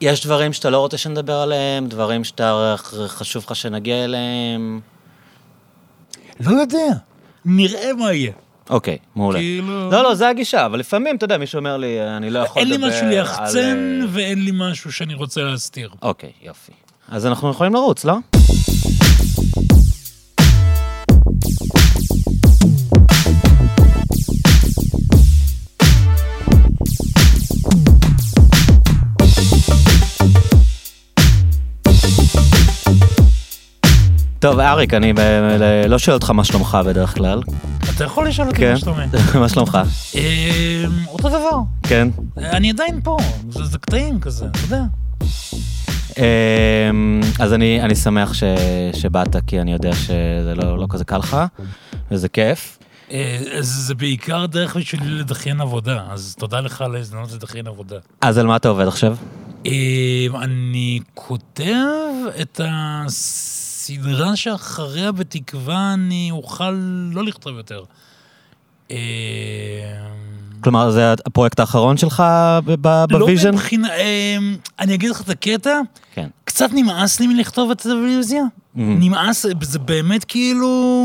יש דברים שאתה לא רוצה שנדבר עליהם, דברים שאתה חשוב לך שנגיע אליהם. לא יודע, נראה מה יהיה. אוקיי, מעולה. כאילו- לא, לא, זה הגישה, אבל לפעמים, אתה יודע, מישהו אומר לי, אני לא יכול אין לי לדבר משהו ליחצן על, אה, ואין לי משהו שאני רוצה להסתיר. אוקיי, יופי. אז אנחנו יכולים לרוץ, לא? טוב, אריק, אני ב- ב- לא שואל אותך מה שלומך בדרך כלל. אתה יכול לשאול אותי כן? מה שלומי. מה שלומך? אמ, אותו דבר. כן. אני עדיין פה, זה קטעים כזה, אתה יודע. אמ, אז אני, אני שמח ש, שבאת, כי אני יודע שזה לא, לא כזה קל לך, וזה כיף. אה, זה בעיקר דרך בשבילי לדחיין עבודה, אז תודה לך על ההזדמנות לדחיין עבודה. אז על מה אתה עובד עכשיו? אמ, אני כותב את הסדרה שאחריה בתקווה אני אוכל לא לכתוב יותר. אמ, כלומר, זה הפרויקט האחרון שלך ב- בוויז'ן? לא מבחינה, אמ, אני אגיד לך את הקטע, כן. קצת נמאס לי מלכתוב את הטלוויזיה. נמאס, זה באמת כאילו...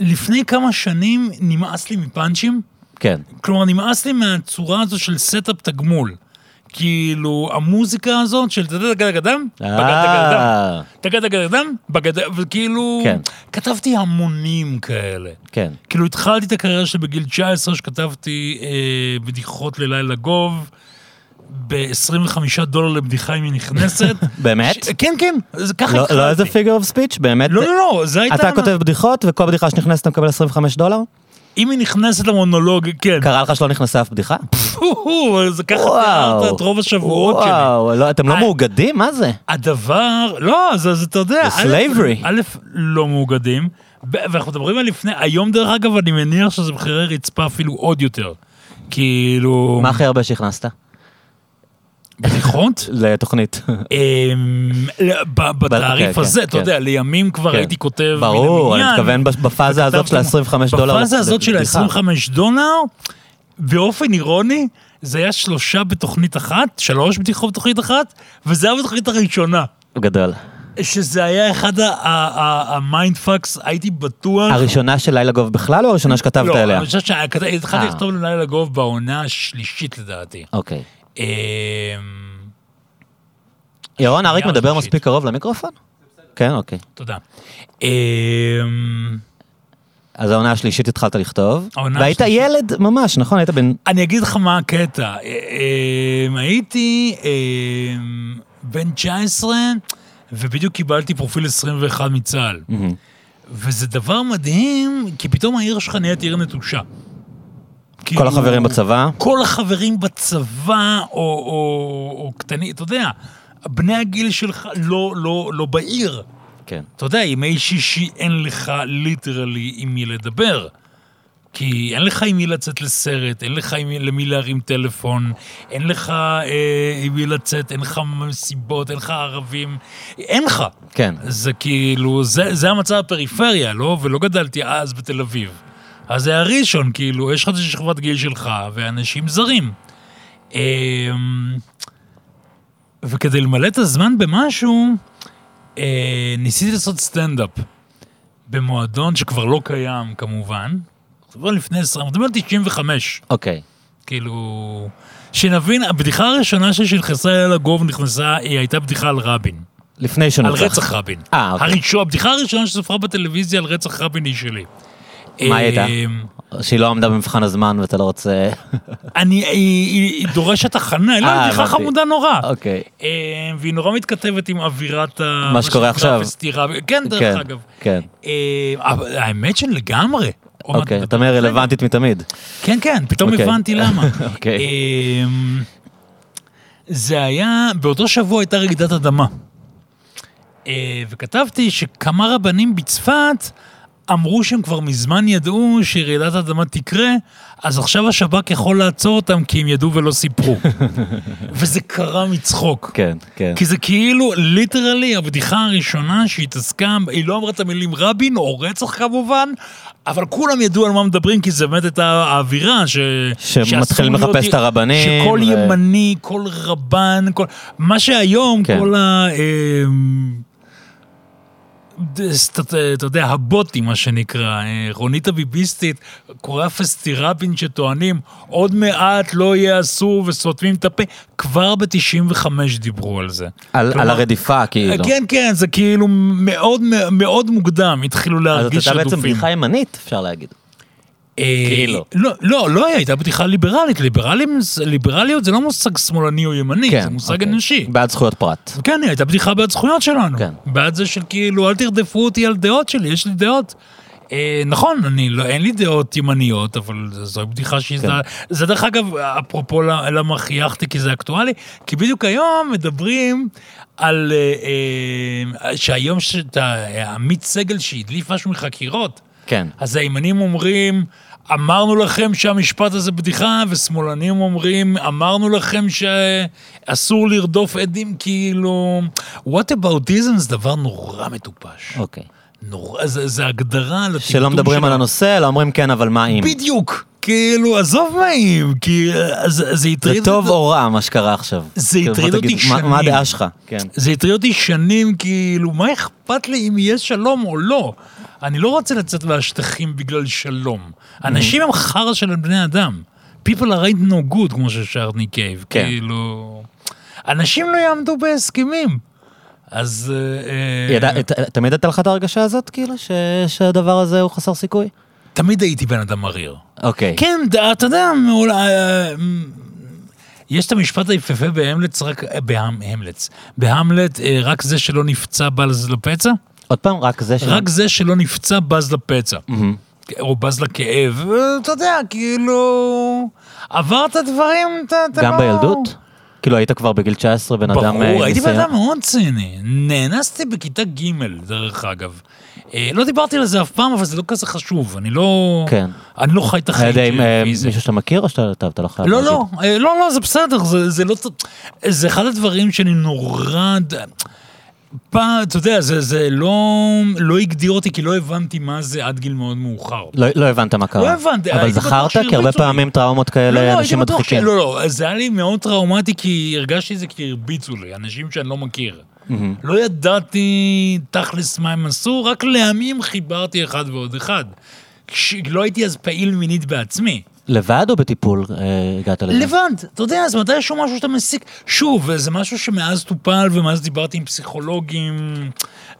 לפני כמה שנים נמאס לי מפאנצ'ים. כן. כלומר, נמאס לי מהצורה הזו של setup תגמול. כאילו, המוזיקה הזאת של תגד בגד אה, תגד אדם, בגד, וכאילו, כן. כתבתי המונים כאלה. כן. כאילו התחלתי את הקריירה שלי בגיל 19, שכתבתי אה, בדיחות ללילה גוב, ב-25 דולר לבדיחה אם היא נכנסת. באמת? ש... כן, כן, זה ככה לא- התחלתי. לא איזה figure of speech? באמת? לא, לא, לא, זה הייתה... אתה כותב בדיחות, וכל בדיחה שנכנסת אתה מקבל 25 דולר? אם היא נכנסת למונולוג, כן. קרה לך שלא נכנסה אף בדיחה? זה ככה. תיארת את רוב השבועות שלי. וואו, לא, אתם לא אה, מאוגדים? מה זה? הדבר, לא, זה, אתה יודע, זה slavery. א', לא מאוגדים, ואנחנו מדברים על לפני, היום דרך אגב, אני מניח שזה מחירי רצפה אפילו עוד יותר. כאילו... מה הכי הרבה שהכנסת? בדיחות? לתוכנית. אמ, ל- ב- בתעריף כן, הזה, כן, אתה כן. יודע, לימים כבר כן. הייתי כותב ברור, אני מתכוון בפאזה הזאת של וכתבתי- ה-25 דולר. בפאזה הזאת של לבדיחה. ה-25 דולר, באופן אירוני, זה היה שלושה בתוכנית אחת, שלוש בדיחות בתוכנית אחת, וזה היה בתוכנית הראשונה. גדול. שזה היה אחד ה mind fucks, הייתי בטוח. הראשונה של לילה גוב בכלל, או הראשונה שכתבת לא, אליה? אני חושב שהתחלתי אה. לכתוב ללילה גוב בעונה השלישית לדעתי. אוקיי. אמ, ירון, אריק מדבר? מספיק קרוב למיקרופון? כן, אוקיי. תודה. אמ, אז העונה השלישית התחלת לכתוב, והיית. ילד ממש, נכון? היית בן... אני אגיד לך מה הקטע. אמ, הייתי בן 19, ובדיוק קיבלתי פרופיל 21 מצה"ל. וזה דבר מדהים, כי פתאום העיר שלך נהיית עיר נטושה. כל כאילו, החברים בצבא? כל החברים בצבא, או, או, או קטנים, אתה יודע, בני הגיל שלך לא, לא, לא בעיר. כן. אתה יודע, ימי שישי אין לך ליטרלי עם מי לדבר. כי אין לך עם מי לצאת לסרט, אין לך עם מי, למי להרים טלפון, אין לך אה, עם מי לצאת, אין לך מסיבות, אין לך ערבים, אין לך. כן. זה כאילו, זה, זה המצב בפריפריה, לא? ולא גדלתי אז בתל אביב. אז זה הראשון, כאילו, יש לך את שכבת גיל שלך, ואנשים זרים. אמ, וכדי למלא את הזמן במשהו, אה, ניסיתי לעשות סטנדאפ במועדון שכבר לא קיים, כמובן. כבר לפני 20, אני מדבר על 95. אוקיי. כאילו... שנבין, הבדיחה הראשונה שנכנסה אל הגוב נכנסה, היא הייתה בדיחה על רבין. לפני שהוא על. רצח רבין. אה, אוקיי. הראשון, הבדיחה הראשונה שסופרה בטלוויזיה על רצח רבין היא שלי. מה היא הייתה? אמ, שהיא לא עמדה במבחן הזמן ואתה לא רוצה... אני, היא, היא, היא דורשת הכנה, לא, אה, היא בדיחה. חמודה נורא. אוקיי. אמ, והיא נורא מתכתבת עם אווירת ה... מה שקורה עכשיו. בסתירה. כן, דרך כן, אגב. כן. אמ, אבל האמת שלגמרי. אוקיי, אתה אומר. רלוונטית מתמיד. כן, כן, פתאום אוקיי. הבנתי למה. אוקיי. זה היה, באותו שבוע הייתה רעידת אדמה. אה, וכתבתי שכמה רבנים בצפת אמרו שהם כבר מזמן ידעו שרעידת אדמה תקרה, אז עכשיו השב"כ יכול לעצור אותם כי הם ידעו ולא סיפרו. וזה קרה מצחוק. כן, כן. כי זה כאילו, ליטרלי, הבדיחה הראשונה שהתעסקה, היא לא אמרה את המילים רבין או רצח כמובן, אבל כולם ידעו על מה מדברים, כי זה באמת הייתה האווירה ש... שמתחילים שאסור להיות- לחפש את הרבנים, שכל ו- ימני, כל רבן, כל... מה שהיום, כן. כל ה... אתה אתה יודע, הבוטים, מה שנקרא, אה, רונית הביביסטית, קורא הפסטירבים שטוענים, עוד מעט לא יהיה אסור וסותמים את הפה, כבר ב-95 דיברו על זה. על, על כלומר- הרדיפה, כאילו. כן, כן, זה כאילו מאוד מאוד מוקדם, התחילו אז להרגיש זאת הייתה רדופים. בעצם בדיחה ימנית, אפשר להגיד. אה, כאילו. לא, לא, לא הייתה בדיחה ליברלית. ליברלים, ליברליות זה לא מושג שמאלני או ימני, זה מושג אוקיי. אנושי. בעד זכויות פרט. כן, הייתה בדיחה בעד זכויות שלנו. כן. בעד זה של כאילו, אל תרדפו אותי על דעות שלי, יש לי דעות. אה, נכון, אני לא, אין לי דעות ימניות, אבל זו בדיחה שהיא... כן. זה, דרך אגב, אפרופו למה חייכתי, כי זה אקטואלי, כי בדיוק היום מדברים על... אה, אה, שהיום שאתה, עמית סגל שהדליף משהו מחקירות, כן. אז הימנים אומרים, אמרנו לכם שהמשפט הזה בדיחה, ושמאלנים אומרים, אמרנו לכם שאסור לרדוף עדים, כאילו... what aboutism זה דבר נורא מטופש. אוקיי. נורא, זה, זה הגדרה לטמטום שלא מדברים של על הנושא, אלא אומרים כן, אבל מה אם? בדיוק. כאילו, עזוב מה אם, כי זה, זה זה הטריד... טוב את- או רע, מה שקרה עכשיו. זה כאילו, הטריד אותי תגיד, מה- מה שנים. הדעה שלך? כן. זה הטריד אותי שנים, כאילו, מה אכפת לי אם יהיה שלום או לא? אני לא רוצה לצאת מהשטחים בגלל שלום. אנשים הם חרא של בני אדם. People are ain't no good, כמו ששר ניק קייב. כן. כאילו... אנשים לא יעמדו בהסכמים. אז... אה, אה, ידע- ת- תמיד הייתה לך את ההרגשה הזאת, כאילו, ש- שהדבר הזה הוא חסר סיכוי? תמיד הייתי בן אדם מריר. אוקיי. כן, אתה יודע, מעול- אה, יש את המשפט היפהפה בהמלץ, רק... בהמלץ. בהמלט, רק זה שלא נפצע בז לפצע? עוד פעם, רק זה ש... רק זה שלא נפצע בז לפצע. או בז לכאב, אתה יודע, כאילו... עברת דברים, אתה לא... גם בילדות? כאילו, היית כבר בגיל 19 בן אדם... אה, ברור, הייתי בן? אדם מאוד ציני. נאנסתי בכיתה ג', דרך אגב. אה, לא דיברתי על זה אף פעם, אבל זה לא כזה חשוב. אני לא... כן. אני לא חי את החיים יודע אם אה, שלי מזה. מישהו שאתה מכיר, או שאתה לא חייב לא? לא, אה, לא, לא, זה בסדר, זה לא... זה אחד הדברים שאני נורא... פעם, אתה יודע, זה, זה לא, לא הגדיר אותי, כי לא הבנתי מה זה עד גיל מאוד מאוחר. לא לא הבנת מה קרה. לא הבנתי, אבל זכרת? כי הרבה. פעמים טראומות לא, כאלה, לא, הייתי אנשים. מדחיקים. לא, לא, זה היה לי מאוד טראומטי, כי הרגשתי את זה כי הרביצו לי, אנשים שאני לא מכיר. מהמם. לא ידעתי תכלס מה הם עשו, רק לימים חיברתי אחד ועוד אחד. כש- לא הייתי אז פעיל מינית בעצמי. לבד או בטיפול אה, הגעת לזה? לבד, אתה יודע, אז מתי יש משהו שאתה מסיק? שוב, זה משהו שמאז טופל ומאז דיברתי עם פסיכולוגים,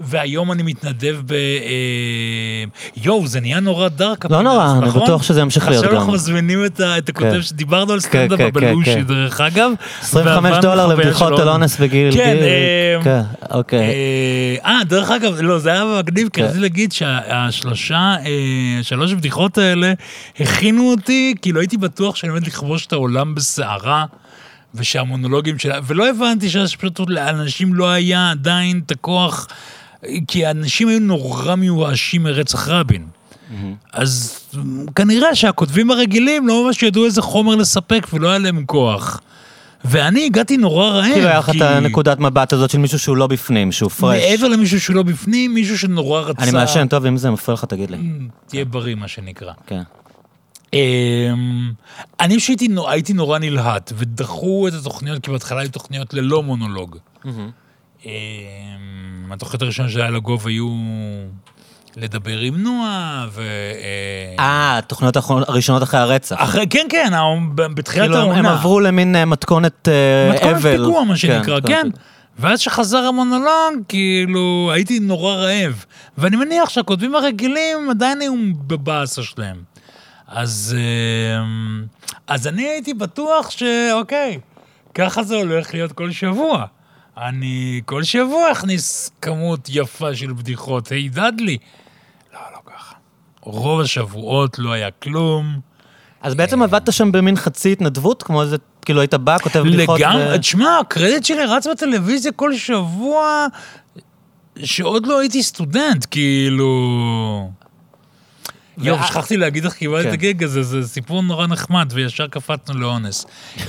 והיום אני מתנדב ב... אה, יואו, זה נהיה נורא דארק. לא נורא, אני נכון? בטוח שזה ימשיך להיות עכשיו גם. אנחנו מזמינים את הכותב כן. שדיברנו על סטנדאפ כן, כן, הבלושי, כן. דרך אגב. 25 ועברנו דולר לבדיחות על אונס בגיל... כן, אה, אוקיי. אה, אה, דרך אגב, לא, זה היה מגניב, כי. רציתי להגיד שהשלושה, שלוש הבדיחות האלה הכינו אותי, כאילו הייתי בטוח שאני עומד לכבוש את העולם בסערה, ושהמונולוגים שלה, ולא הבנתי שפשוט לאנשים לא היה עדיין את הכוח, כי האנשים היו נורא מיואשים מרצח רבין. אז כנראה שהכותבים הרגילים לא ממש ידעו איזה חומר לספק ולא היה להם כוח. ואני הגעתי נורא רעב. כאילו היה לך את הנקודת מבט הזאת של מישהו שהוא לא בפנים, שהוא פרש. מעבר למישהו שהוא לא בפנים, מישהו שנורא רצה... אני מעשן, טוב, אם זה מפריע לך, תגיד לי. תהיה בריא, מה שנקרא. כן. אמ, אני פשוט הייתי נורא נלהט, ודחו את התוכניות, כי בהתחלה היו תוכניות ללא מונולוג. אמ, התוכניות הראשונות שהיה לגוב היו לדבר עם נועה, ו... אה, אה, התוכניות הראשונות אחרי הרצח. אחרי, כן, כן, בתחילת כאילו, העונה. הם עברו למין אה, מתכונת אה, אבל. מתכונת פיגוע, מה שנקרא, כן, כן. ואז שחזר המונולוג, כאילו, הייתי נורא רעב. ואני מניח שהכותבים הרגילים עדיין היו בבאסה שלהם. אז, אמ, אז אני הייתי בטוח שאוקיי, ככה זה הולך להיות כל שבוע. אני כל שבוע אכניס כמות יפה של בדיחות. היי, דדלי. לא, לא ככה. רוב השבועות לא היה כלום. אז בעצם עבדת שם במין חצי התנדבות, כמו איזה, כאילו היית בא, כותב בדיחות. לגמרי, ו- תשמע, הקרדיט שלי רץ בטלוויזיה כל שבוע, שעוד לא הייתי סטודנט, כאילו... יואו, שכחתי להגיד לך, קיבלתי את כן. הגיג הזה, זה סיפור נורא נחמד, וישר קפצנו לאונס.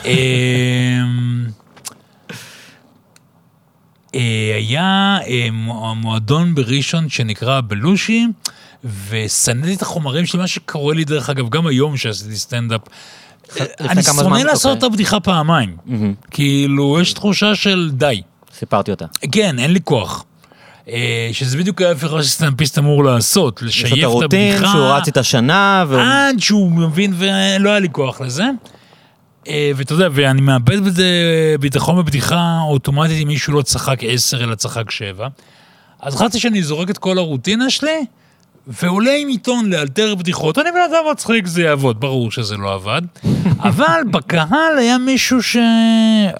אה, היה אה, מו- מועדון בראשון שנקרא בלושי, ושנאתי את החומרים שלי, מה שקורה לי דרך אגב, גם היום שעשיתי סטנדאפ. אני כמה שונא זמן? לעשות את אוקיי. הבדיחה פעמיים. כאילו, יש תחושה של די. סיפרתי אותה. כן, אין לי כוח. אה, שזה בדיוק ההפך מה שסטנדאפיסט אמור לעשות, יש לשייף את את הבדיחה. הרוטין שהוא רץ איתה שנה. עד שהוא מבין, ולא היה לי כוח לזה. אה, ואתה יודע, ואני מאבד בזה ביטחון בבדיחה אוטומטית אם מישהו לא צחק עשר אלא צחק שבע. אז החלטתי שאני זורק את כל הרוטינה שלי, ועולה עם עיתון לאלתר בדיחות. אני בן אדם מצחיק, זה יעבוד, ברור שזה לא עבד. אבל בקהל היה מישהו ש...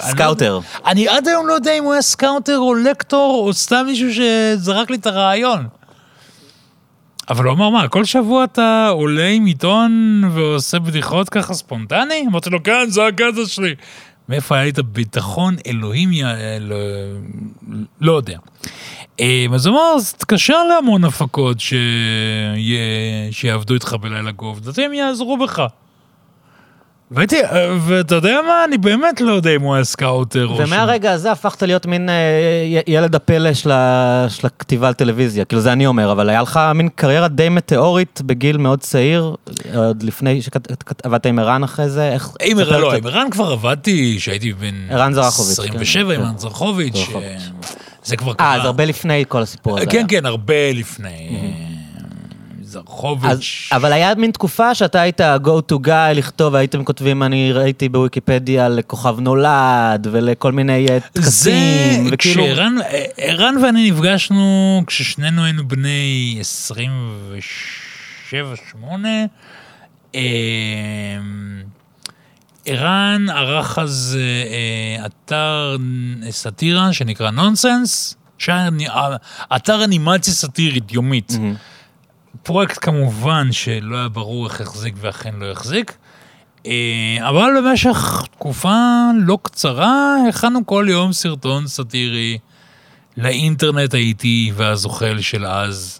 scouter. אני עד היום לא יודע אם הוא היה scouter או לקטור, או סתם מישהו שזרק לי את הרעיון. אבל הוא אמר, מה, כל שבוע אתה עולה עם עיתון ועושה בדיחות ככה ספונטני? אמרתי לו, כן, זה הקטע שלי. מאיפה היה לי את הביטחון? אלוהים י... לא, לא יודע. אה, אז הוא אמר, אז תתקשר להמון הפקות ש... שיעבדו איתך בלילה גוב, לדעתי הם יעזרו בך. והייתי, אה, ואתה יודע מה, אני באמת לא יודע אם הוא היה scouter או ומהרגע הזה הפכת להיות מין אה, ילד הפלא של ה- של הכתיבה על טלוויזיה. כאילו זה אני אומר, אבל היה לך מין קריירה די מטאורית בגיל מאוד צעיר, עוד לפני שעבדת עם ערן אחרי זה, איך... עם ערן, לא. עם ערן כבר עבדתי כשהייתי בן... ערן זרחוביץ', כן. 27 עם כן. ערן זרחוביץ'. אה, זה כבר אה, קרה. אז הרבה לפני כל הסיפור הזה. כן. כן, הרבה לפני. זרחוביץ'. אבל היה מין תקופה שאתה היית ה-go to guy לכתוב, הייתם כותבים, אני ראיתי בוויקיפדיה לכוכב נולד, ולכל מיני אה, זה טקסים, וכאילו... כשערן ערן ואני נפגשנו כששנינו היינו בני 27-8. ערן ערך אז אה, אה, אתר סאטירה שנקרא נונסנס, שהיה אה, אתר אנימציה סאטירית יומית. מהמם. פרויקט כמובן שלא היה ברור איך יחזיק ואכן לא יחזיק. אה, אבל במשך תקופה לא קצרה הכנו כל יום סרטון סאטירי לאינטרנט האיטי והזוחל של אז,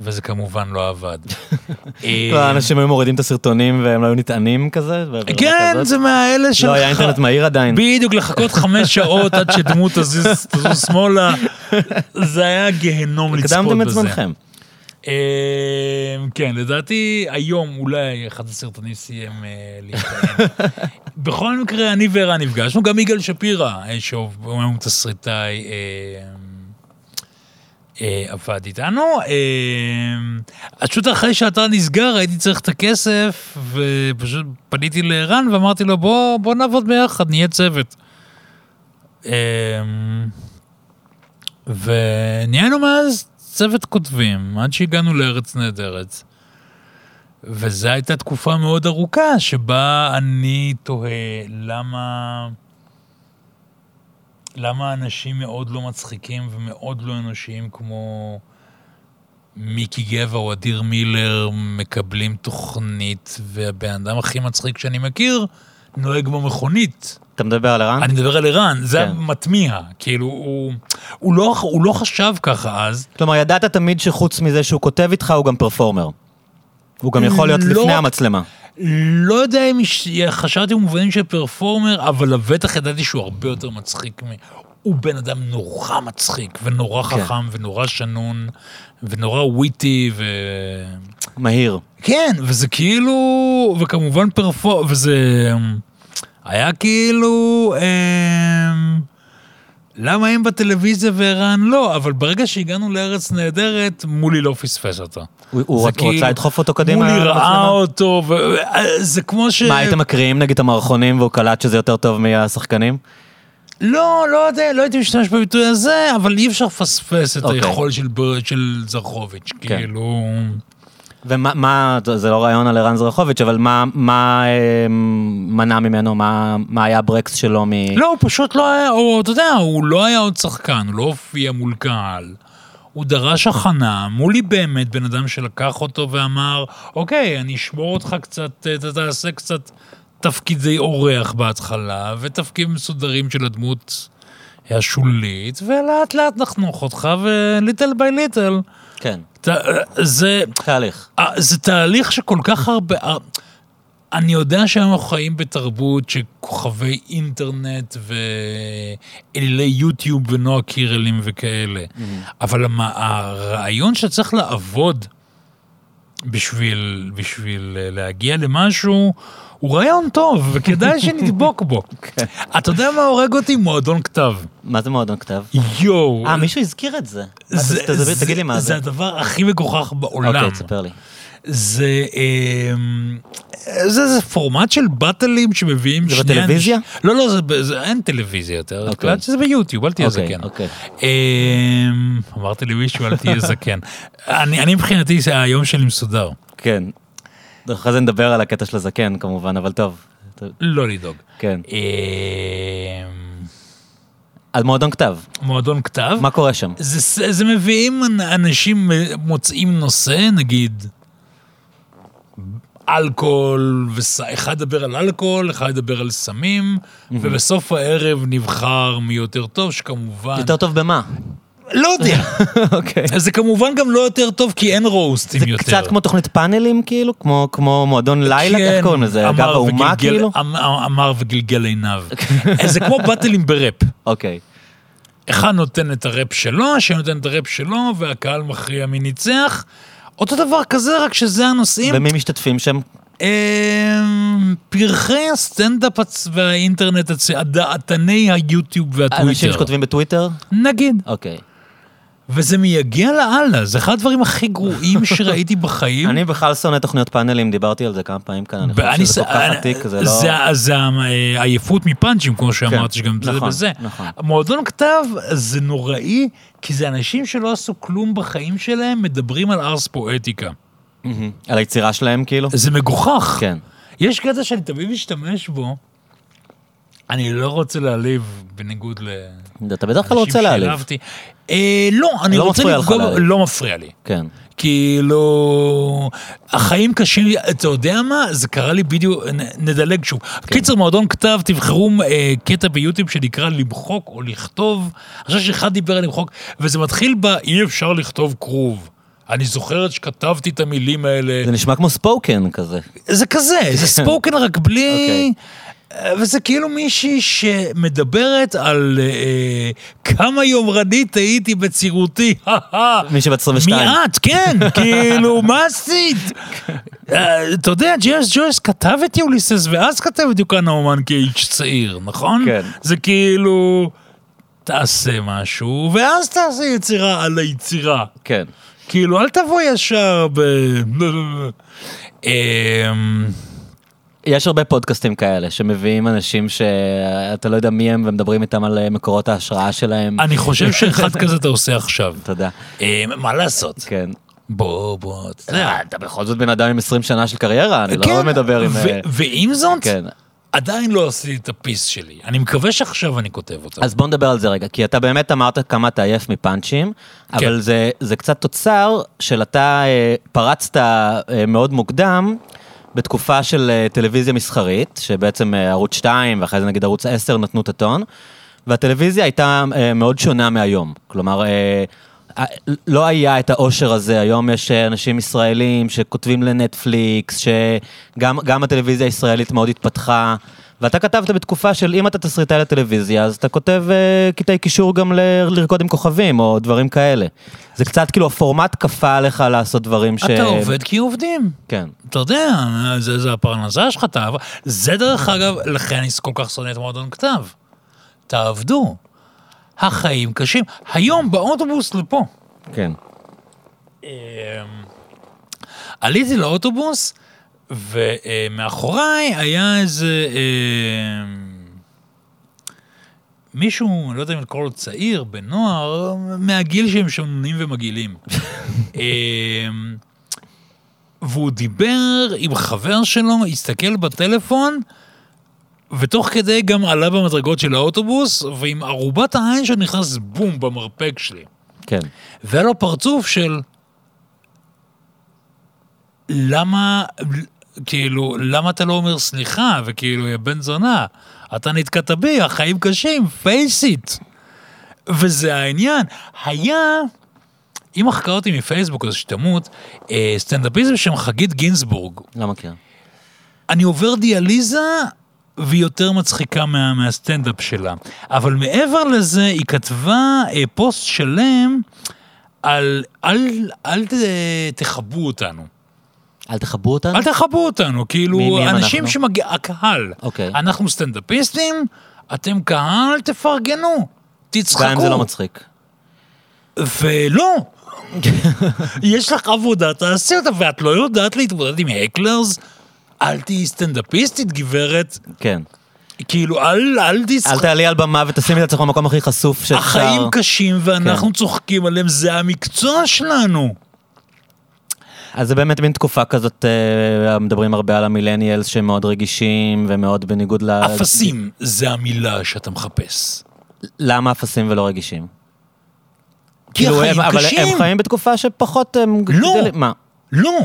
וזה כמובן לא עבד. אה, כל האנשים היו מורידים את הסרטונים והם לא היו נטענים כזה? כן? זה מהאלה של... לא היה אינטרנט מהיר עדיין. בדיוק, לחכות חמש שעות עד שדמות תזוז שמאלה, זה היה גיהנום לצפות בזה. הקדמתם את זמנכם. אה, כן, לדעתי היום אולי אחד הסרטונים סיים אה, להתקיים. בכל מקרה, אני וערן נפגשנו, גם יגאל שפירא, אה, שהוא היום תסריטאי, אה, אה, עבד איתנו. אז פשוט אחרי שהאתר נסגר, הייתי צריך את הכסף, ופשוט פניתי לערן ואמרתי לו, בוא, נעבוד ביחד, נהיה צוות. ונהיינו מאז צוות כותבים, עד שהגענו לארץ נהדרת. וזו הייתה תקופה מאוד ארוכה, שבה אני תוהה למה... למה אנשים מאוד לא מצחיקים ומאוד לא אנושיים כמו מיקי גבע או אדיר מילר מקבלים תוכנית, והבן אדם הכי מצחיק שאני מכיר נוהג במכונית. אתה מדבר על ערן? אני מדבר על ערן, זה כן. מתמיה. כאילו, הוא, הוא, לא, הוא לא חשב ככה אז. כלומר, ידעת תמיד שחוץ מזה שהוא כותב איתך, הוא גם פרפורמר. הוא גם יכול להיות לא. לפני המצלמה. לא יודע אם חשבתי במובנים של פרפורמר, אבל לבטח ידעתי שהוא הרבה יותר מצחיק. מ... הוא בן אדם נורא מצחיק, ונורא כן. חכם, ונורא שנון, ונורא וויטי, ו... מהיר. כן, וזה כאילו, וכמובן פרפורמר, וזה אמ, היה כאילו, אמ, למה הם בטלוויזיה וערן לא? אבל ברגע שהגענו לארץ נהדרת, מולי לא פספס אותה. הוא- הוא זה הוא רצה כאילו- לדחוף אותו קדימה? מולי ראה? אותו, וזה כמו ש... מה, הייתם מקריאים נגיד את המערכונים והוא קלט שזה יותר טוב מהשחקנים? לא, לא יודע, לא הייתי משתמש בביטוי הזה, אבל אי אפשר לפספס את אוקיי. היכולת של של זרחוביץ', כן. כאילו... ומה, מה- זה לא רעיון על ערן זרחוביץ', אבל מה, מה אה, מנע ממנו, מה, מה היה הברקס שלו מ... לא, הוא פשוט לא היה, או אתה יודע, הוא לא היה עוד שחקן, הוא לא הופיע מול קהל. הוא דרש הכנה, מולי באמת בן אדם שלקח אותו ואמר, אוקיי, אני אשמור אותך קצת, אתה תעשה קצת תפקידי אורח בהתחלה, ותפקידים מסודרים של הדמות השולית, ולאט לאט נחנוך אותך, וליטל ביי ליטל. כן, זה, תהליך. אה, זה תהליך שכל כך הרבה... אה, אני יודע שהיום אנחנו חיים בתרבות שכוכבי אינטרנט ואלילי יוטיוב ונועה קירלים וכאלה, אבל המ- הרעיון שצריך לעבוד בשביל, בשביל אה, להגיע למשהו, הוא רעיון טוב, וכדאי שנדבוק בו. כן. אתה יודע מה הורג אותי? מועדון כתב. מה זה מועדון כתב? יואו. אה, מישהו הזכיר את זה. זה- זה- תגיד לי מה זה זה. הדבר הכי מגוחך בעולם. אוקיי, תספר לי. זה, אמ, זה, זה פורמט של באטלים שמביאים זה שני בטלוויזיה? אנשים- לא, לא, זה, זה, אין טלוויזיה יותר. אוקיי. Okay. זה ביוטיוב, אל תהיה אוקיי, זקן. אוקיי. אמ, אמרתי למישהו, אל תהיה זקן. אני, אני מבחינתי, זה היום שלי מסודר. כן. אחרי זה נדבר על הקטע של הזקן כמובן, אבל טוב. לא לדאוג. כן. אמ, על מועדון כתב, מועדון כתב. מה קורה שם? זה, זה מביאים אנשים, מוצאים נושא, נגיד, אלכוהול, ואחד ידבר על אלכוהול, אחד ידבר על סמים, ובסוף הערב נבחר מי יותר טוב, שכמובן... יותר טוב במה? לא יודע. אוקיי. זה כמובן גם לא יותר טוב, כי אין רוסטים זה יותר. קצת כמו תוכנית פאנלים כאילו? כמו- כמו מועדון לילה? כן, איך קוראים לזה? אמר גב האומה כאילו? אמ- אמר וגלגל עיניו. זה כמו באטלים בראפ. אוקיי. אחד נותן את הראפ שלו, השני נותן את הראפ שלו, והקהל מכריע מי ניצח. אותו דבר כזה, רק שזה הנושאים. ומי משתתפים שם? אמ, פרחי הסטנדאפ והאינטרנט, הדעתני היוטיוב והטוויטר. אנשים שכותבים בטוויטר? נגיד. אוקיי. וזה מייגע לאללה, זה אחד הדברים הכי גרועים שראיתי בחיים. אני בכלל שונא תוכניות פאנלים, דיברתי על זה כמה פעמים כאן, אני חושב שזה כל כך אני- עתיק, זה לא... זה, זה העייפות מפאנצ'ים, כמו שאמרת, שגם זה נכון, בזה. נכון. מועדון כתב זה נוראי, כי זה אנשים שלא עשו כלום בחיים שלהם, מדברים על ארס פואטיקה. על היצירה שלהם כאילו? זה מגוחך. כן. יש קטע שאני תמיד משתמש בו, אני לא רוצה להעליב, בניגוד ל... אתה בדרך כלל רוצה להעליב. אה, לא, אני לא רוצה לפגוע. לא מפריע לי. כן. כאילו, החיים קשים, אתה יודע מה? זה קרה לי בדיוק, נדלג שוב. כן. קיצר, מועדון כתב, תבחרו אה, קטע ביוטיוב שנקרא למחוק או לכתוב. אני חושב שאחד דיבר על למחוק, וזה מתחיל ב... אי אפשר לכתוב כרוב. אני זוכרת שכתבתי את המילים האלה. זה נשמע כמו ספוקן כזה. זה כזה, זה ספוקן רק בלי... אוקיי. אה, וזה כאילו מישהי שמדברת על אה, כמה יומרנית הייתי בצעירותי, מי שבת 22. מיעט, כן, כאילו, מה עשית? אה, אתה יודע, ג'יימס ג'ויס כתב את יוליסס, ואז כתב את יוקן האומן כאיש צעיר, נכון? כן. זה כאילו, תעשה משהו, ואז תעשה יצירה על היצירה. כן. כאילו, אל תבוא ישר ב... יש הרבה פודקאסטים כאלה שמביאים אנשים שאתה לא יודע מי הם ומדברים איתם על אה, מקורות ההשראה שלהם. אני חושב שאחד כזה אתה עושה עכשיו. תודה. אמ, מה לעשות? כן. בוא, בוא, אתה יודע. אה, אתה בכל זאת בן אדם עם 20 שנה של קריירה, אני לא כן, מדבר עם... אה, ועם זאת, כן. עדיין לא עשיתי את הפיס שלי. אני מקווה שעכשיו אני כותב אותו. אז בוא נדבר על זה רגע, כי אתה באמת אמרת כמה אתה עייף מפאנצ'ים, אבל כן. זה, זה קצת תוצר של אתה אה, פרצת אה, מאוד מוקדם בתקופה של אה, טלוויזיה מסחרית, שבעצם אה, ערוץ 2 ואחרי זה נגיד ערוץ 10 נתנו את הטון, והטלוויזיה הייתה אה, מאוד שונה מהיום. כלומר, לא היה את העושר הזה, היום יש אנשים ישראלים שכותבים לנטפליקס, שגם גם הטלוויזיה הישראלית מאוד התפתחה. ואתה כתבת בתקופה של אם אתה תסריטאי לטלוויזיה, אז אתה כותב אה, קטעי קישור גם ל- לרקוד עם כוכבים, או דברים כאלה. זה קצת כאילו הפורמט כפה עליך לעשות דברים ש... אתה עובד כי עובדים. כן. אתה יודע, זה, זה הפרנסה שלך, אתה... זה דרך אגב, לכן אני כל כך שונא את מועדון כתב. תעבדו. החיים קשים. היום באוטובוס לפה. כן. אמ, עליתי לאוטובוס, ומאחוריי היה איזה... אמ, מישהו, אני לא יודע אם לקרוא לו צעיר, בן נוער, מהגיל שהם שוננים ומגעילים. אמ, והוא דיבר עם חבר שלו, הסתכל בטלפון, ותוך כדי גם עלה במדרגות של האוטובוס, ועם ערובת העין שלו נכנס בום במרפק שלי. כן. והיה לו פרצוף של... למה, כאילו, למה אתה לא אומר סליחה? וכאילו, יא בן זונה, אתה נתקעת בי, החיים קשים, face it. וזה העניין. היה, היא מחקה אותי מפייסבוק, אז שתמות, אה, סטנדאפיזם בשם חגית גינזבורג. לא מכיר. אני עובר דיאליזה, והיא יותר מצחיקה מה, מהסטנדאפ שלה. אבל מעבר לזה, היא כתבה אה, פוסט שלם על אל, אל ת, תכבו אותנו. אל תכבו אותנו? אל תכבו אותנו, כאילו, מי- מי אנשים? שמגיע, הקהל. אוקיי. אנחנו סטנדאפיסטים, אתם קהל, תפרגנו, תצחקו. גם אם זה לא מצחיק. ולא. יש לך עבודה, תעשי אותה, ואת לא יודעת להתמודד עם הקלרס? אל תהיי סטנדאפיסטית, גברת. כן. כאילו, אל, אל אל תשחק. תעלי על במה ותשימי את עצמך במקום הכי חשוף שאפשר. החיים קשים ואנחנו כן. צוחקים עליהם, זה המקצוע שלנו. אז זה באמת מין תקופה כזאת, אה, מדברים הרבה על המילניאלס שהם מאוד רגישים ומאוד בניגוד ל... אפסים זה המילה שאתה מחפש. למה אפסים ולא רגישים? כי כאילו, החיים הם, אבל קשים. הם חיים בתקופה שפחות הם... לא. גדלים- מה? לא.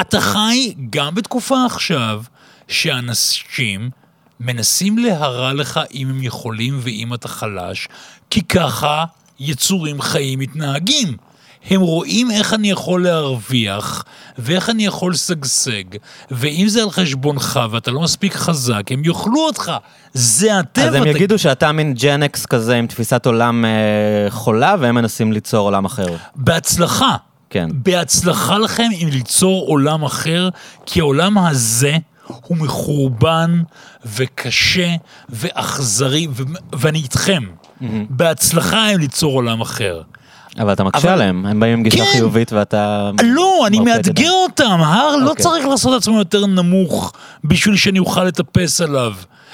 אתה חי גם בתקופה עכשיו שאנשים מנסים להרע לך אם הם יכולים ואם אתה חלש, כי ככה יצורים חיים מתנהגים. הם רואים איך אני יכול להרוויח, ואיך אני יכול לשגשג, ואם זה על חשבונך ואתה לא מספיק חזק, הם יאכלו אותך. זה הטבע. אז הם אתה- יגידו שאתה מין ג'נקס כזה עם תפיסת עולם אה, חולה, והם מנסים ליצור עולם אחר. בהצלחה. כן. בהצלחה לכם עם ליצור עולם אחר, כי העולם הזה הוא מחורבן וקשה ואכזרי, ו- ואני איתכם. בהצלחה עם ליצור עולם אחר. אבל אתה מקשה אבל- עליהם, הם באים עם גישה כן. חיובית ואתה... לא, אני מאתגר. אותם, ההר לא אוקיי. צריך לעשות את עצמו יותר נמוך בשביל שאני אוכל לטפס עליו.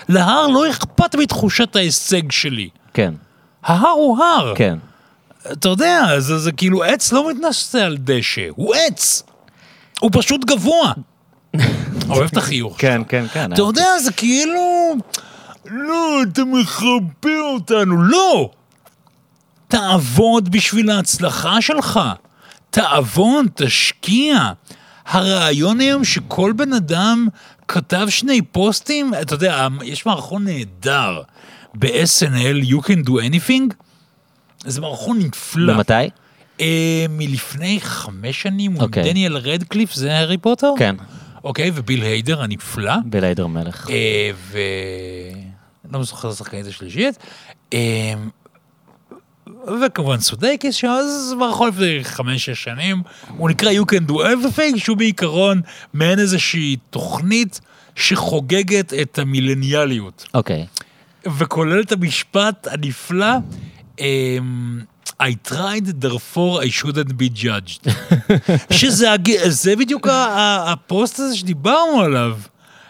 להר לא אכפת מתחושת ההישג שלי. כן, ההר הוא הר. כן. אתה יודע, זה, זה כאילו עץ לא מתנשא על דשא, הוא עץ. הוא פשוט גבוה. אוהב את החיוך. כן, כן, כן. אתה יודע, זה כאילו... לא, אתה מחרפה אותנו. לא! תעבוד בשביל ההצלחה שלך. תעבוד, תשקיע. הרעיון היום שכל בן אדם כתב שני פוסטים, אתה יודע, יש מערכון נהדר ב-SNL, You can do anything, זה מערכון נפלא. ומתי? אה, מלפני חמש שנים, עם אוקיי. דניאל רדקליף, זה הארי פוטר? כן, אוקיי, וביל היידר הנפלא. בליידר מלך. אה, ו... לא זוכר את השחקנית השלישית. אה, וכמובן סודקס, שאז מערכון לפני חמש-שש שנים, הוא נקרא You can do everything, שהוא בעיקרון מעין איזושהי תוכנית שחוגגת את המילניאליות. אוקיי. וכולל את המשפט הנפלא, אמ, I tried, therefore I shouldn't be judged. שזה בדיוק הפוסט הזה שדיברנו עליו.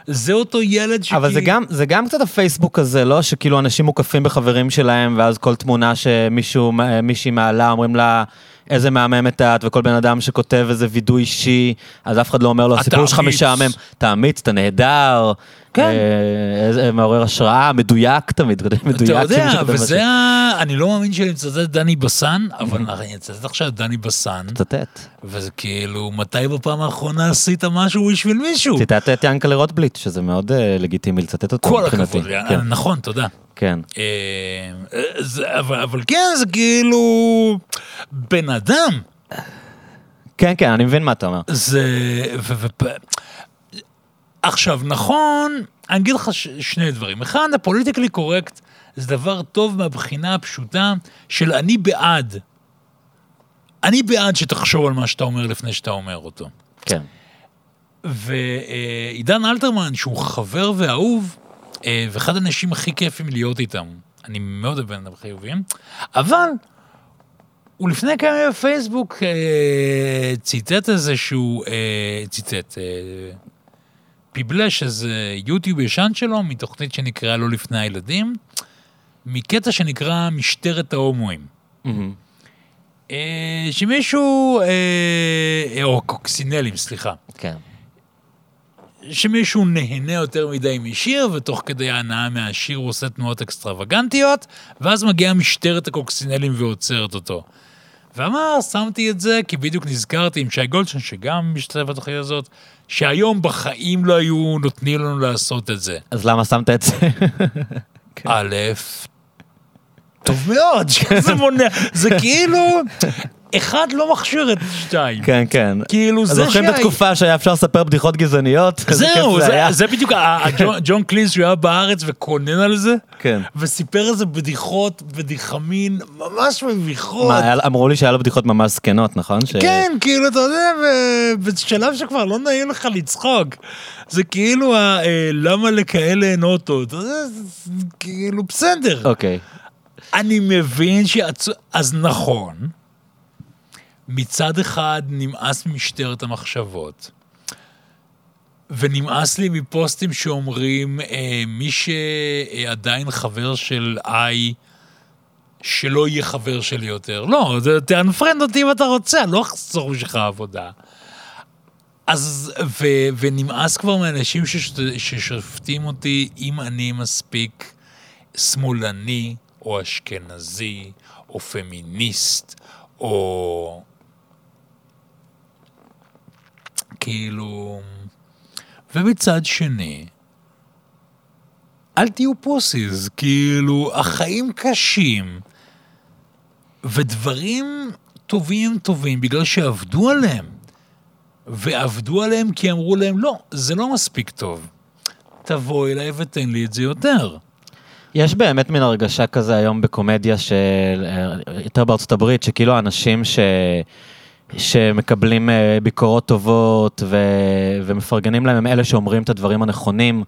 זה אותו ילד שכאילו... אבל זה גם, זה גם קצת הפייסבוק הזה, לא? שכאילו אנשים מוקפים בחברים שלהם, ואז כל תמונה שמישהו, מישהי מעלה, אומרים לה, איזה מהממת את, וכל בן אדם שכותב איזה וידוי אישי, אז אף אחד לא אומר לו, הסיפור שלך אמיץ." משעמם, אתה אמיץ, אתה נהדר. כן. אה, איזה מעורר השראה, מדויק תמיד, מדויק. אתה יודע, כותב וזה. ה... אני לא מאמין שאני מצטט דני בסן, אבל אני אצטט עכשיו דני בסן, צטט. וזה כאילו, מתי בפעם האחרונה עשית משהו בשביל מישהו? ציטטת את ינקלה רוטבליט, שזה מאוד אה, לגיטימי לצטט אותו כל מבחינתי. הכבוד, כן, נכון, תודה. כן. אה, אבל כן, זה כאילו... בן אדם, כן, כן, אני מבין מה אתה אומר. זה... עכשיו, נכון, אני אגיד לך ש- שני דברים. אחד, הפוליטיקלי קורקט זה דבר טוב מהבחינה הפשוטה של אני בעד. אני בעד שתחשוב על מה שאתה אומר לפני שאתה אומר אותו. כן. ועידן אלתרמן, שהוא חבר ואהוב, אה, ואחד האנשים הכי כיפים להיות איתם. אני מאוד אוהב בן אדם חיוביים, אבל הוא לפני כמה ימים בפייסבוק אה, ציטט איזשהו, אה, ציטט, פיבלש איזה יוטיוב ישן שלו מתוכנית שנקראה לא לפני הילדים, מקטע שנקרא משטרת ההומואים. מהמם. אה, שמישהו, אה, או קוקסינלים, סליחה. כן. שמישהו נהנה יותר מדי משיר, ותוך כדי ההנאה מהשיר הוא עושה תנועות אקסטרווגנטיות, ואז מגיעה משטרת הקוקסינלים ועוצרת אותו. ואמר, שמתי את זה, כי בדיוק נזכרתי עם שי גולדשטיין, שגם משתתף בתוכנית הזאת, שהיום בחיים לא היו נותנים לנו לעשות את זה. אז למה שמת את זה? א', טוב מאוד, שזה מונע, זה כאילו, אחד לא מכשיר את שתיים. כן, כן. כאילו, זה זוכרים שה- בתקופה שהיה אפשר לספר בדיחות גזעניות? זהו, זה, בדיוק, ג'ון- קלינס שהוא היה בארץ וקונן על זה, כן. וסיפר איזה בדיחות, בדיחמין, ממש מביכות. מה, אמרו לי שהיה לו בדיחות ממש זקנות, נכון? ש- כן, כאילו, אתה יודע, בשלב שכבר לא נעים לך לצחוק. זה כאילו, ה- אה, למה לכאלה אין אוטו? אתה יודע, זה- כאילו, בסדר. אוקיי. אני מבין שעצ... אז נכון, מצד אחד נמאס ממשטרת המחשבות, ונמאס לי מפוסטים שאומרים, אה, מי שעדיין חבר של איי, שלא יהיה חבר שלי יותר. לא, תאנפרנד אותי אם אתה רוצה, אני לא אחזור בשבילך עבודה. אז, ו, ונמאס כבר מאנשים שש, ששופטים אותי אם אני מספיק שמאלני, או אשכנזי, או פמיניסט, או... כאילו... ומצד שני, אל תהיו פוסיס, כאילו, החיים קשים, ודברים טובים טובים בגלל שעבדו עליהם. ועבדו עליהם כי אמרו להם, לא, זה לא מספיק טוב. תבוא אליי ותן לי את זה יותר. יש באמת מין הרגשה כזה היום בקומדיה של... אה, יותר בארצות הברית, שכאילו האנשים ש... שמקבלים אה, ביקורות טובות ו... ומפרגנים להם הם אלה שאומרים את הדברים הנכונים,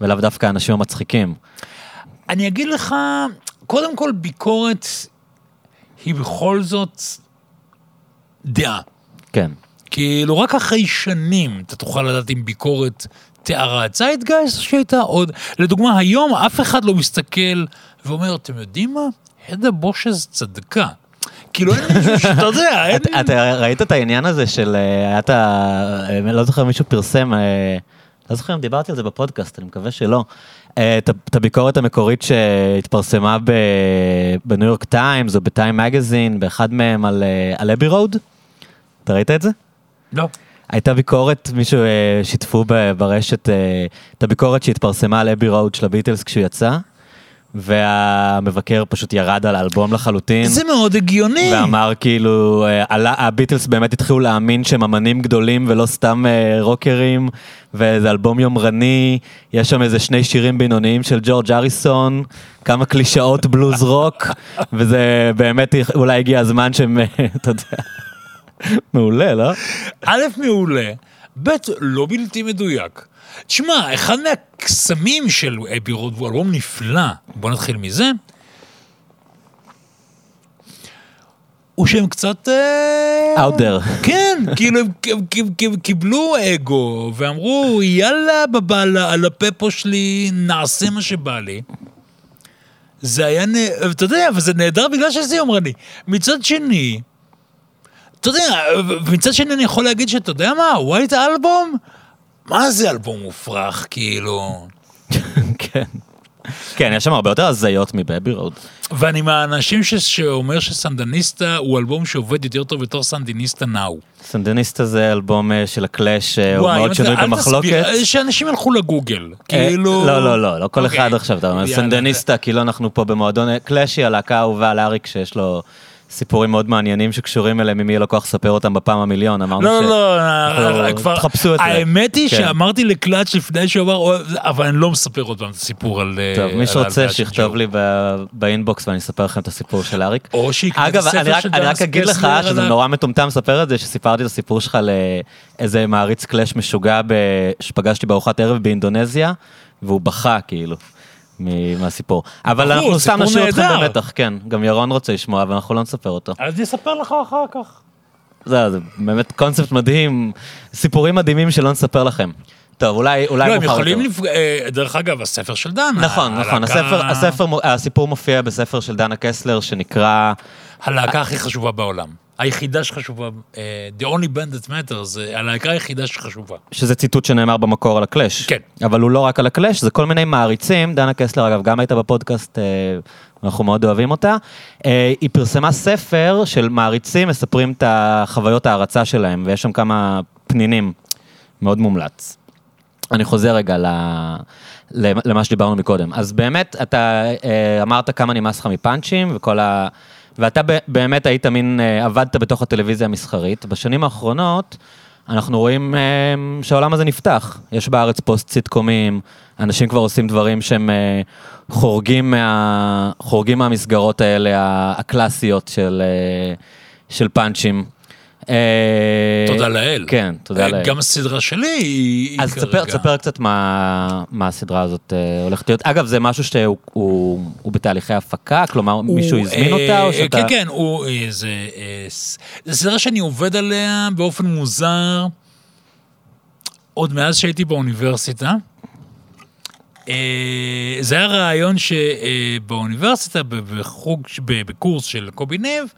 ולאו דווקא האנשים המצחיקים. אני אגיד לך, קודם כל, ביקורת היא בכל זאת דעה. כן. כאילו, רק אחרי שנים אתה תוכל לדעת אם ביקורת תיארה את זיידגייסט שהייתה עוד... לדוגמה, היום אף אחד לא מסתכל ואומר, אתם יודעים מה? הדה בושז צדקה. כאילו, אין מישהו שאתה יודע, אין... אתה ראית את העניין הזה של... אה, היה את ה... אה, לא זוכר מישהו פרסם, אה, לא זוכר אם דיברתי על זה בפודקאסט, אני מקווה שלא. את הביקורת המקורית שהתפרסמה בניו יורק טיימס או בטיים מגזין, באחד מהם על Abbey Road. אתה ראית את זה? לא. הייתה ביקורת, מישהו שיתפו ברשת את הביקורת שהתפרסמה על Abbey Road של הביטלס כשהוא יצא, והמבקר פשוט ירד על האלבום לחלוטין. זה מאוד הגיוני. ואמר כאילו, אה, עלה- הביטלס באמת התחילו להאמין שהם אמנים גדולים ולא סתם אה, רוקרים, וזה אלבום יומרני, יש שם איזה שני שירים בינוניים של ג'ורג' אריסון, כמה קלישאות בלוז רוק, וזה באמת אולי הגיע הזמן שהם, אה, אתה יודע, מעולה, לא? א', מעולה, ב', לא בלתי מדויק. תשמע, אחד מהקסמים של אבי רוד הוא אלבום נפלא, בוא נתחיל מזה, הוא שהם קצת... אה, Out there. כן, כאילו הם הם- הם- הם קיבלו אגו, ואמרו, יאללה בבאללה, על הפפו שלי, נעשה מה שבא לי. זה היה, נ- אתה יודע, אבל זה נהדר בגלל שזה יומרני. מצד שני, אתה יודע, מצד שני אני יכול להגיד שאתה יודע מה, White Album? מה זה אלבום מופרך, כאילו? כן. כן, יש שם הרבה יותר הזיות מ Abbey Road. ואני מהאנשים ש- שאומר שסנדניסטה הוא אלבום שעובד יותר טוב בתור סנדיניסטה Now. סנדניסטה זה אלבום אה, של הקלאש, אה, הוא וואי, מאוד שנוי במחלוקת. תסביר, שאנשים ילכו לגוגל, אה, כאילו... לא, לא, לא, לא כל אוקיי. אחד עכשיו, אתה אומר. סנדניסטה, כאילו אנחנו פה במועדון אה, קלאשי, הלהקה האהובה על אריק, שיש לו סיפורים מאוד מעניינים שקשורים אליהם, אם יהיה לו כוח לספר אותם בפעם המיליון, אמרנו לא, ש... לא, לא, כבר... תחפשו את זה. האמת היא כן. שאמרתי לקלאץ' לפני שהוא אמר, אבל אני לא מספר עוד פעם את הסיפור על... טוב, אה, מי על שרוצה של שיכתוב. לי באינבוקס ואני אספר לכם את הסיפור של אריק. או שיקנה את אגב, הספר אני רק, של אני רק אגיד לך שזה נורא מטומטם לספר את זה, שסיפרתי את הסיפור שלך לאיזה מעריץ קלאש משוגע. שפגשתי בארוחת ערב באינדונזיה, והוא בכה כאילו. מהסיפור. אבל אנחנו סתם נשאיר אתכם נהדר. במתח, כן. גם ירון רוצה לשמוע, אבל אנחנו לא נספר אותו. אז אני אספר לך אחר כך. זה, זה באמת קונספט מדהים, סיפורים מדהימים שלא נספר לכם. טוב, אולי, אולי לא, הם יכולים. לפג... אה, דרך אגב, הספר של דן. נכון, נכון, הספר, הספר, הסיפור מופיע בספר של דנה קסלר שנקרא, הלהקה הכי חשובה בעולם. היחידה שחשובה, אה, The only band that matters, זה הלהקה היחידה שחשובה. שזה ציטוט שנאמר במקור על הקלאש. כן. אבל הוא לא רק על הקלאש, זה כל מיני מעריצים, דנה קסלר אגב גם הייתה בפודקאסט, אה, אנחנו מאוד אוהבים אותה. אה, היא פרסמה ספר של מעריצים, מספרים את החוויות ההערצה שלהם, ויש שם כמה פנינים, מאוד מומלץ. אני חוזר רגע ל... למה שדיברנו מקודם. אז באמת, אתה אמרת כמה נמאס לך מפאנצ'ים וכל ה... ואתה באמת היית מין, אה, עבדת בתוך הטלוויזיה המסחרית. בשנים האחרונות, אנחנו רואים אה, שהעולם הזה נפתח. יש בארץ פוסט סיטקומים, אנשים כבר עושים דברים שהם אה, חורגים, מה, חורגים מהמסגרות האלה, הקלאסיות של, של פאנצ'ים. אה, תודה לאל. כן, תודה אה, לאל. גם הסדרה שלי היא אז כרגע... תספר, תספר קצת מה, מה הסדרה הזאת אה, הולכת להיות. אגב, זה משהו שהוא הוא, הוא בתהליכי הפקה? כלומר, הוא, מישהו הזמין אה, אותה, או שאתה... כן, כן, הוא, זה, זו סדרה שאני עובד עליה באופן מוזר עוד מאז שהייתי באוניברסיטה. זה היה רעיון שבאוניברסיטה, בחוג, בקורס של קובי ניב,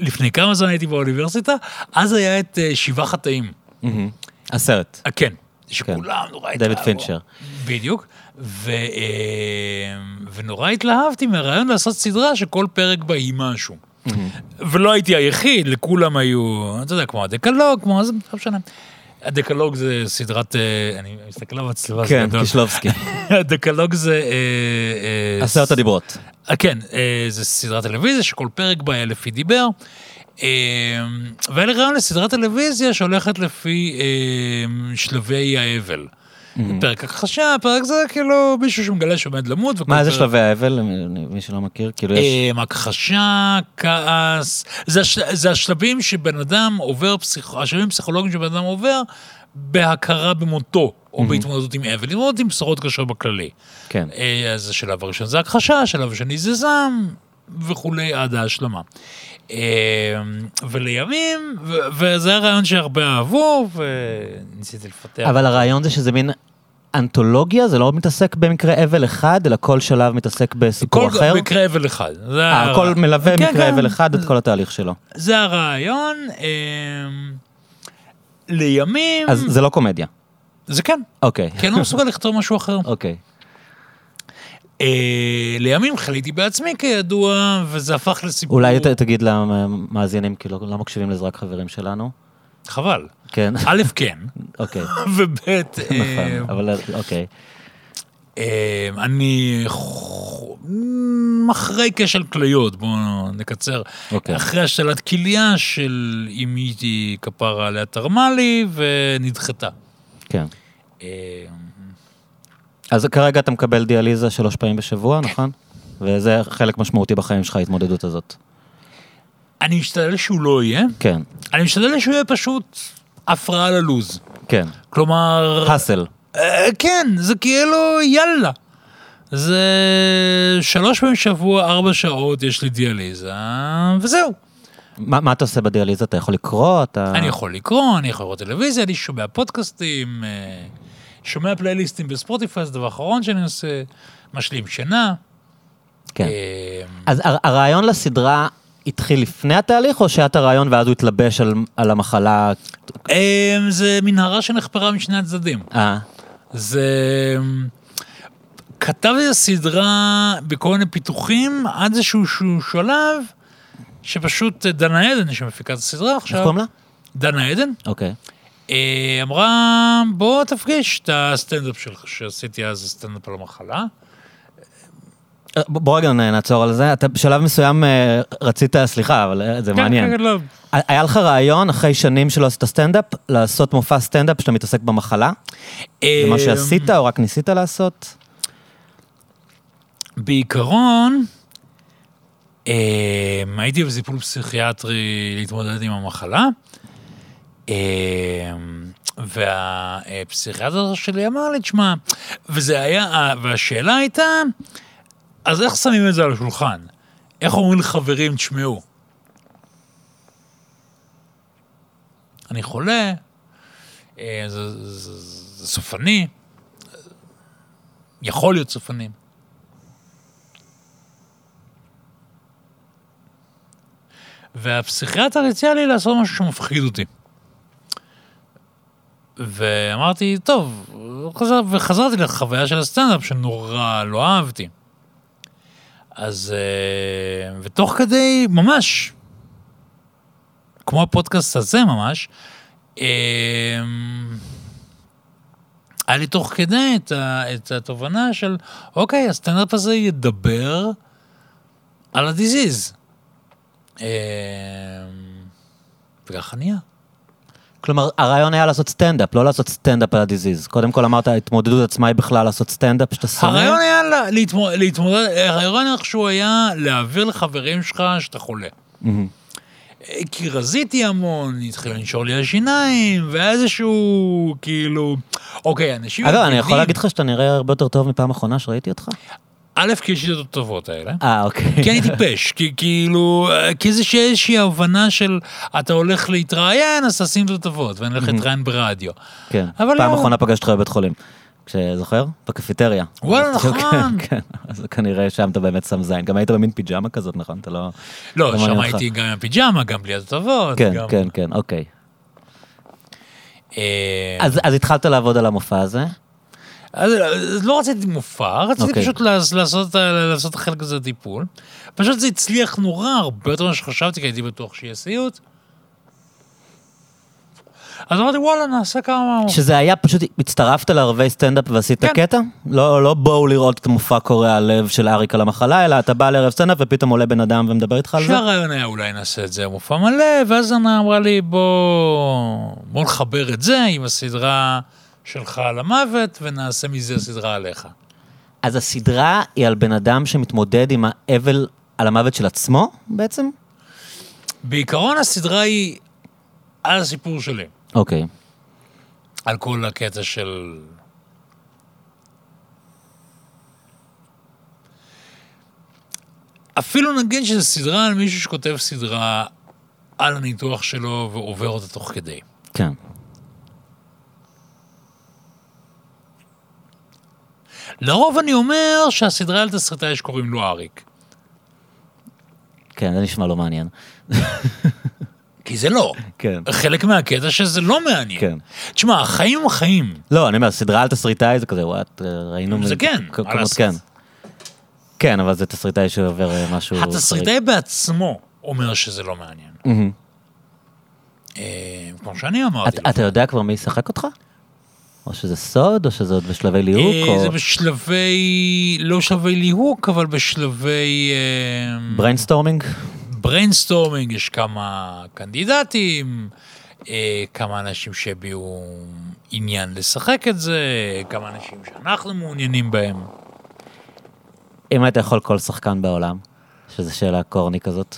ולפני כמה זמן הייתי באוניברסיטה, אז היה את אה, שבעה חטאים. מהמם. הסרט. אה, כן, שכולם נורא התלהבו. דויד פינצ'ר. בדיוק. ו, אה, ונורא התלהבתי מהרעיון לעשות סדרה שכל פרק בה היא משהו. ולא הייתי היחיד, לכולם היו, אתה יודע, כמו הדקלוג, כמו, זה לא משנה. הדקלוג זה סדרת, אה, אני מסתכל על הצלבה, כן. קישלובסקי. הדקלוג זה... אה, אה, עשרת הדיברות. כן, זה סדרת טלוויזיה שכל פרק בה היה לפי דיבר. והיה לי רעיון לסדרת טלוויזיה שהולכת לפי שלבי האבל. פרק הכחשה, פרק זה כאילו מישהו שמגלה שעומד למות. מה זה שלבי האבל, מי שלא מכיר? כאילו יש... אה, הכחשה, כעס, זה, הש, זה השלבים שבן אדם עובר. השלבים הפסיכולוגיים שבן אדם עובר בהכרה במותו, או בהתמודדות עם אבל, התמודדות עם בשורות קשות בכללי. כן. אה, אז השלב הראשון זה הכחשה, השלב השני זה זעם, וכולי עד ההשלמה. אה, ולימים, וזה היה רעיון שהרבה אהבו, וניסיתי לפתח. אבל הרעיון זה שזה מין אנתולוגיה, זה לא מתעסק במקרה אבל אחד, אלא כל שלב מתעסק בסיפור כל אחר? מקרה אבל אחד. אה, הכל מלווה כן, מקרה כן. אבל אחד את כל התהליך שלו. זה הרעיון. אה, לימים, אז זה לא קומדיה. זה כן, אוקיי. כי אני לא מסוגל לכתוב משהו אחר. אוקיי. אה, לימים חליתי בעצמי כידוע, וזה הפך לסיפור... אולי ת- תגיד למאזינים, כאילו, לא מקשיבים לזה רק חברים שלנו. חבל. כן, א', כן, אוקיי. וב', אה, נכון, אבל אוקיי. אה, אני אחרי כשל כליות, בואו נקצר. אוקיי. אחרי השתלת כליה של אמי כפרה עליה תרמה לי, ונדחתה. כן. אה, אז כרגע אתה מקבל דיאליזה שלוש פעמים בשבוע, נכון? וזה חלק משמעותי בחיים שלך, ההתמודדות הזאת. אני משתדל שהוא לא יהיה, כן, אני משתדל שהוא יהיה פשוט הפרעה ללוז. כן. כלומר... האסל. אה, כן, זה כאילו יאללה. זה שלוש פעמים בשבוע, ארבע שעות, יש לי דיאליזה, וזהו. מה מה אתה עושה בדיאליזה? אתה יכול לקרוא? אתה... אני יכול לקרוא, אני יכול לראות טלוויזיה, אני שומע פודקאסטים, אה, שומע פלייליסטים בספוטיפיי, זה הדבר האחרון שאני עושה, משלים שינה. כן. אה, אז הר- הרעיון לסדרה התחיל לפני התהליך, או שהיה את הרעיון ואז הוא התלבש על, על המחלה? אה, זה מנהרה שנחפרה משני הצדדים. אה, זה... כתבתי את הסדרה בכל מיני פיתוחים עד איזשהו שלב שפשוט דנה עדן, שמפיקה את הסדרה איך עכשיו, קוראים לה? דנה עדן, אוקיי. אה, אמרה, בוא תפגיש את הסטנדאפ שלך, שעשיתי אז סטנדאפ על המחלה. בוא רגע נעצור על זה. אתה בשלב מסוים אה, רצית, סליחה, אבל אה, זה מעניין. כן, כן, לא. היה לך רעיון, אחרי שנים שלא עשית סטנדאפ, לעשות מופע סטנדאפ שאתה מתעסק במחלה? זה מה אה, שעשית או רק ניסית לעשות? בעיקרון, הייתי בטיפול פסיכיאטרי להתמודד עם המחלה, והפסיכיאטר שלי אמר לי, תשמע, וזה היה, והשאלה הייתה, אז איך שמים את זה על השולחן? איך אומרים לחברים, תשמעו, אני חולה, אה, זה, זה, זה, זה סופני, יכול להיות סופני. והפסיכיאטר הציע לי לעשות משהו שמפחיד אותי. ואמרתי, טוב, חזר, וחזרתי לחוויה של הסטנדאפ שנורא לא אהבתי. אז, אה, ותוך כדי, ממש, כמו הפודקאסט הזה ממש, אה, היה לי תוך כדי את, ה, את התובנה של, אוקיי, הסטנדאפ הזה ידבר על ה disease. אה, וככה נהיה. כלומר, הרעיון היה לעשות סטנדאפ, לא לעשות סטנדאפ על ה disease. קודם כל אמרת, ההתמודדות עצמה היא בכלל לעשות סטנדאפ שאתה שונא. הרעיון היה לה- להתמודד, להתמודד, הרעיון איכשהו היה להעביר לחברים שלך שאתה חולה. אה, כי רזיתי המון, התחיל לנשור לי השיניים, והיה איזשהו, כאילו, אוקיי, אנשים... אגב, אני יכול להגיד לך שאתה נראה הרבה יותר טוב מפעם אחרונה שראיתי אותך? א', כי יש לי את הטובות האלה. אה, אוקיי. כי אני טיפש, כי כאילו, אה, כי זה שאיזושהי הבנה של אתה הולך להתראיין, אז תשים את הטובות, ואני הולך להתראיין ברדיו. כן. אבל פעם לא. אחרונה פגשתי אותך בבית חולים. כשזוכר? בקפיטריה. וואלה, נכון. כן, כן. אז כנראה שם אתה באמת שם זין. גם היית במין פיג'מה כזאת, נכון? אתה לא... לא, לא שם. הייתי גם עם הפיג'מה, גם בלי הטובות. כן, כן, כן, אוקיי. אה, אז אז התחלת לעבוד על המופע הזה. אז אז לא רציתי מופע, רציתי אוקיי. פשוט לעש- לעשות לעשות את החלק הזה טיפול. פשוט זה הצליח נורא, הרבה יותר ממה שחשבתי, כי הייתי בטוח שיהיה סיוט. אז אמרתי, וואלה, נעשה כמה... שזה היה פשוט, הצטרפת לערבי סטנדאפ ועשית כן. קטע? לא, לא בואו לראות את המופע קורע הלב של אריק על המחלה, אלא אתה בא לערב סטנדאפ ופתאום עולה בן אדם ומדבר איתך על זה? שהרעיון היה אולי נעשה את זה מופע מלא, ואז אנה אמרה לי, בוא, בוא נחבר את זה עם הסדרה שלך על המוות, ונעשה מזה סדרה עליך. אז הסדרה היא על בן אדם שמתמודד עם האבל על המוות של עצמו, בעצם? בעיקרון הסדרה היא על הסיפור שלי, אוקיי. על כל הקטע של... אפילו נגיד שזו סדרה על מישהו שכותב סדרה על הניתוח שלו ועובר אותה תוך כדי. כן. לרוב אני אומר שהסדרה על תסריטאי שקוראים לו אריק. כן, זה נשמע לא מעניין. כי זה לא. כן. חלק מהקטע שזה לא מעניין. כן. תשמע, החיים הם חיים. לא, אני אומר, סדרה על תסריטאי זה כזה, וואט, ראינו... זה כן, כמות-? כן. כן, אבל זה תסריטאי שעובר אה, משהו... התסריטאי בעצמו אומר שזה לא מעניין. אה, כמו שאני אמרתי. את- אתה יודע כבר מי ישחק אותך? או שזה סוד, או שזה עוד בשלבי ליהוק? אה, או זה בשלבי, לא שלבי ליהוק, אבל בשלבי brainstorming? brainstorming, יש כמה קנדידטים, אה, כמה אנשים שהביעו עניין לשחק את זה, כמה אנשים שאנחנו מעוניינים בהם. אם היית יכול כל שחקן בעולם, שזו שאלה corny כזאת.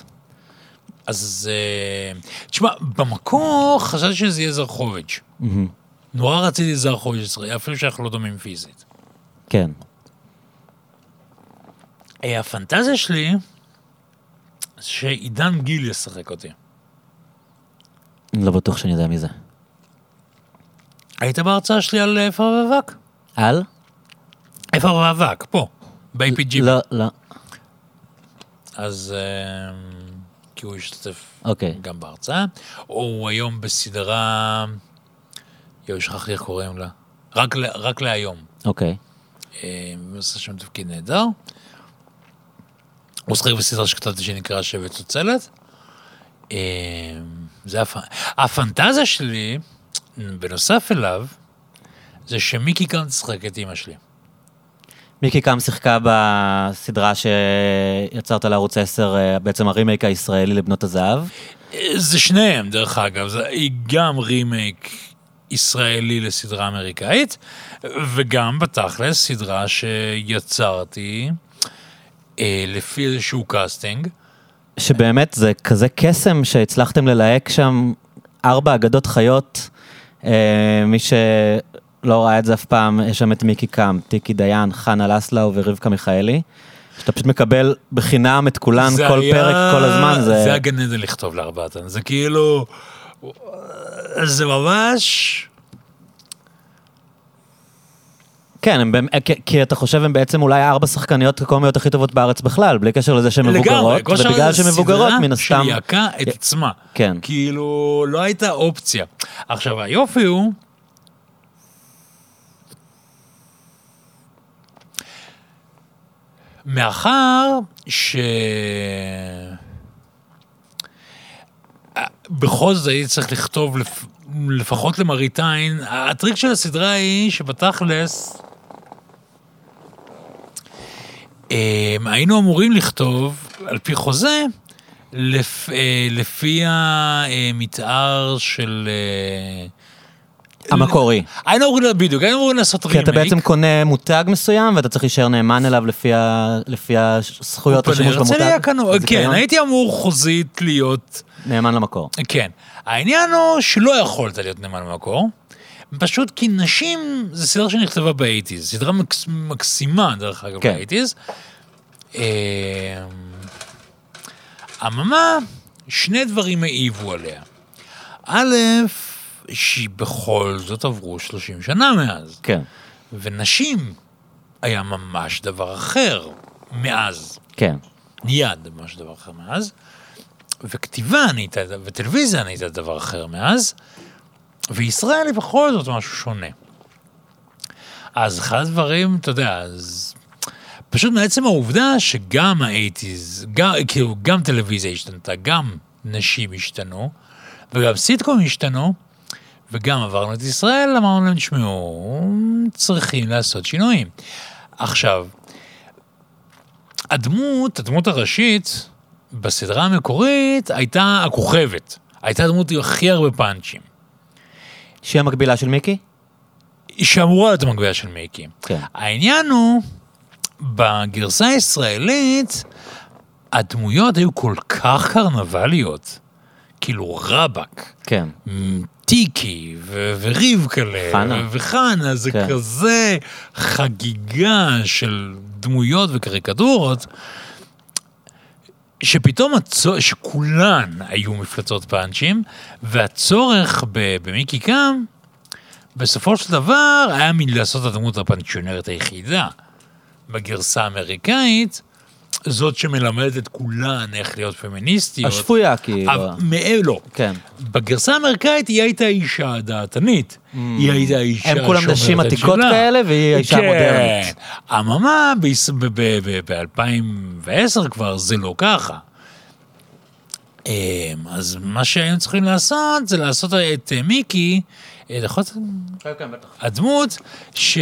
אז אה, תשמע, במקור חשבתי שזה יהיה זרחוביץ'. מהמם. נורא רציתי זרחוביץ', אפילו שאנחנו לא דומים פיזית. כן. אה, הפנטזיה שלי, שעידן גיל ישחק אותי. לא בטוח שאני יודע מי זה. היית בהרצאה שלי על איפה ואבק? על? איפה ואבק, פה, ב-APG. לא, לא. אז אה, כי הוא השתתף אוקיי. גם בהרצאה, הוא היום בסדרה, יואו, שכחתי איך קוראים לה. רק, רק להיום. אוקיי. אה, הוא עושה שם תפקיד נהדר. הוא שחק בסדרה שכתבתי שנקרא שבט צוצלת. אה, זה הפ... הפנטזיה שלי, בנוסף אליו, זה שמיקי כאן תשחק את אימא שלי. מיקי קם שיחקה בסדרה שיצרת לערוץ 10, אה, בעצם הרימייק הישראלי לבנות הזהב. אה, זה שניהם, דרך אגב, זה היא גם רימייק ישראלי לסדרה אמריקאית, וגם בתכלס סדרה שיצרתי אה, לפי איזשהו קאסטינג. שבאמת זה כזה קסם שהצלחתם ללהק שם ארבע אגדות חיות. אה, מי שלא ראה את זה אף פעם, יש שם את מיקי קם, טיקי דיין, חנה לסלאו ורבקה מיכאלי. שאתה פשוט מקבל בחינם את כולן כל היה- פרק, כל הזמן. זה... זה הגן עדן לכתוב לארבעתן, זה כאילו... זה ממש... כן, הם, כי, כי אתה חושב הם בעצם אולי ארבע שחקניות הקומיות הכי טובות בארץ בכלל, בלי קשר לזה שהן מבוגרות, ובגלל שהן זה מבוגרות, סדרה מן הסתם... שליהקה את עצמה. כן. כאילו, לא הייתה אופציה. עכשיו, היופי הוא... מאחר ש... בכל זאת הייתי צריך לכתוב לפ... לפחות למראית עין, הטריק של הסדרה היא שבתכלס אמ, היינו אמורים לכתוב, על פי חוזה, לפ, אה, לפי המתאר של... המקורי. היינו אמורים, בדיוק, היינו אמורים לעשות כי רימייק. אתה בעצם קונה מותג מסוים, ואתה צריך להישאר נאמן אליו לפי הזכויות השימוש במותג. הרצליה קנו, כן. הייתי אמור חוזית להיות, נאמן למקור. כן. העניין הוא שלא יכולת להיות נאמן במקור, פשוט כי נשים זה סדרה שנכתבה ב eighties, סדרה מקס, מקסימה דרך אגב כן. ב eighties. אה, אממה, שני דברים העיבו עליה. א', שהיא בכל זאת עברו 30 שנה מאז. כן, ונשים היה ממש דבר אחר מאז. כן. נהיה ממש דבר אחר מאז. וכתיבה נהייתה, וטלוויזיה נהייתה דבר אחר מאז. וישראל היא בכל זאת משהו שונה. אז אחד הדברים, אתה יודע, אז... פשוט מעצם העובדה שגם האייטיז, גם, כאילו, גם טלוויזיה השתנתה, גם נשים השתנו, וגם סיטקום השתנו, וגם עברנו את ישראל, אמרנו להם, תשמעו, צריכים לעשות שינויים. עכשיו, הדמות, הדמות הראשית, בסדרה המקורית, הייתה הכוכבת. הייתה הדמות עם הכי הרבה פאנצ'ים. שהיא המקבילה של מיקי? שאמורה להיות המקבילה של מיקי. כן. העניין הוא, בגרסה הישראלית, הדמויות היו כל כך קרנבליות. כאילו רבאק, כן. טיקי ו- ורבקלה חנה. וחנה, זה כן. כזה חגיגה של דמויות וקריקטורות, שפתאום, הצו... שכולן היו מפלצות פאנצ'ים, והצורך ב- במיקי קאם, בסופו של דבר היה מלעשות את הדמות הפנצ'יונרת היחידה. בגרסה האמריקאית, זאת שמלמדת את כולן איך להיות פמיניסטיות. השפויה, כאילו. אבל מעבר, לא. כן. בגרסה האמריקאית היא הייתה אישה הדעתנית. היא הייתה אישה הם כולם נשים עתיקות שלה. כאלה, והיא אישה כן. מודרנית. אממה, ב-2010 כבר זה לא ככה. אמ, אז מה שהיינו צריכים לעשות זה לעשות את אה, מיקי, אה, יכול להיות הדמות, ש...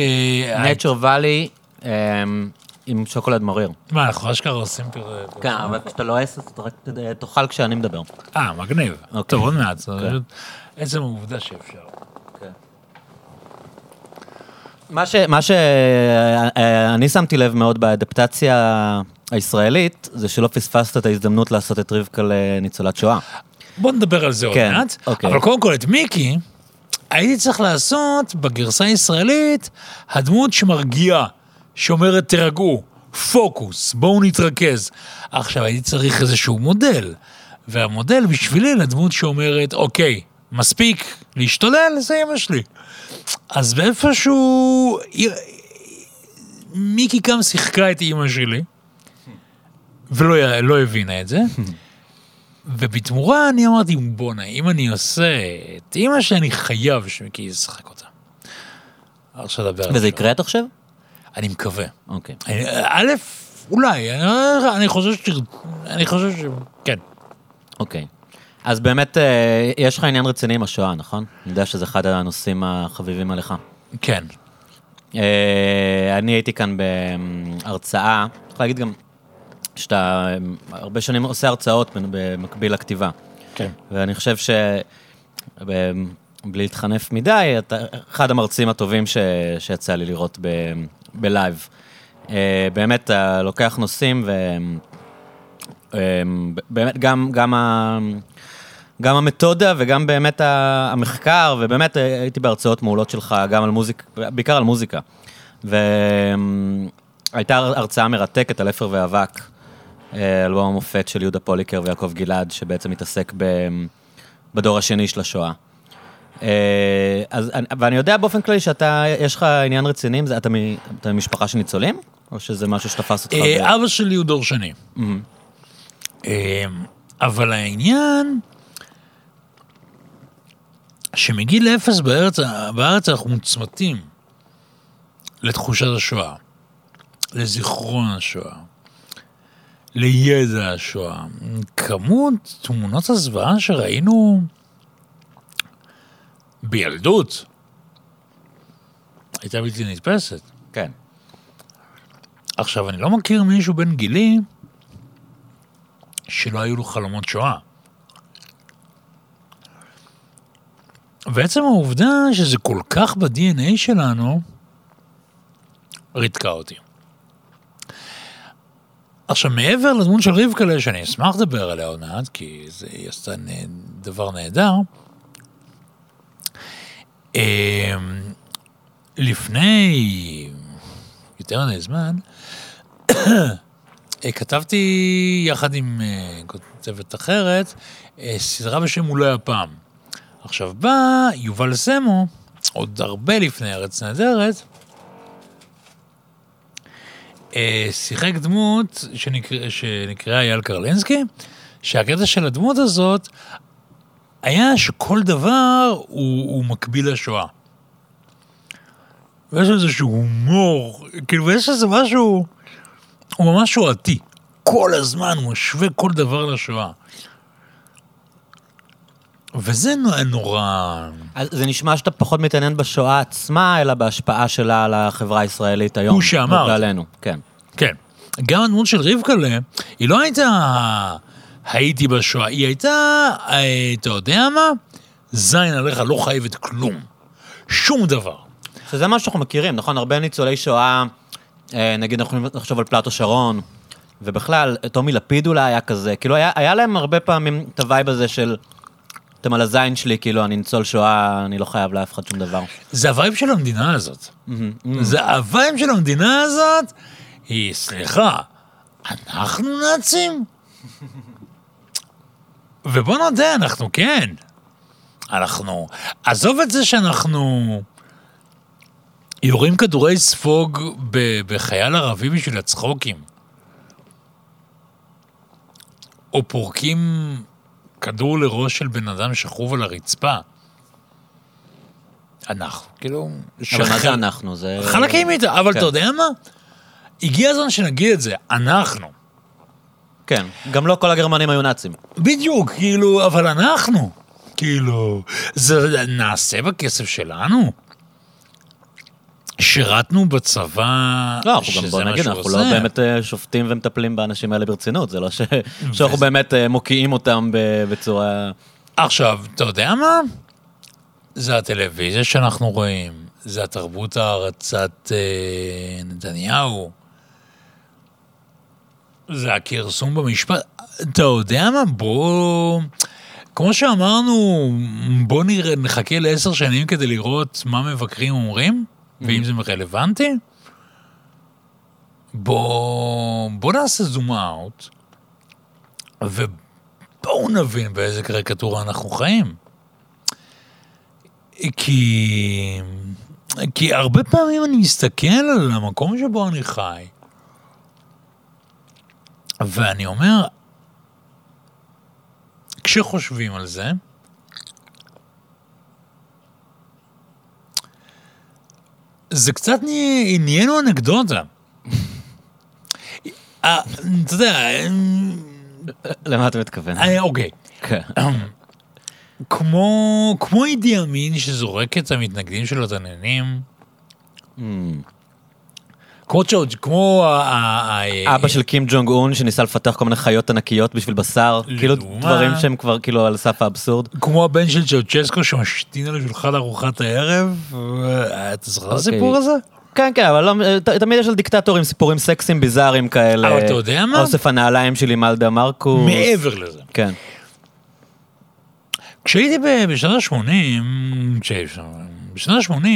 nature valley אמ, עם שוקולד מריר. מה, אנחנו אשכרה עושים פר... כן, אבל כשאתה לועס, אז אתה רק תאכל כשאני מדבר. אה, מגניב. אוקיי. טוב, עוד מעט. זה אוקיי. פשוט עצם העובדה שאפשר. מה ש- מה שאני שמתי לב מאוד באדפטציה הישראלית, זה שלא פספסת את ההזדמנות לעשות את רבקה לניצולת שואה. בוא נדבר על זה עוד כן, מעט. אוקיי. אבל קודם כל את מיקי, הייתי צריך לעשות בגרסה הישראלית הדמות שמרגיעה, שאומרת תירגעו, פוקוס, בואו נתרכז. עכשיו הייתי צריך איזשהו מודל, והמודל בשבילי לדמות שאומרת, אוקיי, מספיק להשתולל, זה אמא שלי. אז באיפשהו, מיקי גם שיחקה את אימא שלי, ולא לא הבינה את זה. ובתמורה אני אמרתי, בואנה, אם אני עושה את אימא שלי, אני חייב שמיקי ישחק אותה. עכשיו לדבר על וזה זה. יקרה, אתה חושב? אני מקווה. אוקיי. אני- א', אולי, אני- אני חושב ש... אני חושב ש... כן. אוקיי. אז באמת, אה, יש לך עניין רציני עם השואה, נכון? אני יודע שזה אחד הנושאים החביבים עליך. כן. אה, אני הייתי כאן בהרצאה, יכול להגיד גם שאתה אה, הרבה שנים עושה הרצאות במקביל לכתיבה. כן. ואני חושב ש... בלי להתחנף מדי, אתה אחד המרצים הטובים ש... שיצא לי לראות ב... בלייב. אה, באמת, אתה לוקח נושאים ו... אה, גם, גם, ה... גם המתודה וגם באמת המחקר, ובאמת הייתי בהרצאות מעולות שלך, גם על מוזיקה, בעיקר על מוזיקה. והייתה הרצאה מרתקת על אפר ואבק, אלבום המופת של יהודה פוליקר ויעקב גלעד, שבעצם מתעסק ב... בדור השני של השואה. אה, אז, אני- ואני יודע באופן כללי שאתה, יש לך עניין רציני עם זה, אתה, מ- אתה ממשפחה של ניצולים? או שזה משהו שתפס אותך? אה, אבא שלי הוא דור שני. אה, אבל העניין, שמגיל אפס בארץ, בארץ אנחנו מוצמתים לתחושת השואה, לזיכרון השואה, לידע השואה. כמות תמונות הזוועה שראינו בילדות הייתה בלתי נתפסת. כן. עכשיו, אני לא מכיר מישהו בן גילי שלא היו לו חלומות שואה. ועצם העובדה שזה כל כך ב-DNA שלנו, ריתקה אותי. עכשיו, מעבר לדמות של רבקלה, שאני אשמח לדבר עליה עוד מעט, כי זה, היא עשתה דבר נהדר, לפני יותר מדי זמן, אה, כתבתי יחד עם אה, כותבת אחרת, אה, סדרה בשם אולי הפעם. עכשיו בא יובל סמו, עוד הרבה לפני ארץ נהדרת, שיחק דמות שנקרא, שנקראה אייל קרלנסקי, שהקטע של הדמות הזאת היה שכל דבר הוא, הוא מקביל לשואה. ויש איזשהו הומור, כאילו, ויש איזה משהו, הוא ממש שואתי. כל הזמן הוא משווה כל דבר לשואה. וזה נו- נורא... זה נשמע שאתה פחות מתעניין בשואה עצמה, אלא בהשפעה שלה על החברה הישראלית היום. הוא שאמרת. ועלינו, כן. כן. גם הדמות של רבקלה, היא לא הייתה הייתי בשואה, היא הייתה, אה, אתה יודע מה? זין עליך לא חייבת כלום. שום דבר. שזה מה שאנחנו מכירים, נכון? הרבה ניצולי שואה, אה, נגיד אנחנו לחשוב על פלטו שרון, ובכלל, טומי לפיד אולי היה כזה, כאילו היה, היה להם הרבה פעמים את ה vibe הזה של, אתם על הזין שלי, כאילו, אני ניצול שואה, אני לא חייב לאף אחד שום דבר. זה ה vibe של המדינה הזאת. זה ה vibe של המדינה הזאת, היא, סליחה, אנחנו נאצים? ובוא נודה, אנחנו כן. אנחנו... עזוב את זה שאנחנו יורים כדורי ספוג בחייל ערבי בשביל הצחוקים. או פורקים כדור לראש של בן אדם שכוב על הרצפה. אנחנו, כאילו... אבל מה זה אנחנו? זה... חלקים איתה, אבל כן. אתה יודע מה? הגיע הזמן שנגיד את זה, אנחנו. כן, גם לא כל הגרמנים היו נאצים. בדיוק, כאילו, אבל אנחנו. כאילו, זה נעשה בכסף שלנו? שירתנו בצבא, לא, אנחנו גם, בוא נגיד, אנחנו עושה. לא באמת אה, שופטים ומטפלים באנשים האלה ברצינות, זה לא ש... שאנחנו באמת אה, מוקיעים אותם בצורה... עכשיו, אתה יודע מה? זה הטלוויזיה שאנחנו רואים, זה התרבות הערצת אה, נתניהו, זה הכרסום במשפט. אתה יודע מה? בוא... כמו שאמרנו, בוא נראה, נחכה לעשר שנים כדי לראות מה מבקרים אומרים, ואם זה רלוונטי. בוא, בוא נעשה זום אאוט, ובואו נבין באיזה קריקטורה אנחנו חיים. כי... כי הרבה פעמים אני מסתכל על המקום שבו אני חי, ואני אומר, כשחושבים על זה, זה קצת נה- נהיינו אנקדוטה. אה, אתה יודע, למה אתה מתכוון? אה, אוקיי. כן. כמו, כמו אידי אמין שזורק את המתנגדים שלו לתננים, Hmm. כמו כמו ה- אבא של קים ג'ונג און שניסה לפתח כל מיני חיות ענקיות בשביל בשר, כאילו. דברים שהם כבר כאילו על סף האבסורד. כמו הבן של צ'אוצ'סקו שמשתין על השולחן ארוחת הערב. אתה זוכר את אוקיי. הסיפור הזה? כן, כן, אבל לא, תמיד יש על דיקטטורים סיפורים סקסיים ביזאריים כאלה. אבל אתה יודע מה? אוסף הנעליים של אימלדה מרקוס. מעבר לזה. כן. כשהייתי בשנות ה-80, בשנות ה-80,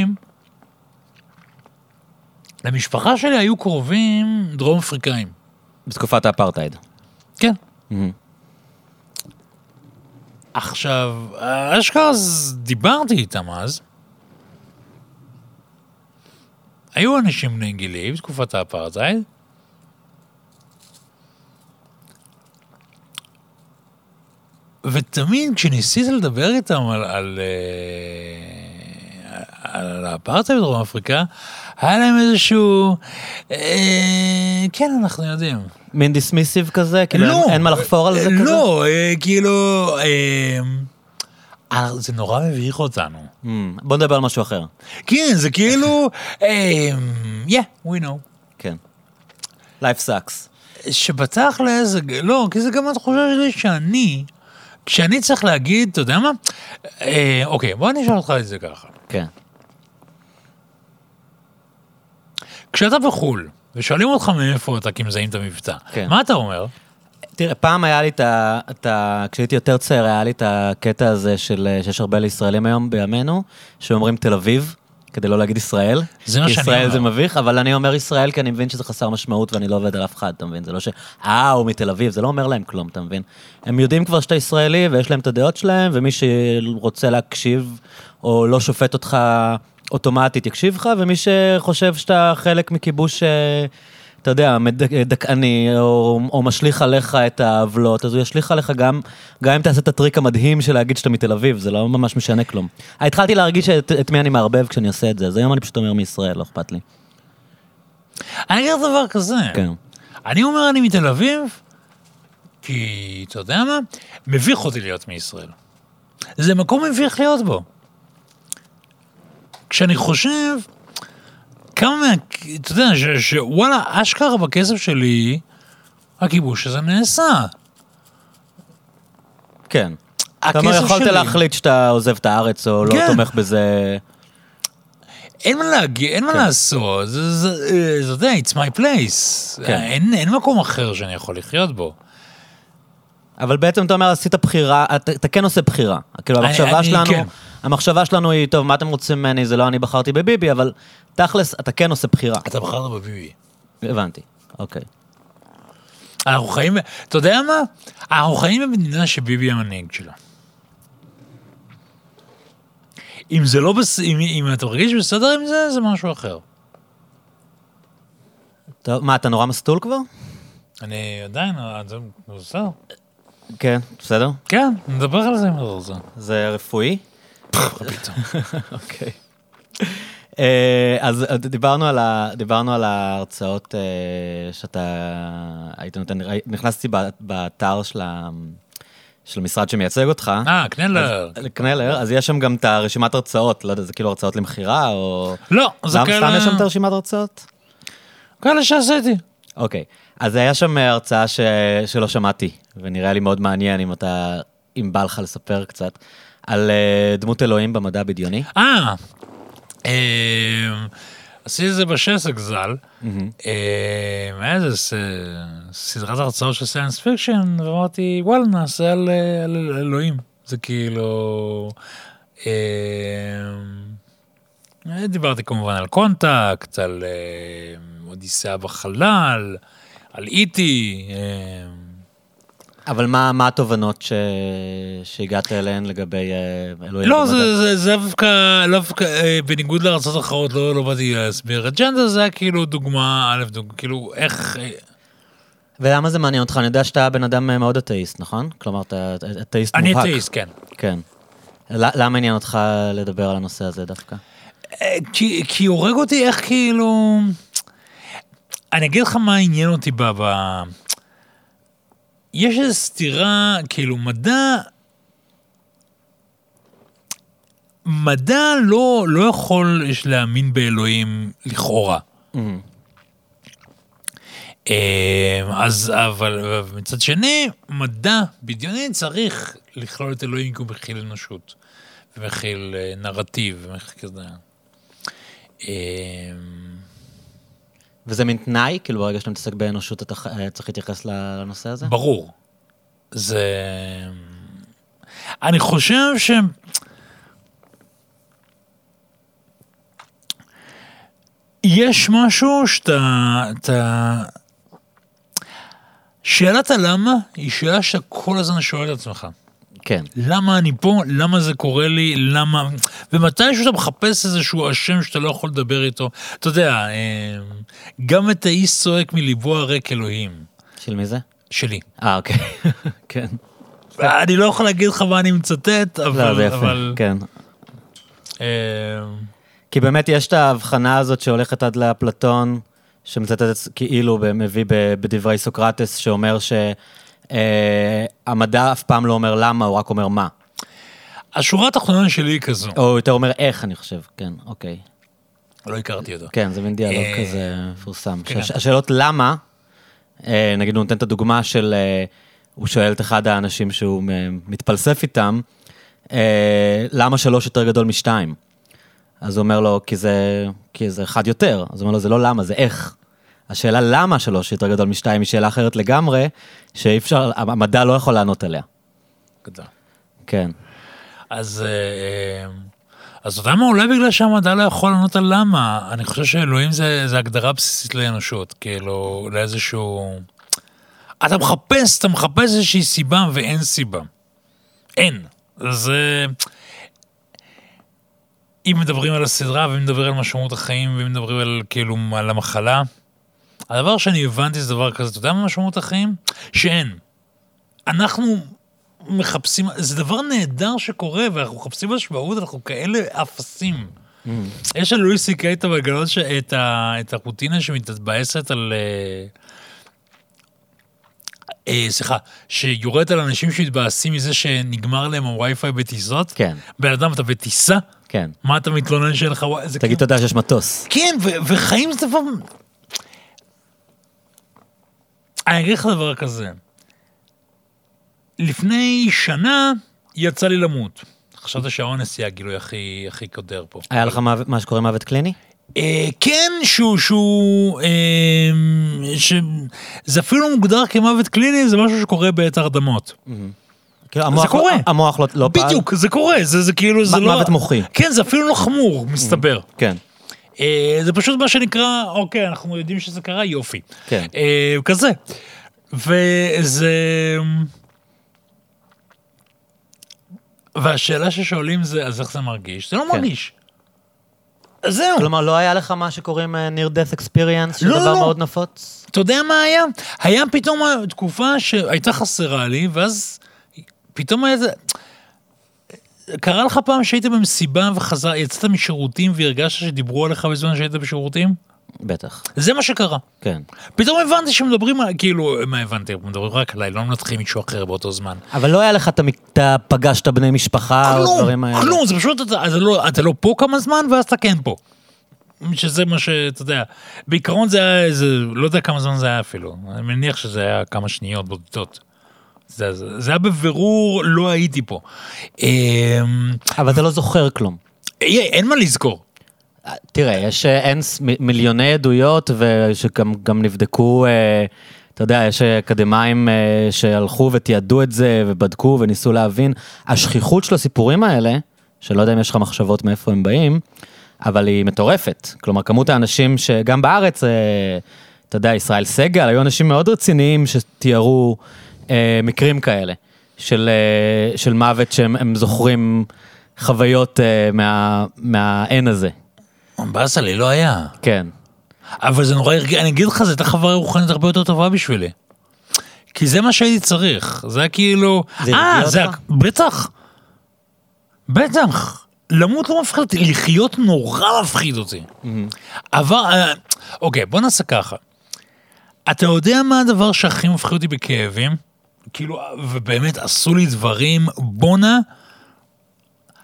למשפחה שלי היו קרובים דרום אפריקאים. בתקופת האפרטהייד. כן. מהמם. עכשיו, אשכרה דיברתי איתם אז. היו אנשים בני גילי בתקופת האפרטהייד. ותמיד כשניסית לדבר איתם על, על, אה, על האפרטהייד בדרום אפריקה, היה להם איזשהו, אה, כן, אנחנו יודעים. מין דיסמיסיב כזה? כאילו לא. אין- אין מה לחפור על זה כזה? לא, אה, כאילו, אה, אה, זה נורא מביך אותנו. Hmm, בוא נדבר על משהו אחר. כן, זה כאילו, אה, yeah, we know. כן. Life sucks. שבתכל'ס, לא, כי זה גם התחושה שלי שאני, כשאני צריך להגיד, אתה יודע מה? אה, אוקיי, בוא אני אשאל אותך את זה ככה. כן. כשאתה בחו"ל, ושואלים אותך מאיפה אתה, כי מזהים את המבטא, כן. מה אתה אומר? תראה, פעם היה לי את ה... את ה- כשהייתי יותר צעיר, היה לי את הקטע הזה של... שיש הרבה לישראלים היום בימינו, שאומרים תל אביב, כדי לא להגיד ישראל. זה מה שאני ישראל אומר. זה מביך, אבל אני אומר ישראל כי אני מבין שזה חסר משמעות ואני לא עובד על אף אחד, אתה מבין? זה לא ש... אה, הוא מתל אביב, זה לא אומר להם כלום, אתה מבין? הם יודעים כבר שאתה ישראלי ויש להם את הדעות שלהם, ומי שרוצה להקשיב או לא שופט אותך אוטומטית יקשיב לך, ומי שחושב שאתה חלק מכיבוש... אה, אתה יודע, מדק- דכאני, או, או משליך עליך את העוולות, אז הוא ישליך עליך גם, גם אם תעשה את הטריק המדהים של להגיד שאתה מתל אביב, זה לא ממש משנה כלום. התחלתי להרגיש את, את מי אני מערבב כשאני עושה את זה, אז היום אני פשוט אומר מישראל, לא אכפת לי. אני אגיד דבר כזה. כן. אני אומר אני מתל אביב, כי, אתה יודע מה? מביך אותי להיות מישראל. זה מקום מביך להיות בו. כשאני חושב, כמה מה... אתה יודע, שוואלה, אשכרה בכסף שלי, הכיבוש הזה נעשה. כן. הכסף יכולת שלי. להחליט שאתה עוזב את הארץ, או לא כן. תומך בזה. אין מה להגיד, אין מה כן. לעשות, זה, זה, אה, אתה יודע, it's my place. כן. אין, אין מקום אחר שאני יכול לחיות בו. אבל בעצם אתה אומר, עשית בחירה, אתה, אתה כן עושה בחירה. כאילו, המחשבה שלנו, כן. המחשבה שלנו היא, טוב, מה אתם רוצים ממני? זה לא אני בחרתי בביבי, אבל תכלס, אתה כן עושה בחירה. אתה בחרת בביבי. הבנתי, אוקיי. אנחנו חיים, אתה יודע מה? אנחנו חיים במדינה שביבי המנהיג שלה. אם זה לא בס... אם, אם אתה מרגיש בסדר עם זה, זה משהו אחר. טוב, מה, אתה נורא מסטול כבר? אני עדיין, אה, זה בסדר. כן, בסדר. כן, נדבר על זה אם אתה רוצה. זה רפואי? פתאום. אוקיי. אה, אז אה, דיברנו על, ה, דיברנו על ההרצאות אה, שאתה היית נותן, נכנסתי באתר של, ה, של המשרד שמייצג אותך, אה, קנלר. קנלר, אז יש שם גם את הרשימת הרצאות, לא יודע, זה כאילו הרצאות למכירה, או... לא, זה למה סתם כאלה... יש שם את הרשימת הרצאות? כאלה שעשיתי. אוקיי, אז היה שם אה, הרצאה ש... שלא שמעתי, ונראה לי מאוד מעניין אם אתה, אם בא לך לספר קצת, על אה, דמות אלוהים במדע בדיוני. אה, אה, עשיתי את זה בשסק ז"ל. אה, היה איזה ס- סדרת הרצאות של science fiction, ואמרתי, וואלה, נעשה על אה, אלוהים. זה כאילו... אה, דיברתי כמובן על Contact, על אה, אודיסאה בחלל, על E.T.. אבל מה, מה התובנות ש... שהגעת אליהן לגבי אה, אלוהים לא? זה, זה, זה דווקא, דווקא, אה, בניגוד להרצאות אחרות, לא, לא באתי להסביר אג'נדה, זה היה כאילו דוגמה, א', דוג, כאילו, איך... אה, ולמה זה מעניין אותך? אני יודע שאתה בן אדם מאוד אתאיסט, נכון? כלומר, אתה אתאיסט אני מובהק. אתאיסט, כן. כן. למה עניין אותך לדבר על הנושא הזה דווקא? כי, כי הורג אותי איך כאילו... אני אגיד לך מה עניין אותי ב... יש איזו סתירה, כאילו, מדע... מדע לא, לא יכול יש להאמין באלוהים לכאורה. אה, אז, אבל מצד שני, מדע בדיוני צריך לכלול את אלוהים כי הוא מכיל אנושות, ומכיל אה, נרטיב, ומכיל כזה. וזה מין תנאי? כאילו ברגע שאתה מתעסק באנושות אתה אה, צריך להתייחס לנושא הזה? ברור. זה... אני חושב ש... יש משהו שאתה... אתה... שאלת הלמה היא שאלה שאתה כל הזמן שואל את עצמך. כן. למה אני פה? למה זה קורה לי? למה... ומתישהו אתה מחפש איזשהו אשם שאתה לא יכול לדבר איתו. אתה יודע, אה, גם את האיש צועק מליבו הריק אלוהים. של מי זה? שלי. אה, אוקיי. כן. אני לא יכול להגיד לך מה אני מצטט, לא, אבל... זה יפה, אבל כן. אה, כי באמת יש את ההבחנה הזאת שהולכת עד לאפלטון, שמצטט כאילו, מביא בדברי סוקרטס, שאומר שהמדע אף פעם לא אומר למה, הוא רק אומר מה. השורה התחתונה שלי היא כזו, או יותר אומר איך, אני חושב, כן, אוקיי. לא הכרתי אותו. כן, זה מין דיאלוג אה, כזה מפורסם. כן. השאלות למה, אה, נגיד הוא נותן את הדוגמה של, אה, הוא שואל את אחד האנשים שהוא אה, מתפלסף איתם, אה, למה שלוש יותר גדול משתיים? אז הוא אומר לו, כי זה, כי זה אחד יותר. אז הוא אומר לו, זה לא למה, זה איך. השאלה למה שלוש יותר גדול משתיים היא שאלה אחרת לגמרי, שאי אפשר, המדע לא יכול לענות עליה. גדול. כן. אז, אה, אז אתה יודע מה, אולי בגלל שהמדע לא יכול לענות על למה, אני חושב שאלוהים זה, זה הגדרה בסיסית לאנושות, כאילו, לאיזשהו... אתה מחפש, אתה מחפש איזושהי סיבה ואין סיבה. אין. זה... אם מדברים על הסדרה, ואם מדברים על משמעות החיים, ואם מדברים על, כאילו, על המחלה, הדבר שאני הבנתי זה דבר כזה, אתה יודע מה משמעות החיים? שאין. אנחנו מחפשים, זה דבר נהדר שקורה, ואנחנו מחפשים משמעות, אנחנו כאלה אפסים. יש על לואי סי קיי את המנגנון, ש- את ה- את הרוטינה שמתבאסת על... אה, אה, סליחה, שיורדת על אנשים שמתבאסים מזה שנגמר להם הווי-פיי בטיסות. כן. בן אדם, אתה בטיסה? כן. מה אתה מתלונן שאין לך וואי? תגיד כאילו- תודה שיש מטוס. כן, וחיים זה דבר... אני אגיד לך דבר כזה. לפני שנה יצא לי למות. חשבת שהאונס יהיה הגילוי הכי, הכי קודר פה. היה לך מוות- מה שקורה מוות קליני? אה, כן, שהוא, שהוא, אה, ש... זה אפילו מוגדר כמוות קליני, זה משהו שקורה בעת הרדמות. כאילו, המוח, קורה. המוח לא, לא פעל? בדיוק, זה קורה, זה, זה כאילו, זה לא... מוות מוחי. כן, זה אפילו לא חמור, מסתבר. כן. אה, זה פשוט מה שנקרא, אוקיי, אנחנו יודעים שזה קרה, יופי. כן. אה, כזה. וזה... והשאלה ששואלים זה, אז איך זה מרגיש? זה לא כן. מרגיש. אז זהו. כלומר, לא היה לך מה שקוראים אה, near death experience, שזה לא, דבר לא. מאוד נפוץ? אתה יודע מה היה? היה פתאום תקופה שהייתה חסרה לי, ואז פתאום היה איזה... קרה לך פעם שהיית במסיבה וחזר, יצאת משירותים והרגשת שדיברו עליך בזמן שהיית בשירותים? בטח, זה מה שקרה. כן. פתאום הבנתי שמדברים, כאילו, מה הבנתי? מדברים רק עליי, לא מנתחים מישהו אחר באותו זמן. אבל לא היה לך, אתה, פגשת בני משפחה או דברים כלום, האלה? כלום, זה פשוט, אתה, אתה, לא, אתה לא פה כמה זמן ואז אתה כן פה. שזה מה שאתה יודע, בעיקרון זה היה איזה, לא יודע כמה זמן זה היה אפילו, אני מניח שזה היה כמה שניות בודדות. זה, זה, זה היה בבירור, לא הייתי פה. אמ, אבל אתה לא זוכר כלום. אין אין מה לזכור. תראה, יש אה, אין מיליוני עדויות ושגם גם נבדקו, אה, אתה יודע, יש אקדמאים אה, שהלכו ותיעדו את זה ובדקו וניסו להבין. השכיחות של הסיפורים האלה, שלא יודע אם יש לך מחשבות מאיפה הם באים, אבל היא מטורפת. כלומר, כמות האנשים שגם בארץ, אה, אתה יודע, ישראל סגל, היו אנשים מאוד רציניים שתיארו אה, מקרים כאלה, של, אה, של מוות שהם הם זוכרים חוויות אה, מה, מהאין הזה. באסה לי, לא היה. כן. אבל זה נורא הרגיע, אני אגיד לך, זו הייתה חוויה רוחנית הרבה יותר טובה בשבילי. כי זה מה שהייתי צריך, זה היה כאילו... זה אה, הרגיע זה... אותך? בטח. בטח. למות לא מפחיד אותי, לחיות נורא מפחיד אותי. אבל, אה, אוקיי, בוא נעשה ככה. אתה יודע מה הדבר שהכי מפחיד אותי בכאבים? כאילו, ובאמת עשו לי דברים, בואנה,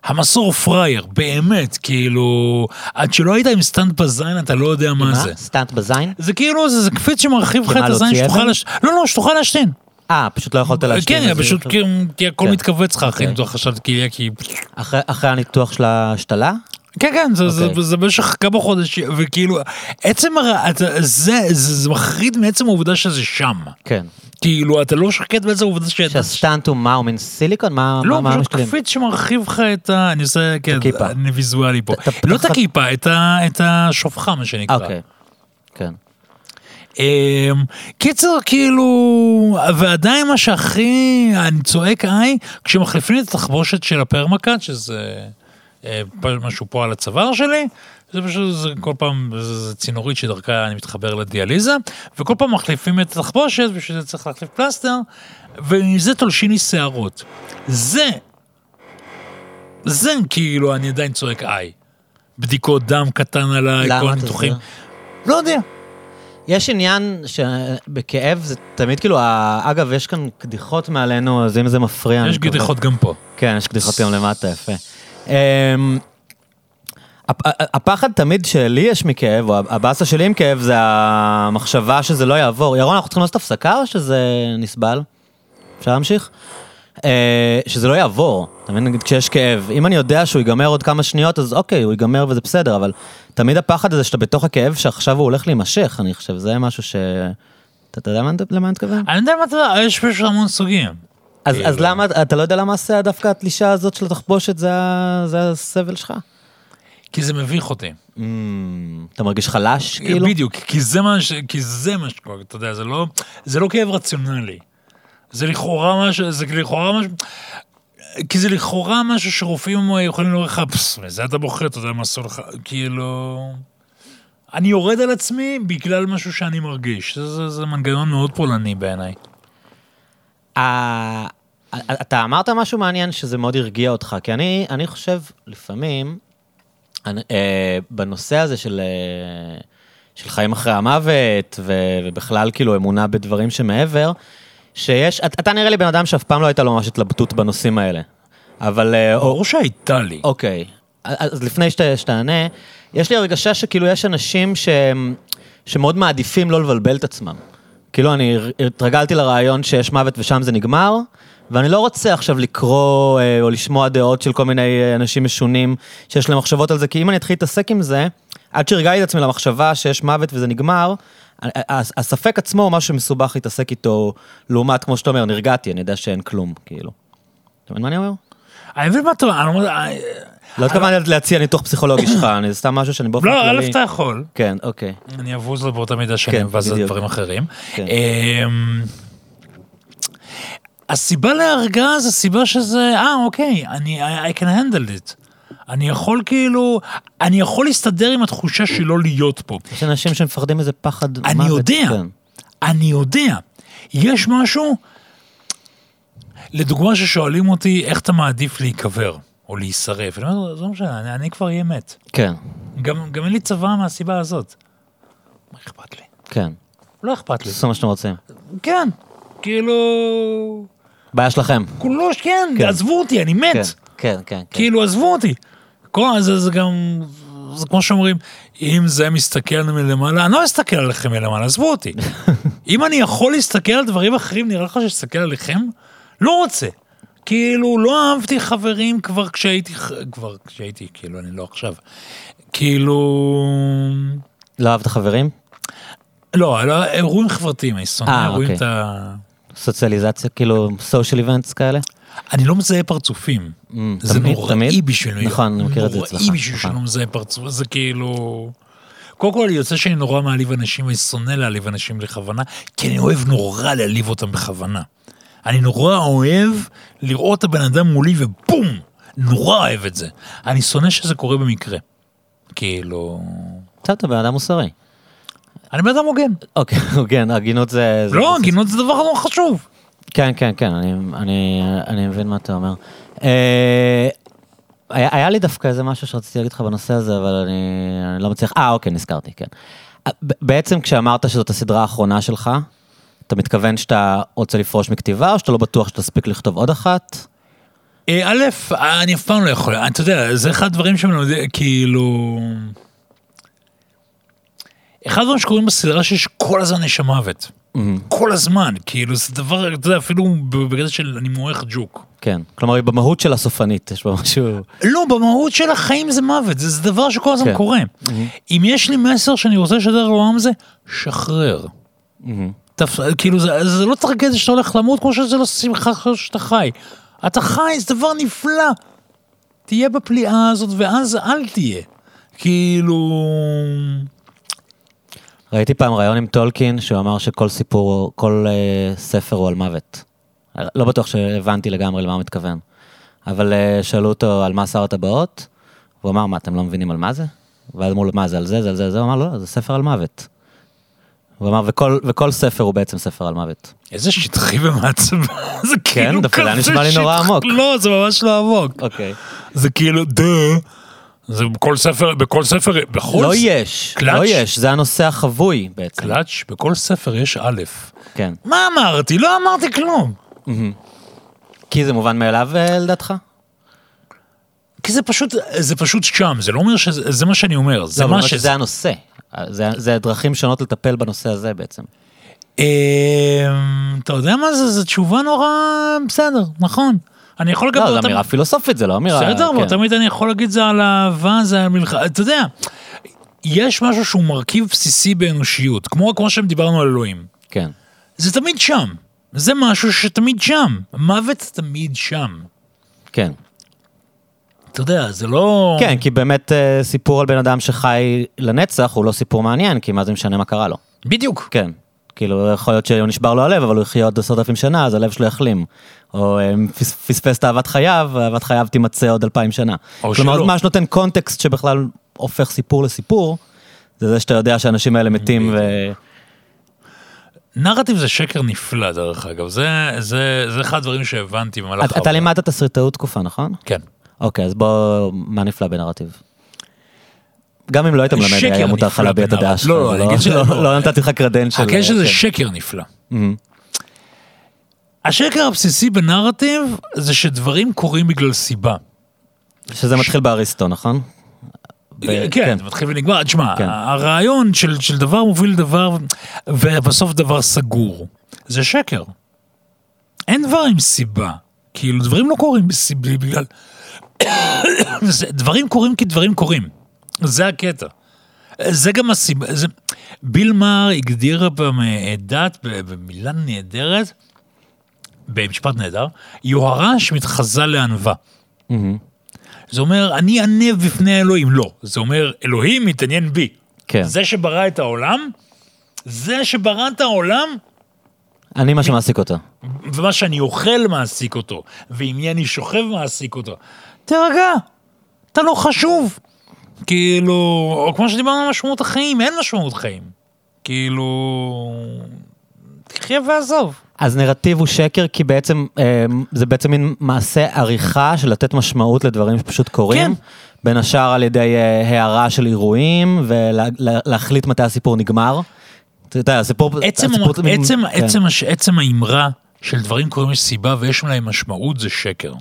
המסור פראייר, באמת, כאילו, עד שלא היית עם סטנט בזין, אתה לא יודע מה זה. סטנט בזין? זה כאילו, זה, זה קפיץ שמרחיב לך כי מה, את הזין להוציא שתוכל? לש... לא, לא, שתוכל להשתין. אה, פשוט לא יכולת להשתין. כן, את זה. פשוט כי, כי הכל כן. מתכווץ לך אחרי אוקיי. ניתוח חשבת כליה, כי... אחרי- אחרי הניתוח של ההשתלה? כן, כן, זה, זה, אוקיי. זה במשך כמה חודשים, וכאילו, עצם הר... אתה, זה, זה, זה מחריד מעצם העובדה שזה שם. כן. כאילו, אתה לא שקט בעצם העובדה שאתה... שהסטאנט הוא מה, הוא מין סיליקון? מה לא, מה- פשוט? קפיץ שמרחיב לך את ה... אני עושה, כן. אני ויזואלי פה. אתה לא את הכיפה, את ה- את השופחה, מה שנקרא. אוקיי. כן. אמ, קיצר, כאילו, ועדיין מה שהכי, אני צועק איי, כשמחליפים את התחבושת של הפרמקאט, שזה משהו פה על הצוואר שלי, זה פשוט, זה כל פעם, זה, צינורית שדרכה אני מתחבר לדיאליזה, וכל פעם מחליפים את התחבושת, בשביל זה צריך להחליף פלסטר, ומזה תולשים לי שערות. זה, זה כאילו, אני עדיין צועק איי. בדיקות דם קטן עליי? כל. הניתוחים. לא יודע. יש עניין שבכאב זה תמיד כאילו, אגב, יש כאן קדיחות מעלינו, אז אם זה מפריע... יש קדיחות גם פה. כן, יש קדיחות גם למטה, יפה. אמ, הפ- הפחד תמיד שלי יש מכאב, או הבאסה שלי עם כאב, זה המחשבה שזה לא יעבור. ירון, אנחנו צריכים לעשות הפסקה או שזה נסבל? אפשר להמשיך? אה, שזה לא יעבור, אתה מבין? נגיד כשיש כאב, אם אני יודע שהוא ייגמר עוד כמה שניות, אז אוקיי, הוא ייגמר וזה בסדר, אבל תמיד הפחד הזה שאתה בתוך הכאב שעכשיו הוא הולך להימשך, אני חושב, זה משהו ש... אתה יודע למה אני- למה מתכוון? אני יודע מה אתה יודע, יש פשוט המון סוגים. אז, אז כאילו. למה, אתה לא יודע למה עשה דווקא התלישה הזאת של התחבושת, זה, זה הסבל שלך? כי זה מביך אותי. Mm, אתה מרגיש חלש, כאילו? בדיוק, כי זה מה ש... כי זה מה שקורה, אתה יודע, זה לא... זה לא כאב רציונלי. זה לכאורה משהו, זה לכאורה משהו... כי זה לכאורה משהו שרופאים יכולים לומר לך, פס, מזה אתה בוכה, אתה יודע מה עשו לך, כאילו... אני יורד על עצמי בגלל משהו שאני מרגיש. זה, זה, זה מנגנון מאוד פולני בעיניי. אתה אמרת משהו מעניין שזה מאוד הרגיע אותך, כי אני, אני חושב לפעמים, אני, אה, בנושא הזה של, אה, של חיים אחרי המוות, ו, ובכלל כאילו אמונה בדברים שמעבר, שיש, אתה, אתה נראה לי בן אדם שאף פעם לא הייתה לו ממש התלבטות בנושאים האלה. אבל... אה, ברור שהייתה לי. אוקיי, אז לפני שת- שתענה, יש לי הרגשה שכאילו יש אנשים שהם, שמאוד מעדיפים לא לבלבל את עצמם. כאילו אני התרגלתי לרעיון שיש מוות ושם זה נגמר, ואני לא רוצה עכשיו לקרוא אה, או לשמוע דעות של כל מיני אה, אנשים משונים שיש להם מחשבות על זה, כי אם אני אתחיל להתעסק עם זה, עד שהרגעתי את עצמי למחשבה שיש מוות וזה נגמר, ה- ה- הספק עצמו הוא משהו מסובך להתעסק איתו, לעומת, כמו שאתה אומר, נרגעתי, אני יודע שאין כלום, כאילו. אתה מבין מה אני אומר? אני מבין מה אתה אומר, אה, לא התכוונתי להציע ניתוח פסיכולוגי שלך, אני- זה סתם משהו שאני באופן לא, כללי... א' אתה יכול. כן, אוקיי. אני אבוז לו באותה מידה שאני כן, מבז על בדיוק. דברים אחרים. הסיבה להרגעה זה סיבה שזה, אה, אוקיי, אני, I, I can handle it. אני יכול כאילו, אני יכול להסתדר עם התחושה של לא להיות פה. יש אנשים שמפחדים מזה פחד מוות. אני יודע, כן. אני יודע. יש משהו, לדוגמה ששואלים אותי, איך אתה מעדיף להיקבר או להישרף? אני אומר, זה לא משנה, אני, אני כבר אהיה מת. כן, גם, גם אין לי צבא מהסיבה הזאת. מה אכפת לי? כן. לא אכפת לי. תעשו מה שאתם רוצים. כן, כאילו... בעיה שלכם. כולו, כן, כן. עזבו אותי, אני מת. כן, כן, כן. כן. כאילו, עזבו אותי. כל זה, זה גם, זה כמו שאומרים, אם זה מסתכל מלמעלה, אני לא אסתכל עליכם מלמעלה, עזבו אותי. אם אני יכול להסתכל על דברים אחרים, נראה לך שאסתכל עליכם? לא רוצה. כאילו, לא אהבתי חברים כבר כשהייתי, כבר כשהייתי, כאילו, אני לא עכשיו. כאילו... לא אהבת חברים? לא, לא, אירועים חברתיים, אני שונא אה, אירועים אוקיי. את ה... סוציאליזציה, כאילו סושיאל איבנטס כאלה? אני לא מזהה פרצופים. Mm, זה תמיד, נוראי תמיד? בשבילי. נכון, אני מכיר את זה אצלך. נוראי בשביל נכון. שאני לא מזהה פרצוף, זה כאילו... קודם כל, יוצא שאני נורא מעליב אנשים, ואני שונא להעליב אנשים בכוונה, כי אני אוהב נורא להעליב אותם בכוונה. אני נורא אוהב לראות את הבן אדם מולי ובום! נורא אוהב את זה. אני שונא שזה קורה במקרה. כאילו... אתה בן אדם מוסרי. אני בן אדם הוגן. אוקיי, כן, הגינות זה... זה- לא, הגינות זה דבר נורא חשוב. כן, כן, כן, אני, אני, אני מבין מה אתה אומר. אה, היה, היה לי דווקא איזה משהו שרציתי להגיד לך בנושא הזה, אבל אני, אני לא מצליח... אה, אוקיי, נזכרתי, כן. אה, בעצם כשאמרת שזאת הסדרה האחרונה שלך, אתה מתכוון שאתה רוצה לפרוש מכתיבה, או שאתה לא בטוח שתספיק לכתוב עוד אחת? אה, א', אני אף פעם לא יכול, אתה יודע, זה אחד הדברים שמלמדים, כאילו... אחד הדברים שקורים בסדרה שיש כל הזמן יש מוות. כל הזמן, כאילו זה דבר, אתה יודע, אפילו בגלל של אני מועך ג'וק. כן. כלומר, היא במהות של הסופנית, יש בה משהו... לא, במהות של החיים זה מוות, זה, זה דבר שכל הזמן כן. קורה. אם יש לי מסר שאני רוצה לשדר לעולם הזה, שחרר. תפ... כאילו זה, זה לא טרגדיה שאתה הולך למות כמו שזה לא שמחה שאתה חי. אתה חי, זה דבר נפלא. תהיה בפליאה הזאת ואז אל תהיה. כאילו... ראיתי פעם ראיון עם טולקין, שהוא אמר שכל סיפור, כל uh, ספר הוא על מוות. לא בטוח שהבנתי לגמרי למה הוא מתכוון. אבל uh, שאלו אותו על מה שר הטבעות, והוא אמר, מה, אתם לא מבינים על מה זה? ואז אמרו לו, מה, זה על זה, זה על זה, זה? הוא אמר, לא, זה ספר על מוות. הוא אמר, וכל, וכל ספר הוא בעצם ספר על מוות. איזה שטחי ומעצבן, זה כאילו דווקא זה היה כזה נשמע לי נורא. עמוק. לא, זה ממש לא עמוק. אוקיי. זה כאילו, דה. זה בכל ספר, בכל ספר, בכל לא ס- יש, קלאץ'? לא יש, זה הנושא החבוי בעצם. קלאץ', בכל ספר יש א'. כן. מה אמרתי? לא אמרתי כלום. כי זה מובן מאליו אה, לדעתך? כי זה פשוט, זה פשוט שם, זה לא אומר שזה זה מה שאני אומר, זה לא, מה שזה. שזה הנושא. זה, זה דרכים שונות לטפל בנושא הזה בעצם. אמ, אתה יודע מה זה, זו תשובה נורא בסדר, נכון. אני יכול גם... לא, זו אמירה פילוסופית, זה לא אמירה... בסדר, אבל כן. תמיד אני יכול להגיד זה על אהבה, זה על מלחמה, אתה יודע, יש משהו שהוא מרכיב בסיסי באנושיות, כמו, כמו שדיברנו על אלוהים. כן. זה תמיד שם, זה משהו שתמיד שם, מוות תמיד שם. כן. אתה יודע, זה לא... כן, כי באמת אה, סיפור על בן אדם שחי לנצח הוא לא סיפור מעניין, כי מה זה משנה מה קרה לו. בדיוק. כן. כאילו, יכול להיות שנשבר לו הלב, אבל הוא יחיה עוד עשרות אלפים שנה, אז הלב שלו יחלים. או אה, פס- פספס את אהבת חייו, ואהבת חייו תימצא עוד אלפיים שנה. או כלומר, שלא. מה שנותן קונטקסט שבכלל הופך סיפור לסיפור, זה זה שאתה יודע שהאנשים האלה מתים ו... נרטיב זה שקר נפלא, דרך אגב, זה, זה, זה אחד הדברים שהבנתי במהלך אתה- אתה לימדת תסריטאות תקופה, נכון? כן. אוקיי, אז בוא, מה נפלא בנרטיב? גם אם לא היית מלמד, היה מותר לך להביע את הדעה. שלך, לא, לא. לא- נתתי לך קרדן של... הקשר זה כן. שקר נפלא. השקר הבסיסי בנרטיב זה שדברים קורים בגלל סיבה. שזה מתחיל באריסטו, נכון? ב- כן, זה מתחיל ונגמר. תשמע, כן. הרעיון של, של דבר מוביל דבר, ובסוף דבר סגור. זה שקר. אין דבר עם סיבה. כאילו, דברים לא קורים בגלל... דברים קורים כי דברים קורים. זה הקטע. זה גם הסיבה, זה... ביל מאר הגדיר פעם אה, דת במילה נהדרת, במשפט נהדר, יוהרה שמתחזה לענווה. מהמם. זה אומר, אני ענב בפני האלוהים. לא. זה אומר, אלוהים מתעניין בי. כן. זה שברא את העולם, זה שברא את העולם, אני מה שמעסיק אותו. ומה שאני אוכל מעסיק אותו, ועם מי אני שוכב מעסיק אותו. תירגע, אתה לא חשוב. כאילו, או כמו שדיברנו על משמעות החיים, אין משמעות חיים. כאילו, תחיה ועזוב. אז נרטיב הוא שקר, כי בעצם, אה, זה בעצם מין מעשה עריכה של לתת משמעות לדברים שפשוט קורים. כן. בין השאר על ידי אה, הערה של אירועים, ולהחליט מתי הסיפור נגמר. אתה יודע, הסיפור... עצם, הסיפור המ... תמיד- עצם, כן. עצם. עצם האמרה של דברים קורים יש סיבה ויש להם משמעות זה שקר.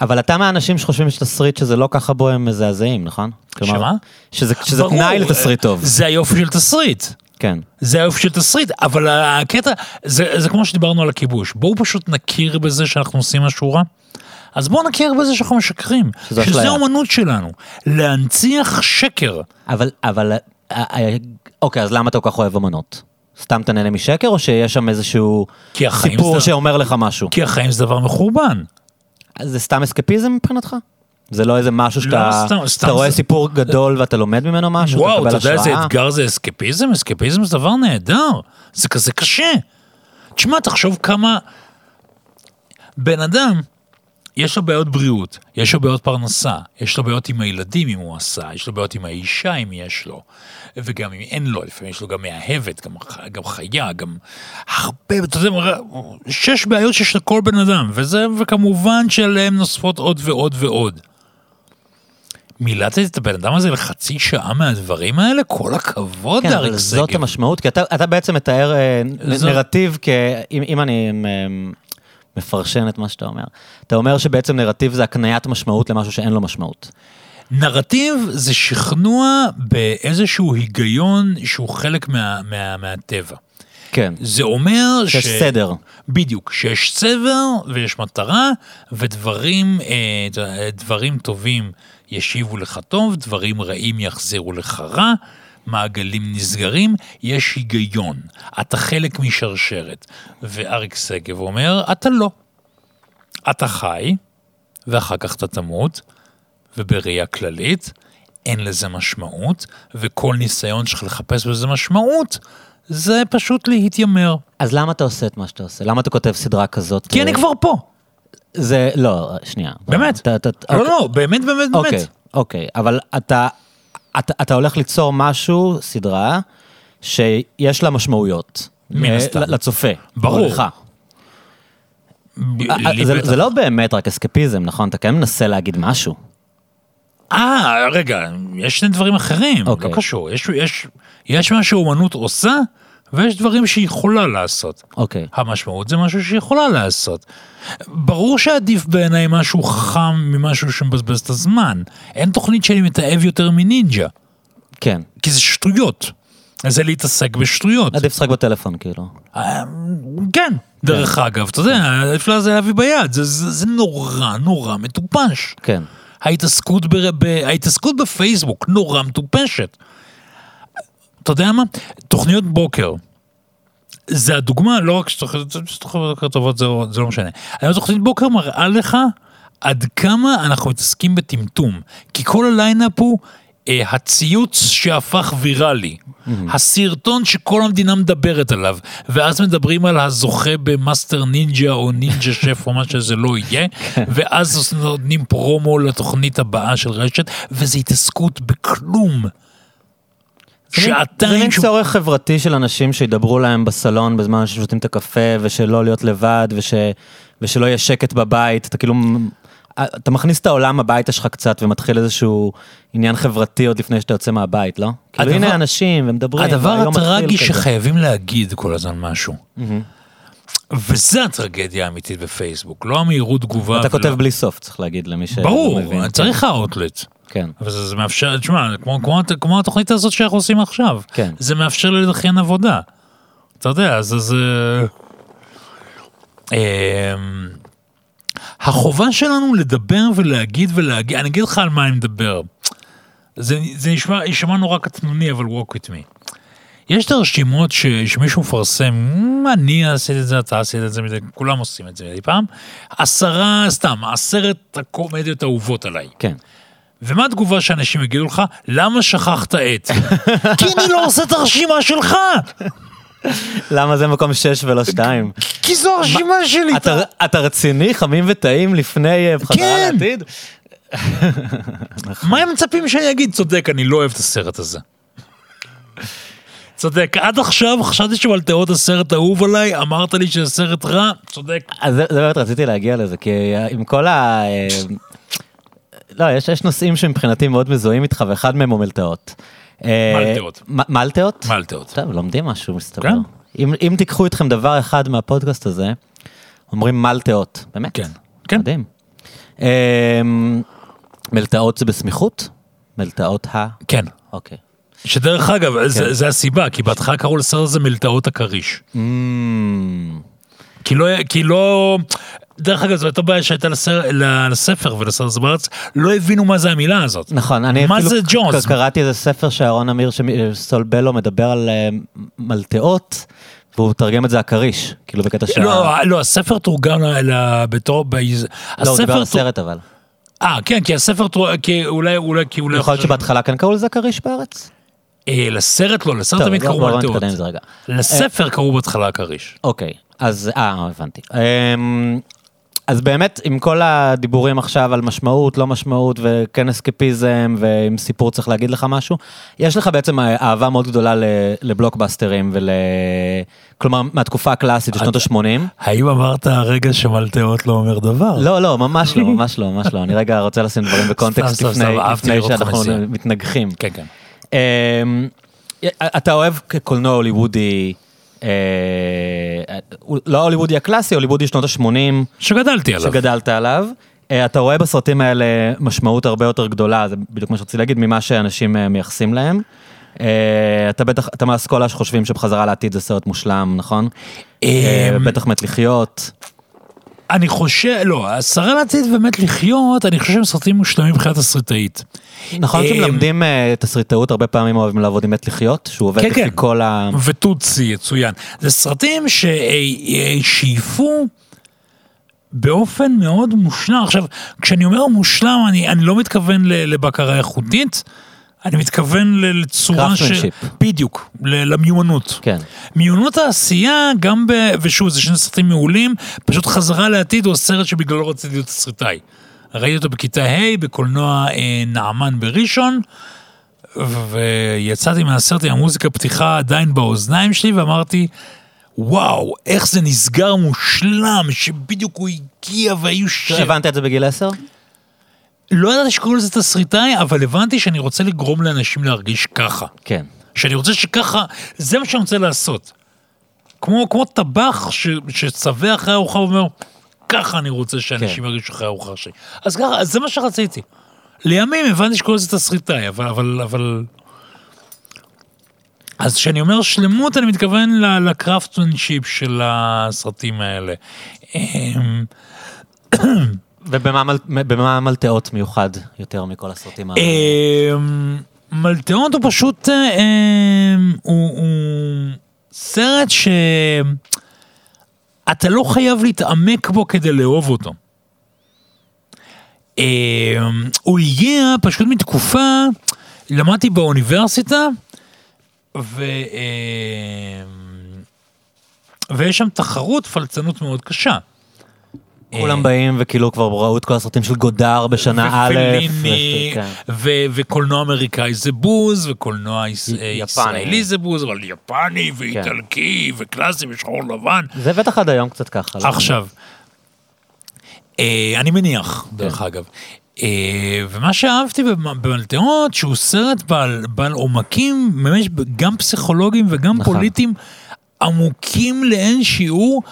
אבל אתה מהאנשים שחושבים שתסריט שזה לא ככה בו הם מזעזעים, נכון? כלומר, שמה? שזה, שזה ברור, תנאי לתסריט טוב. זה היופי של תסריט. כן. זה היופי של תסריט, אבל הקטע, זה, זה כמו שדיברנו על הכיבוש. בואו פשוט נכיר בזה שאנחנו עושים משהו רע. אז בואו נכיר בזה שאנחנו משקרים. שזה אשליה. האומנות שלנו. להנציח שקר. אבל, אבל, אה, אה, אוקיי, אז למה אתה כל כך אוהב אמנות? סתם אתה נהנה משקר, או שיש שם איזשהו סיפור זה- שאומר לך משהו? כי החיים זה דבר מחורבן. אז זה סתם אסקפיזם מבחינתך? זה לא איזה משהו שאתה סתם- סתם רואה זה- סיפור גדול ואתה לומד ממנו משהו? וואו, אתה יודע איזה? אתגר זה אסקפיזם? אסקפיזם זה דבר נהדר. זה כזה קשה. תשמע, תחשוב כמה... בן אדם, יש לו בעיות בריאות, יש לו בעיות פרנסה, יש לו בעיות עם הילדים אם הוא עשה, יש לו בעיות עם האישה אם יש לו, וגם אם אין לו, לפעמים יש לו גם מאהבת, גם, גם חיה, גם הרבה, אתה יודע, שש בעיות שיש לכל בן אדם, וזה, וכמובן שעליהם נוספות עוד ועוד ועוד. מילטת את הבן אדם הזה לחצי שעה מהדברים האלה? כל הכבוד, כן, אריק שגב. זאת המשמעות, כי אתה, אתה בעצם מתאר אה, זאת- נרטיב, כ... אם, אם אני אה, מפרשן את מה שאתה אומר, אתה אומר שבעצם נרטיב זה הקניית משמעות למשהו שאין לו משמעות. נרטיב זה שכנוע באיזשהו היגיון שהוא חלק מה, מה, מהטבע. כן, זה אומר שיש סדר. בדיוק, שיש סדר ויש מטרה, ודברים אה, דברים טובים ישיבו לך טוב, דברים רעים יחזירו לך רע, מעגלים נסגרים, יש היגיון. אתה חלק משרשרת. ואריק שגב אומר, אתה לא. אתה חי, ואחר כך אתה תמות, ובראייה כללית, אין לזה משמעות, וכל ניסיון שלך לחפש בזה משמעות, זה פשוט להתיימר. אז למה אתה עושה את מה שאתה עושה? למה אתה כותב סדרה כזאת? כי אני כבר פה. זה, לא, שנייה. באמת. אתה, אתה, לא, אוקיי. לא, באמת, באמת, אוקיי, באמת. אוקיי, אבל אתה, אתה, אתה הולך ליצור משהו, סדרה, שיש לה משמעויות. מן אה, הסתם. לצופה. ברור. לך. אה, לי זה. זה לא באמת רק אסקפיזם, נכון? אתה כן מנסה להגיד משהו. אה, רגע, יש שני דברים אחרים, אוקיי. לא קשור. יש, יש, יש מה שאומנות עושה, ויש דברים שהיא יכולה לעשות. אוקיי. המשמעות זה משהו שהיא יכולה לעשות. ברור שעדיף בעיניי משהו חכם ממשהו שמבזבז את הזמן. אין תוכנית שאני מתעב יותר מנינג'ה, כן. כי זה שטויות. זה להתעסק בשטויות. עדיף לשחק בטלפון, כאילו. אה, כן, דרך אגב, אתה יודע, עדיף לה זה להביא ביד, זה- זה זה נורא נורא מטופש. כן. ההתעסקות, ב, ב, ההתעסקות בפייסבוק נורא מטופשת. אתה יודע מה? תוכניות בוקר. זה הדוגמה, לא רק שתוכניות בוקר טובות, זה, זה לא משנה. היום תוכנית בוקר מראה לך עד כמה אנחנו מתעסקים בטמטום. כי כל ה lineup הוא אה, הציוץ שהפך ויראלי. הסרטון שכל המדינה מדברת עליו, ואז מדברים על הזוכה במאסטר נינג'ה או נינג'ה שף או מה שזה לא יהיה, ואז נותנים פרומו לתוכנית הבאה של רשת, וזו התעסקות בכלום. מין- זה שעתיים מין צורך חברתי של אנשים שידברו להם בסלון בזמן ששותים את הקפה, ושלא להיות לבד, וש, ושלא יהיה שקט בבית. אתה כאילו, אתה מכניס את העולם הביתה שלך קצת, ומתחיל איזשהו עניין חברתי עוד לפני שאתה יוצא מהבית, לא? כאילו, הדבר- הנה אנשים, ומדברים. הדבר הטרגי. שחייבים להגיד כל הזמן משהו. וזה הטרגדיה האמיתית בפייסבוק, לא המהירות תגובה. אתה כותב בלי סוף, צריך להגיד למי שלא ברור, מבין. צריך האוטלט. כן. אבל זה, מאפשר, תשמע, כמו, כמו, כמו התוכנית הזאת שאנחנו עושים עכשיו. כן. זה מאפשר לדחיין עבודה. אתה יודע, זה... זה... אמ, החובה שלנו לדבר ולהגיד ולהגיד, אני אגיד לך על מה אני מדבר. זה, זה נשמע, נורא קטנוני, אבל walk with me. יש את הרשימות ש, שמישהו מפרסם, "מ, אני עשיתי את זה, אתה עשית את זה, כולם עושים את זה מדי פעם. עשרה, סתם, עשרת הקומדיות האהובות עליי. כן. ומה התגובה שאנשים יגידו לך? למה שכחת את? כי אני לא עושה את הרשימה שלך! למה זה מקום 6 ולא 2? כי זו הרשימה שלי! אתה, אתה רציני, חמים וטעים לפני אה, חזרה כן. לעתיד? מה הם מצפים שאני אגיד? צודק, אני לא אוהב את הסרט הזה. צודק, עד עכשיו חשבתי שמלטאות הסרט אהוב עליי, אמרת לי שזה סרט רע, צודק. אז זה, באמת רציתי להגיע לזה, כי אה, עם כל ה... אה, לא, יש, יש נושאים שמבחינתי מאוד מזוהים איתך, ואחד מהם הוא מלטעות. אה, מלטעות. מ- מלטעות? מלטאות. טוב, לומדים משהו מסתבר. כן. אם, אם תיקחו איתכם דבר אחד מהפודקאסט הזה, אומרים מלטעות, באמת. כן. כן. מדהים. אה, מלטעות זה בסמיכות? מלטעות ה... כן. אוקיי. שדרך אגב, כן. זה, זה הסיבה, כי בהתחלה קראו לסרט הזה מלטאות הכריש. Mm, כי לא, כי לא, דרך אגב, זו הייתה בעיה שהייתה לסר, לספר ולסרט הזה בארץ, לא הבינו מה זה המילה הזאת. נכון, אני מה אפילו זה ג'ונס? קראתי איזה ספר שאהרון אמיר סולבלו מדבר על אה, מלטעות, והוא תרגם את זה הכריש, כאילו בקטע שה... לא, לא, הספר תורגם ל- בתור, לא, הוא דיבר על הסרט אבל. אה, כן, כי הספר, תור- כי אולי, אולי, כי אולי... יכול להיות שבהתחלה כן קראו לזה כריש בארץ? אה, לסרט לא, לסרט תמיד בוא- קראו רגע. לספר קראו בהתחלה כריש. אוקיי, אז אה, הבנתי. אמ, אז באמת, עם כל הדיבורים עכשיו על משמעות, לא משמעות, וכן אסקפיזם, ועם סיפור צריך להגיד לך משהו, יש לך בעצם אהבה מאוד גדולה לבלוקבאסטרים ול... כלומר, מהתקופה הקלאסית, בשנות ה-80. האם אמרת הרגע שמלטאות לא אומר דבר? לא, לא, ממש לא, ממש לא, ממש לא. אני רגע רוצה לשים דברים בקונטקסט לפני שאנחנו. מתנגחים. כן, כן. אמ, אתה אוהב קולנוע הוליוודי, אה, לא הוליוודי הקלאסי, הוליוודי שנות ה-80, שגדלתי עליו. שגדלת עליו. אה, אתה רואה בסרטים האלה משמעות הרבה יותר גדולה, זה בדיוק מה שרציתי להגיד, ממה שאנשים אה, מייחסים להם. אתה בטח, אתה מהאסכולה שחושבים שבחזרה לעתיד זה סרט מושלם, נכון? אמ, בטח מת לחיות. אני חושב, לא, השרה לעתיד ומת לחיות, אני חושב שהם סרטים מושלמים מבחינת תסריטאית. נכון אמ, שמלמדים אה, תסריטאות, הרבה פעמים אוהבים לעבוד עם מת לחיות, שהוא עובד כן, לפי כן. כל ה... וטוצי יצוין. זה סרטים ששאיפו באופן מאוד מושלם. עכשיו, כשאני אומר מושלם, אני, לא מתכוון לבקרה איכותית, אני מתכוון לצורה. Craftsmanship. בדיוק, למיומנות. כן. מיומנות העשייה, גם ב... ושוב, זה שני סרטים מעולים, פשוט חזרה לעתיד הוא הסרט שבגללו רציתי להיות תסריטאי. ראיתי אותו בכיתה ה' בקולנוע אה, נעמן בראשון, ויצאתי מהסרט עם המוזיקה פתיחה עדיין באוזניים שלי, ואמרתי, וואו, איך זה נסגר מושלם, שבדיוק הוא הגיע והיו ש... הבנת את זה בגיל 10? לא ידעתי שקוראים לזה תסריטאי, אבל הבנתי שאני רוצה לגרום לאנשים להרגיש ככה. כן. שאני רוצה שככה, זה מה שאני רוצה לעשות. כמו, כמו טבח ש, שצווה אחרי הארוחה ואומר, ככה אני רוצה שאנשים כן. ירגישו אחרי הארוחה שלי. אז ככה, אז זה מה שרציתי. לימים הבנתי שכל זה תסריטאי, אבל, אבל, אבל... אז כשאני אומר שלמות, אני מתכוון לקראפטמנשיפ של הסרטים האלה. ובמה מל- במה מלטעות מיוחד יותר מכל הסרטים האלה? אמ, מלטאות הוא פשוט, אמ, הוא סרט שאתה לא חייב להתעמק בו כדי לאהוב אותו. אמ, הוא הגיע פשוט מתקופה, למדתי באוניברסיטה, ו... ויש שם תחרות פלצנות מאוד קשה. כולם באים וכאילו כבר ראו את כל הסרטים של גודר בשנה א'. כן. וקולנוע אמריקאי זה בוז, וקולנוע. ישראלי זה בוז, אבל יפני ואיטלקי וקלאסי ושחור לבן. זה בטח עד היום קצת ככה. לא? עכשיו, אה, אני מניח, דרך אגב. אה, ומה שאהבתי במ- במלטאות, שהוא סרט בעל, בעל עומקים, ממש גם פסיכולוגיים וגם נכון. פוליטיים, עמוקים לאין שיעור,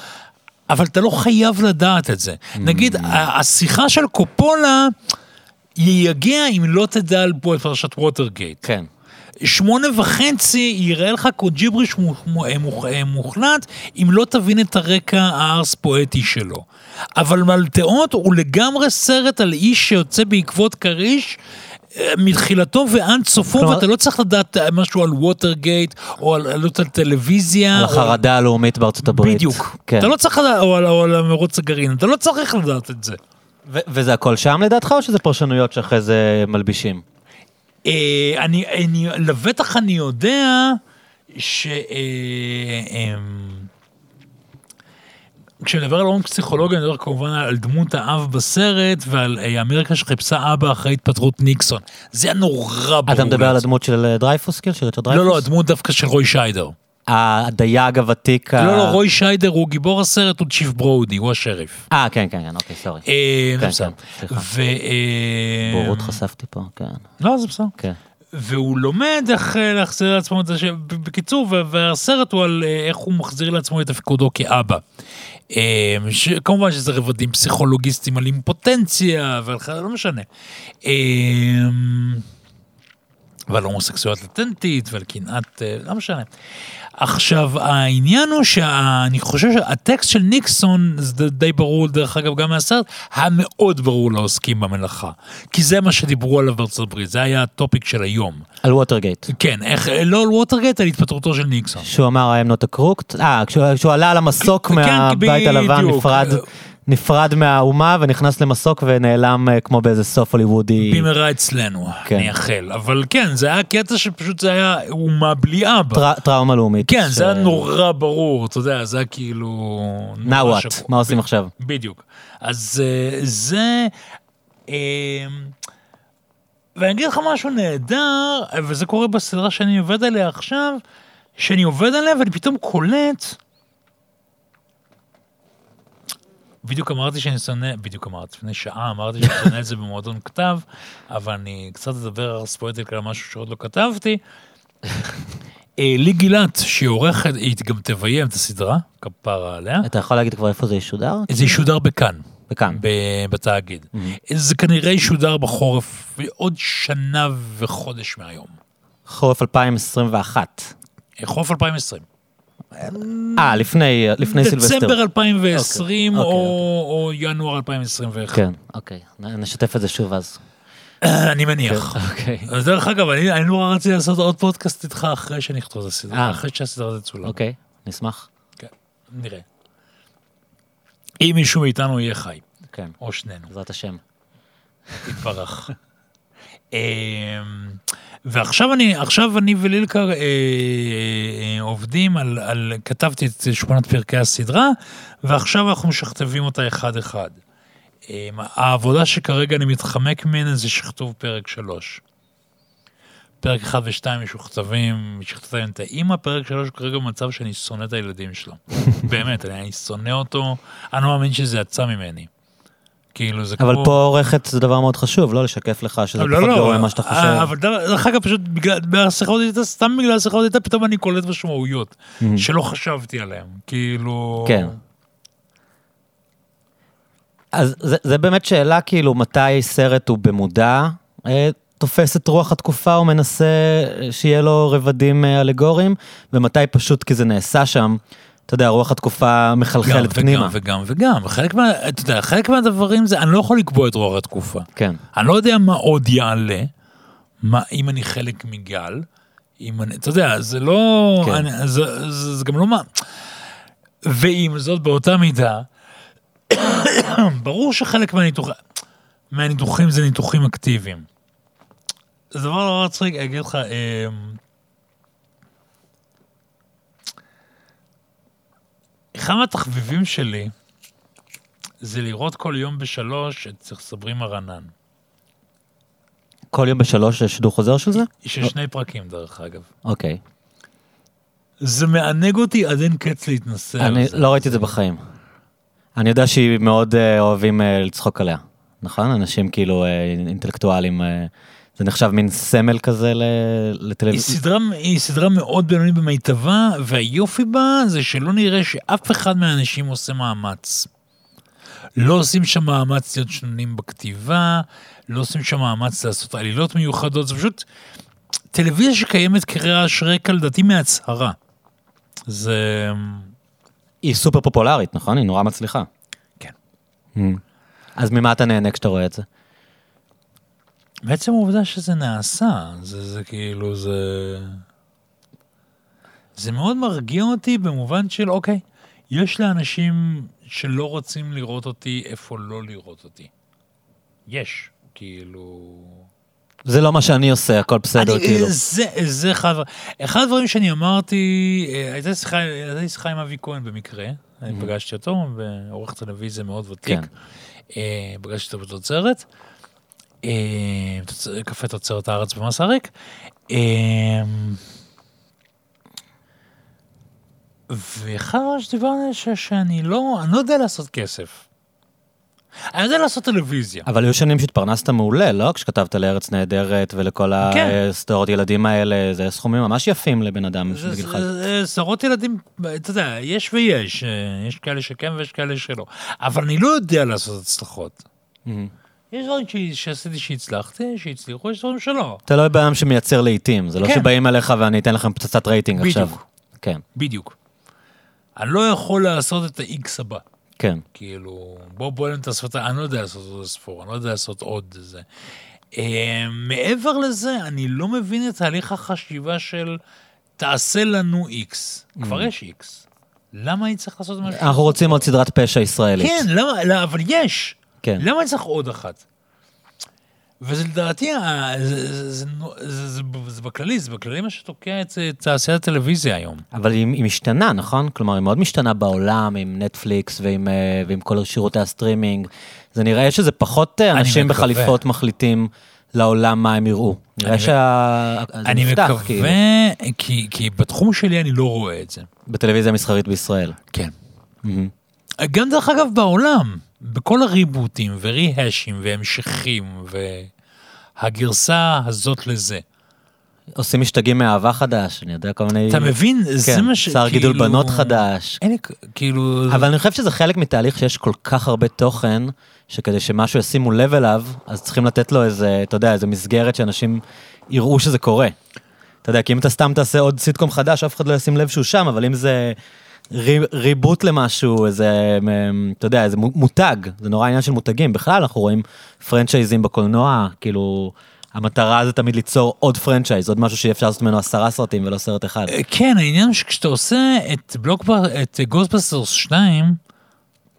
אבל אתה לא חייב לדעת את זה. נגיד, ה- השיחה של קופולה, יגיע אם לא תדע על פה את פרשת ווטרגייט. כן. שמונה וחצי יראה לך כמו ג'יבריש מוח- מוח- מוחלט, אם לא תבין את הרקע הארס פואטי שלו. אבל מלטאות הוא לגמרי סרט על איש שיוצא בעקבות כריש. אה, מתחילתו ועד סופו, כלומר- ואתה לא צריך לדעת אה, משהו על ווטרגייט, או על עלות על טלוויזיה. על או- החרדה הלאומית בארצות הברית. בדיוק. כן. אתה לא צריך לדעת, או על- או על מרוץ הגרעין, אתה לא צריך לדעת את זה. ו- וזה הכל שם לדעתך, או שזה פרשנויות שאחרי זה מלבישים? אה, אני, אני, לבטח אני יודע ש... אה, אמ, כשאני מדבר על עומק פסיכולוגיה, אני מדבר כמובן על דמות האב בסרט ועל אה, אמריקה שחיפשה אבא אחרי התפטרות ניקסון. זה היה נורא ברור. אתה מדבר על. הדמות של אה, דרייפוס, כאילו, של ריצ'רד דרייפוס? לא, לא, הדמות דווקא של רוי שיידר. הדייג הוותיק. לא, לא, רוי שיידר הוא גיבור הסרט, הוא chief ברודי, הוא השריף. אה, כן, כן, כן, אוקיי, sorry. אה, כן, זה בסדר. כן, סליחה. ו... אה, בורות חשפתי פה, כן. לא, זה בסדר. כן. והוא לומד איך להחזיר לעצמו את זה, ש... בקיצור, והסרט הוא על אה, איך הוא מחזיר לעצמו את תפקודו כאבא. אה, ש... כמובן שזה רבדים פסיכולוגיסטיים על אימפוטנציה, ועל לא משנה. אה, ועל הומוסקסואלית לטנטית ועל קנאת, אה, לא משנה. עכשיו, העניין הוא שאני חושב שהטקסט של ניקסון, זה די ברור דרך אגב גם מהסרט, היה מאוד ברור לעוסקים במלאכה. כי זה מה שדיברו עליו בארצות הברית, זה היה ה topic של היום. על ווטרגייט. כן, איך, לא על ווטרגייט, על התפטרותו של ניקסון. שהוא אמר I'm not a crook, אה, כשהוא עלה על המסוק כן, מהבית הלבן. נפרד, נפרד מהאומה ונכנס למסוק ונעלם אה, כמו באיזה סוף הוליוודי. במהרה אצלנו, כן. אני אאחל. אבל כן, זה היה קטע שפשוט זה היה אומה בלי אבא. טר- טראומה לאומית. כן, ש- זה היה נורא ברור, אתה יודע, זה היה כאילו... Now what? שקוף. מה עושים עכשיו? בדיוק. אז אה, זה... אה, ואני אגיד לך משהו נהדר, וזה קורה בסדרה שאני עובד עליה עכשיו, שאני עובד עליה ואני פתאום קולט... בדיוק אמרתי שאני שונא, בדיוק אמרתי, לפני שעה אמרתי שאני שונא את זה במועדון כתב, אבל אני קצת אדבר על ספויטק על משהו שעוד לא כתבתי. אה, לי גילת, שהיא עורכת, היא גם תביים את הסדרה, כפרה עליה. אתה יכול להגיד כבר איפה זה ישודר? זה ישודר בכאן, וכאן. ב- בתאגיד. זה כנראה ישודר בחורף עוד שנה וחודש מהיום. חורף 2021. חורף 2020. אה, לפני לפני סילבסטר. דצמבר 2020 אוקיי, או אוקיי. או ינואר 2021. כן, אוקיי. נשתף את זה שוב אז. אני מניח. אוקיי. אז דרך אגב, אני אני נורא רציתי לעשות עוד פודקאסט איתך אחרי שאני אכתוב את הסדרה, אה. אחרי שהסדרה תצולם. אוקיי, נשמח. כן, נראה. אם מישהו מאיתנו יהיה חי, כן, או שנינו. בעזרת השם. יתברך. ועכשיו אני, עכשיו אני ולילקה אה, אה, עובדים על, על, כתבתי את שמונת פרקי הסדרה, ועכשיו אנחנו משכתבים אותה אחד-אחד. אמ, העבודה שכרגע אני מתחמק ממנה זה שכתוב פרק שלוש. פרק אחד ושתיים משוכתבים, משכתבים את האימא, פרק שלוש כרגע במצב שאני שונא את הילדים שלו. באמת, אני, אני שונא אותו, אני לא מאמין שזה יצא ממני. כאילו זה כמו... אבל פה עורכת זה דבר מאוד חשוב, לא לשקף לך שזה לא, פחות לא, גרוע ממה שאתה חושב. אה, אבל דרך אגב, פשוט בגלל, בשיחות איתה, סתם בגלל השיחות איתה, פתאום אני קולט משמעויות שלא חשבתי עליהן. כאילו... כן. אז זה, זה באמת שאלה, כאילו, מתי סרט הוא במודע אה, תופס את רוח התקופה או מנסה אה, שיהיה לו רבדים אלגוריים, ומתי פשוט כי זה נעשה שם, אתה יודע, רוח התקופה מחלחלת פנימה. וגם וגם. חלק מה... אתה יודע, חלק מהדברים זה, אני לא יכול לקבוע את רוח התקופה. כן. אני לא יודע מה עוד יעלה, מה, אם אני חלק מגל, אם אני, אתה יודע, זה לא, כן. אני, זה, זה, זה גם לא מה, ועם זאת באותה מידה, ברור שחלק מהניתוחים, מהניתוחים זה ניתוחים אקטיביים. זה דבר לא מצחיק, אני אגיד לך, אחד מהתחביבים שלי זה לראות כל יום בשלוש את סברי מרנן. כל יום בשלוש יש שידור חוזר של זה? יש שני פרקים דרך אגב. אוקיי. זה מענג אותי עד אין קץ להתנסה אני. לא ראיתי את זה בחיים. אני יודע שהיא מאוד אה, אוהבים אה, לצחוק עליה, נכון? אנשים כאילו אה, אינטלקטואלים, זה נחשב מין סמל כזה היא לטלוויזיה. סדרה, היא סדרה מאוד בינונית במיטבה, והיופי בה זה שלא נראה שאף אחד מהאנשים עושה מאמץ. לא עושים שם מאמץ להיות שנונים בכתיבה, לא עושים שם מאמץ לעשות עלילות מיוחדות, זה פשוט טלוויזיה שקיימת כרעש רקע לדעתי מהצהרה. זה... היא סופר פופולרית, נכון? היא נורא מצליחה. כן. Mm. אז ממה אתה נהנה כשאתה רואה את זה? בעצם העובדה שזה נעשה, זה, זה כאילו, זה... זה מאוד מרגיע אותי במובן של, אוקיי, יש לאנשים שלא רוצים לראות אותי, איפה לא לראות אותי. יש, כאילו... זה לא מה שאני עושה, הכל בסדר, אני, כאילו. זה, זה אחד, הדבר- אחד הדברים שאני אמרתי, אה, הייתה שיחה, הייתה לי שיחה עם אבי כהן במקרה, אני פגשתי אותו, עורך טלוויזיה מאוד ותיק. כן. אה, פגשתי אותו בתוצרת, תוצ- קפה תוצרת הארץ במסריק. אה, ואחד שדיברנו שאני לא, אני לא יודע לעשות כסף. אני יודע לעשות טלוויזיה. אבל היו שנים שהתפרנסת מעולה, לא? כשכתבת לארץ נהדרת ולכל כן. הסדרות ילדים האלה, זה סכומים ממש יפים לבן אדם בגילך. סדרות ילדים, אתה יודע, יש ויש, אה, יש כאלה שכן ויש כאלה שלא. אבל אני לא יודע לעשות הצלחות. יש דברים שעשיתי שהצלחתי, שהצליחו, יש דברים שלא. אתה לא אדם שמייצר לעיתים, זה לא כן. שבאים אליך ואני אתן לכם פצצת רייטינג עכשיו. בדיוק. כן, בדיוק. אני לא יכול לעשות את ה-X הבא. כן. כאילו, בוא בוא נתן את אני לא יודע לעשות עוד ספור, אני לא יודע לעשות עוד זה. אה, מעבר לזה, אני לא מבין את תהליך החשיבה של תעשה לנו X. כבר יש X. למה אני צריך לעשות משהו? אנחנו רוצים עוד סדרת פשע ישראלית. כן, למה, לא, אבל יש. כן. למה אני צריך עוד אחת? וזה לדעתי, זה, זה, זה, זה, זה, זה בכללי, זה בכללי מה שתוקע את תעשיית הטלוויזיה היום. אבל היא, היא משתנה, נכון? כלומר, היא מאוד משתנה בעולם, עם נטפליקס ועם, אה, ועם כל שירותי הסטרימינג. זה נראה שזה פחות אה, אנשים מקווה. בחליפות מחליטים לעולם מה הם יראו. נראה אני- שה... זה אני נפתח, מקווה, כאילו, כי, כי בתחום שלי אני לא רואה את זה. בטלוויזיה המסחרית בישראל. כן. מהמם. גם דרך אגב בעולם, בכל הריבוטים וריהשים והמשכים והגרסה הזאת לזה. עושים משתגעים מאהבה חדש, אני יודע כל מיני... אתה מבין? זה כן, מה ש... שר גידול כאילו- בנות חדש. אין לי, כאילו... אבל אני חושב שזה חלק מתהליך שיש כל כך הרבה תוכן, שכדי שמשהו ישימו לב אליו, אז צריכים לתת לו איזה, אתה יודע, איזה מסגרת שאנשים יראו שזה קורה. אתה יודע, כי אם אתה סתם תעשה עוד סיטקום חדש, אף אחד לא ישים לב שהוא שם, אבל אם זה ריבוט למשהו, איזה, אתה יודע, איזה מו- מותג, זה נורא עניין של מותגים. בכלל, אנחנו רואים פרנצ'ייזים בקולנוע, כאילו, המטרה זה תמיד ליצור עוד פרנצ'ייז, עוד משהו שאפשר לעשות ממנו עשרה סרטים ולא סרט אחד. כן, העניין הוא שכשאתה עושה את בלוקבאסטר, את Ghostbusters 2,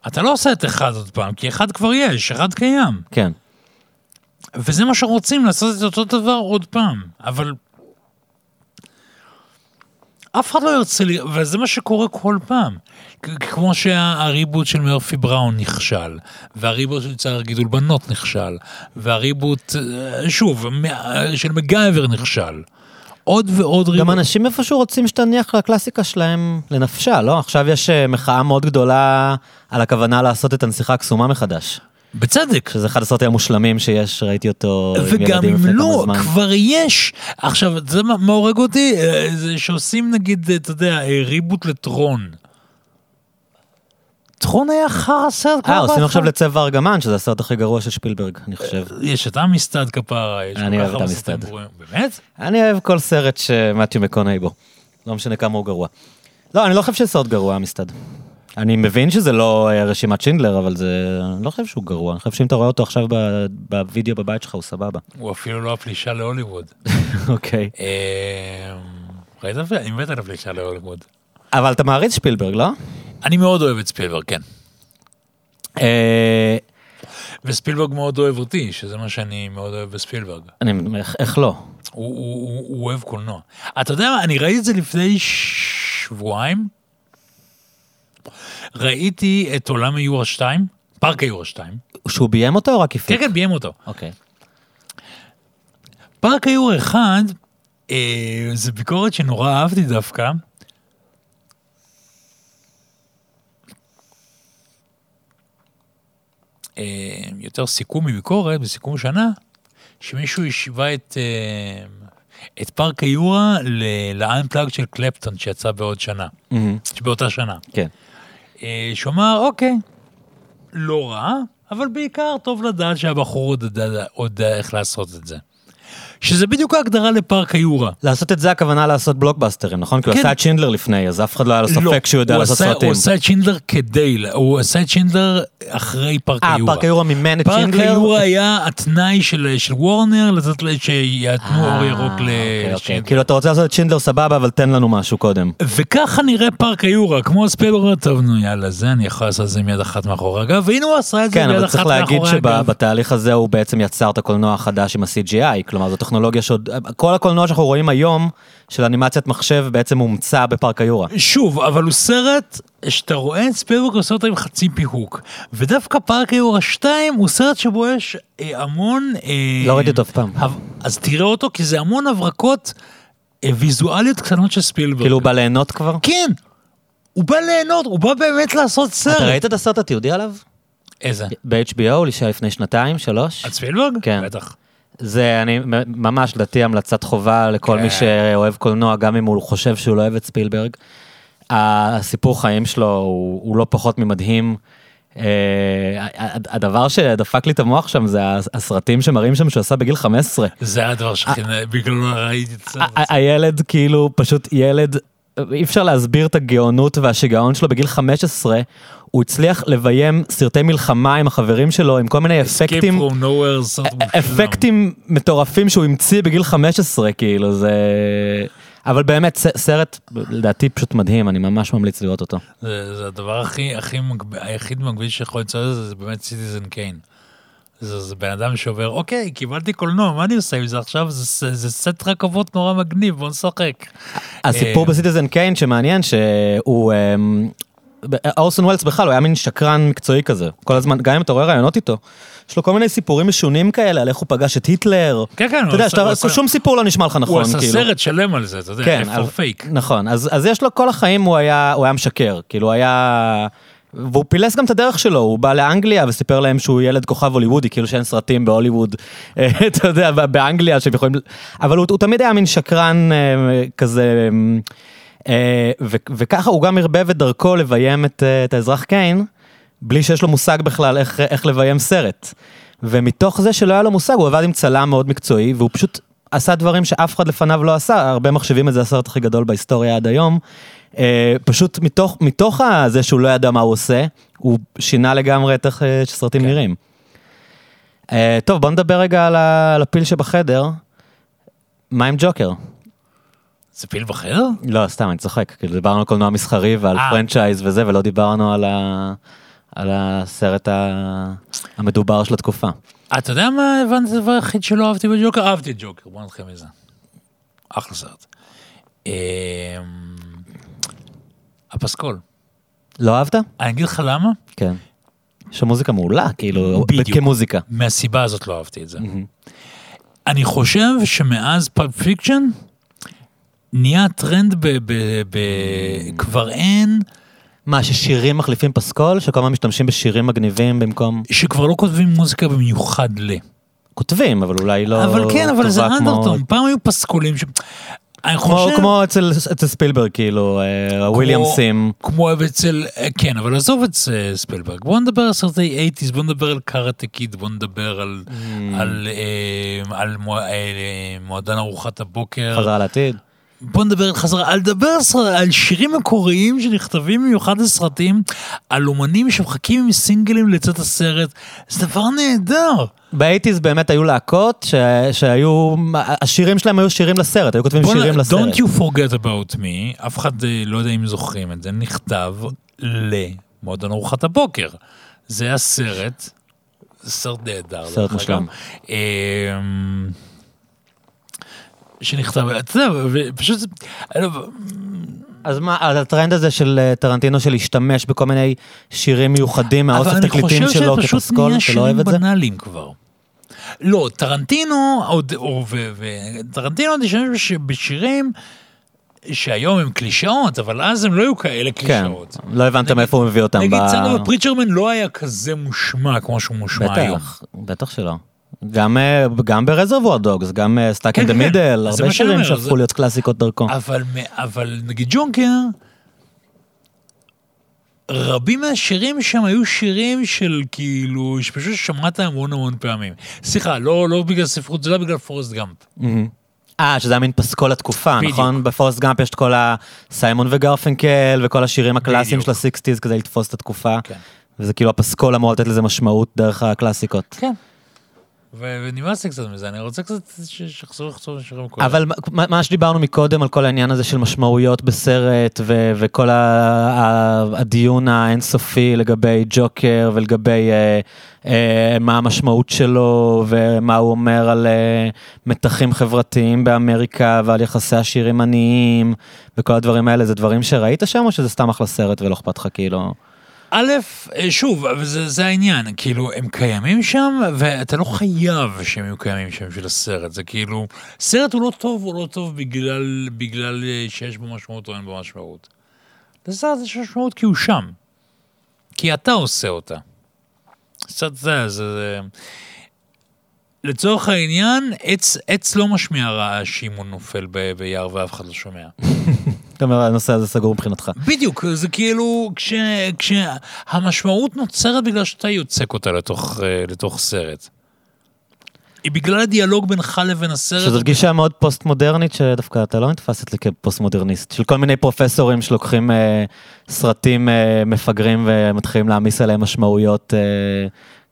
אתה לא עושה את אחד עוד פעם, כי אחד כבר יש, אחד קיים. כן. וזה מה שרוצים, לעשות את אותו דבר עוד פעם. אבל... אף אחד לא ירצה, לי- וזה מה שקורה כל פעם. כמו שהריבוט של מרפי בראון נכשל, והריבוט של צער גידול בנות נכשל, והריבוט, אה, שוב, של מגייבר נכשל. עוד ועוד ריבוט. גם אנשים איפשהו רוצים שתניח לקלאסיקה שלהם לנפשה, לא? עכשיו יש אה, מחאה מאוד גדולה על הכוונה לעשות את הנסיכה הקסומה מחדש. בצדק. שזה אחד הסרטים המושלמים שיש, ראיתי אותו עם וגם ילדים אם לפני לא, כמה זמן. כבר יש. עכשיו, יודע מה מה הורג אותי? אה, זה שעושים נגיד, אה, אתה יודע, אה, ריבוט לטרון. טרון היה חרא סרט. אה, עושים עכשיו. לצבע ארגמן, שזה הסרט הכי גרוע של שפילברג, אני חושב. יש את עמיסטד כפרה, יש אני אוהב את גרועים. באמת? אני אוהב כל סרט שמתיו מקונאי בו. לא משנה כמה הוא גרוע. לא, אני לא חושב שזה סרט גרוע, מסתד. אני מבין שזה לא אה, רשימת שינדלר, אבל זה... אני לא חושב שהוא גרוע. אני חושב שאם אתה רואה אותו עכשיו בווידאו בבית שלך, הוא סבבה. הוא אפילו לא הפלישה להוליווד. אוקיי. אה, ראית? אני מת על הפלישה להוליווד. אבל אתה מעריץ שפילברג, לא? אני מאוד אוהב את ספילברג, כן. אה, וספילברג מאוד אוהב אותי, שזה מה שאני מאוד אוהב בספילברג. אני... איך- איך לא? הוא, הוא, הוא, הוא אוהב קולנוע. אתה יודע מה, אני ראיתי את זה לפני שבועיים. ראיתי את עולם היורה 2, פארק היורה 2. שהוא ביים אותו או רק כן, הפיק? כן, ביים אותו. אוקיי. פארק היורה 1, אה, זה ביקורת שנורא אהבתי דווקא. אה, יותר סיכום מביקורת, בסיכום שנה, שמישהו השווה את, אה, את פארק היורה לאנפלאג של קלפטון שיצא בעוד שנה, מהמם. באותה שנה. כן. אה, שהוא אמר, אוקיי, לא רע, אבל בעיקר טוב לדעת שהבחור עוד יודע איך לעשות את זה. שזה בדיוק ההגדרה לפארק היורה. לעשות את זה הכוונה לעשות בלוקבאסטרים, נכון? כי הוא כן. עשה את שינדלר לפני, אז אף אחד לא היה לו לא, ספק שהוא יודע לעשות סרטים. הוא עשה את שינדלר כדי, הוא עשה את שינדלר אחרי פארק אה, היורה. פארק היורה מימן את פארק שינדלר? היורה היה התנאי של, של וורנר שיתנו אה, אור ירוק אוקיי, אוקיי. לשינדלר. כאילו אתה רוצה לעשות את שינדלר סבבה, אבל תן לנו משהו קודם. וככה נראה פארק היורה, כמו ספילברג, טוב נו יאללה, זה אני יכול לעשות את זה עם יד אחת מאחורי הגב, והנה הוא עשה את זה כן, עם יד אבל אחת צריך להגיד מאחורי הגב. שבתהליך הזה הוא בעצם יצר את הקולנוע החדש עם ה-CGI, כלומר זו טכנולוגיה שעוד... כל הקולנוע שאנחנו רואים היום, של אנימציית מחשב, בעצם הומצא בפארק היורה. שוב, אבל הוא סרט שאתה רואה את ספילברג עושה אותו עם חצי פיהוק. ודווקא פארק היורה 2 הוא סרט שבו יש אה, המון... אה, לא ראיתי אותו אף פעם. אז תראה אותו, כי זה המון הברקות אה, ויזואליות קטנות של ספילברג. כאילו הוא בא ליהנות כבר? כן, הוא בא ליהנות, הוא בא באמת לעשות סרט. אתה ראית את הסרט התיעודי עליו? איזה? ב-HBO, לפני שנתיים, שלוש? על ספילברג? כן. בטח. זה, אני ממש, לדעתי המלצת חובה לכל מי כן. שאוהב קולנוע, גם אם הוא חושב שהוא לא אוהב את ספילברג. הסיפור חיים שלו הוא, הוא לא פחות ממדהים. אה, הדבר שדפק לי את המוח שם זה הסרטים שמראים שם שהוא עשה בגיל 15. זה הדבר שהכי... בגללו ראיתי את הסרט. ה- הילד כאילו פשוט ילד, אי אפשר להסביר את הגאונות והשיגעון שלו בגיל 15. הוא הצליח לביים סרטי מלחמה עם החברים שלו עם כל מיני אפקטים. Nowhere. אפקטים מטורפים שהוא המציא בגיל 15 כאילו זה אבל באמת סרט לדעתי פשוט מדהים אני ממש ממליץ לראות אותו. זה, זה הדבר הכי, הכי מגב... היחיד מגביל שיכול למצוא את זה, זה באמת סיטיזן קיין. זה, זה בן אדם שעובר, אוקיי, קיבלתי קולנוע, מה אני עושה עם זה עכשיו? זה, זה סט רכבות נורא מגניב, בוא נשחק. הסיפור אה, ב Citizen Kane שמעניין שהוא אמ, אורסון וולס בכלל הוא היה מין שקרן מקצועי כזה כל הזמן גם אם אתה רואה ראיונות איתו. יש לו כל מיני סיפורים משונים כאלה על איך הוא פגש את היטלר. כן, כן, אתה יודע, שאתה- הוא עשה- שום סיפור לא נשמע לך נכון. הוא עשה כאילו. סרט שלם על זה, אתה יודע, כן, F for Fake. נכון, אז, אז יש לו כל החיים הוא היה, הוא היה משקר, כאילו הוא היה... והוא פילס גם את הדרך שלו, הוא בא לאנגליה וסיפר להם שהוא ילד כוכב הוליוודי, כאילו שאין סרטים בהוליווד, אה, אתה יודע, באנגליה שהם יכולים... אבל הוא, הוא תמיד היה מין שקרן אה, כזה, אה, ו, וככה הוא גם ערבב את דרכו לביים את, את האזרח קיין, בלי שיש לו מושג בכלל איך, איך לביים סרט. ומתוך זה שלא היה לו מושג, הוא עבד עם צלם מאוד מקצועי, והוא פשוט עשה דברים שאף אחד לפניו לא עשה, הרבה מחשיבים את זה הסרט הכי גדול בהיסטוריה עד היום. אה, פשוט מתוך, מתוך זה שהוא לא ידע מה הוא עושה, הוא שינה לגמרי את איך אה, שסרטים כן. נראים. אה, טוב, בוא נדבר רגע על הפיל שבחדר. מה עם ג'וקר? זה פיל בחדר? לא, סתם, אני צוחק. כאילו, דיברנו על קולנוע מסחרי ועל אה. פרנצ'ייז וזה, ולא דיברנו על, ה... על הסרט ה... המדובר של התקופה. אתה יודע מה הבנתי את הדבר היחיד שלא אהבתי בג'וקר? אהבתי את ג'וקר, בוא נתחיל מזה. אחלה סרט. הפסקול. לא אהבת? אני אגיד לך למה? כן. יש מוזיקה מעולה, כאילו, בדיוק. כמוזיקה. מהסיבה הזאת לא אהבתי את זה. אני חושב שמאז Pulp Fiction נהיה טרנד ב... ב, ב כבר אין מה, ששירים מחליפים פסקול? שכל הזמן משתמשים בשירים מגניבים במקום... שכבר לא כותבים מוזיקה במיוחד ל... כותבים, אבל אולי לא אבל כן, אבל זה טובה כמו- אנדרטון, פעם היו פסקולים ש... אני כמו, חושב... כמו אצל, אצל ספילברג, כאילו, אה, הוויליאמסים. כמו אצל, אה, כן, אבל עזוב את אה, ספילברג. בוא נדבר על סרטי 80's, בוא נדבר על קארטה קיד, בוא נדבר על, Mm. על, על מו- אה, מועדון ארוחת הבוקר. חזרה לעתיד. בוא נדבר על חזרה, על לדבר על, שירים מקוריים שנכתבים במיוחד לסרטים, על אומנים שמחכים עם סינגלים לצאת הסרט, זה דבר נהדר. באייטיז באמת היו להקות ש... שהיו, השירים שלהם היו שירים לסרט, היו כותבים שירים לסרט. Don't you forget about me, אף אחד אה, לא יודע אם זוכרים את זה, נכתב למועדון ארוחת הבוקר. זה היה סרט, נהדר. סרט מושלם. שנכתב, אתה יודע, ופשוט, אני לא- אז מה, אז הטרנד הזה של אה, טרנטינו של להשתמש בכל מיני שירים מיוחדים אבל מהאוסף אני תקליטים חושב שלו כפסקול, נהיה אתה לא אוהב שירים את זה? בנאליים כבר. לא, טרנטינו, עוד, או, ו, ו, טרנטינו עוד השתמש בש- בשירים שהיום הם קלישאות, אבל אז הם לא היו כאלה כן, קלישאות. לא הבנת מאיפה הוא מביא אותם. נגיד ב- Son of a Preacher Man לא היה כזה מושמע כמו שהוא מושמע היום. בטח, בטח שלא. גם, אה, גם ב Reservoir Dogs, גם Stuck in the Middle, הרבה שירים שהפכו זה- להיות קלאסיקות דרכו. אבל, אבל נגיד ג'וקר, רבים מהשירים שם היו שירים של כאילו, שפשוט שמעת המון המון פעמים. סליחה, לא, לא בגלל ספרות, זה לא בגלל פורסט גאמפ. מהמם. אה, שזה היה מין פסקול התקופה, בדיוק. נכון? בפורסט גאמפ יש את כל הסיימון וגרפינקל וכל השירים הקלאסיים של. ה sixties כדי לתפוס את התקופה. כן. וזה כאילו הפסקול אמור לתת לזה משמעות דרך הקלאסיקות. כן. ונמאס לי קצת מזה, אני רוצה קצת שיחזרו לחזור לשירים קודם. אבל מה- מה שדיברנו מקודם על כל העניין הזה של משמעויות בסרט ו- וכל הדיון האינסופי לגבי ג'וקר ולגבי אה, אה, מה המשמעות שלו ומה הוא אומר על אה, מתחים חברתיים באמריקה ועל יחסי עשירים עניים וכל הדברים האלה, זה דברים שראית שם או שזה סתם אחלה סרט ולא אכפת לך כאילו? א', אה, שוב, זה, זה העניין, כאילו, הם קיימים שם, ואתה לא חייב שהם יהיו קיימים שם בשביל הסרט, זה כאילו, סרט הוא לא טוב, הוא לא טוב בגלל, בגלל אה, שיש בו משמעות או אין בו משמעות. לסרט יש משמעות כי הוא שם, כי אתה עושה אותה. סרט זה, זה, זה... לצורך העניין, עץ, עץ לא משמיע רעש אם הוא נופל ביער ואף אחד לא שומע. אומר הנושא הזה סגור מבחינתך. בדיוק, זה כאילו, כש, כשהמשמעות נוצרת בגלל שאתה יוצק אותה לתוך, אה, לתוך סרט. היא בגלל הדיאלוג בינך לבין הסרט. שזו גישה מאוד פוסט מודרנית שדווקא אתה לא נתפס אצלי כפוסט מודרניסט של כל מיני פרופסורים שלוקחים אה, סרטים אה, מפגרים ומתחילים להעמיס עליהם משמעויות אה,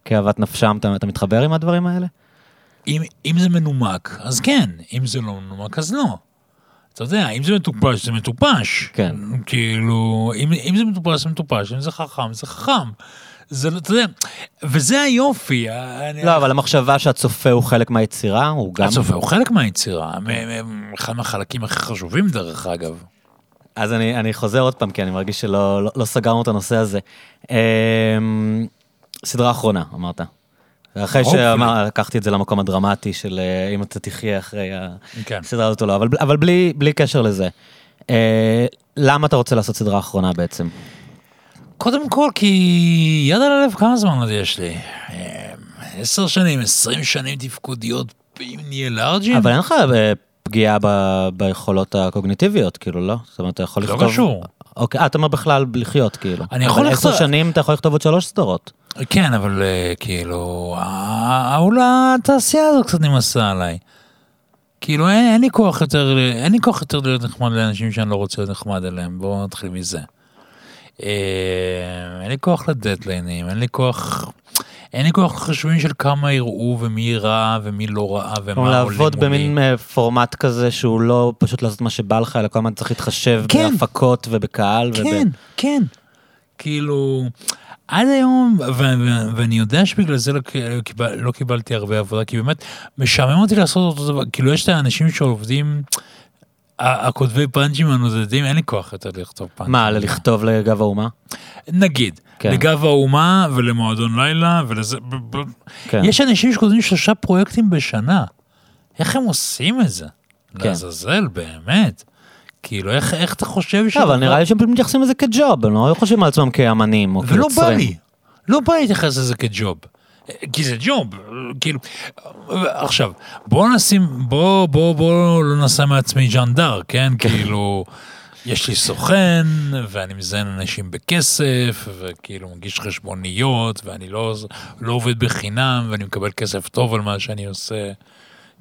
כאהבת נפשם אתה, אתה מתחבר עם הדברים האלה? אם, אם זה מנומק, אז כן, אם זה לא מנומק, אז לא. אתה יודע, אם זה מטופש, זה מטופש. כן. כאילו, אם, אם זה מטופש, זה מטופש, אם זה חכם, זה חכם. זה לא, אתה יודע, וזה היופי. אני- לא אבל המחשבה שהצופה הוא חלק מהיצירה הוא גם הצופה הוא חלק מהיצירה, אחד מהחלקים הכי חשובים דרך אגב. אז אני, אני חוזר עוד פעם כי אני מרגיש שלא לא, לא סגרנו את הנושא הזה. אה, סדרה אחרונה אמרת. אחרי. שלקחתי את זה למקום הדרמטי של אה, אם אתה תחיה אחרי. כן. הסדרה הזאת או לא, אבל, אבל בלי, בלי קשר לזה. אה, למה אתה רוצה לעשות סדרה אחרונה בעצם? קודם כל, כי יד על הלב, כמה זמן עוד יש לי? אה, עשר שנים, עשרים שנים תפקודיות, אם נהיה לארג'ים? אבל אין לך פגיעה ב, ביכולות הקוגניטיביות, כאילו, לא? זאת אומרת, אתה יכול לא לכתוב... קשור. אוקיי, אתה אומר בכלל לחיות, כאילו. אני יכול לכתוב- עשר שנים אתה יכול לכתוב עוד שלוש סדרות. כן, אבל אה, כאילו, אולי התעשייה הזאת קצת נמאסה עליי. כאילו, אין, אין לי כוח יותר, אין לי כוח יותר להיות נחמד לאנשים שאני לא רוצה להיות נחמד אליהם, בואו נתחיל מזה. אה, אין לי כוח לדדליינים, אין לי כוח... אין לי כוח לחשבים של כמה יראו ומי ראה ומי לא ראה ומה כלומר, עולים לעבוד מולי. במין אה, פורמט כזה שהוא לא פשוט לעשות מה שבא לך, אלא כל הזמן צריך להתחשב כן. בהפקות ובקהל. כן, כן. כאילו, עד היום, ו- ואני יודע שבגלל זה לא, קיבל, לא קיבלתי הרבה עבודה, כי באמת משעמם אותי לעשות אותו דבר, כאילו יש את האנשים שעובדים, הכותבי פאנצ'ים הנודדים, אין לי כוח יותר לכתוב פאנצ'ים. מה, לכתוב לגב האומה? נגיד, כן. לגב האומה ולמועדון לילה ולזה, כן. יש אנשים שכותבים שלושה פרויקטים בשנה. איך הם עושים את זה? כן. לעזאזל, באמת. כאילו, איך, איך אתה חושב ש... לא, אבל נראה לי שהם מתייחסים לזה כג'וב, הם לא חושבים על עצמם כאמנים או ולא בא כיוצרים. לי, לא בא לי להתייחס לזה כג'וב. כי זה ג'וב, כאילו, עכשיו, בוא נשים, בוא, בוא, בוא לא נעשה מעצמי ז'אן דארק, כן? כאילו, יש לי סוכן, ואני מזיין אנשים בכסף, וכאילו מגיש חשבוניות, ואני לא, לא עובד בחינם, ואני מקבל כסף טוב על מה שאני עושה.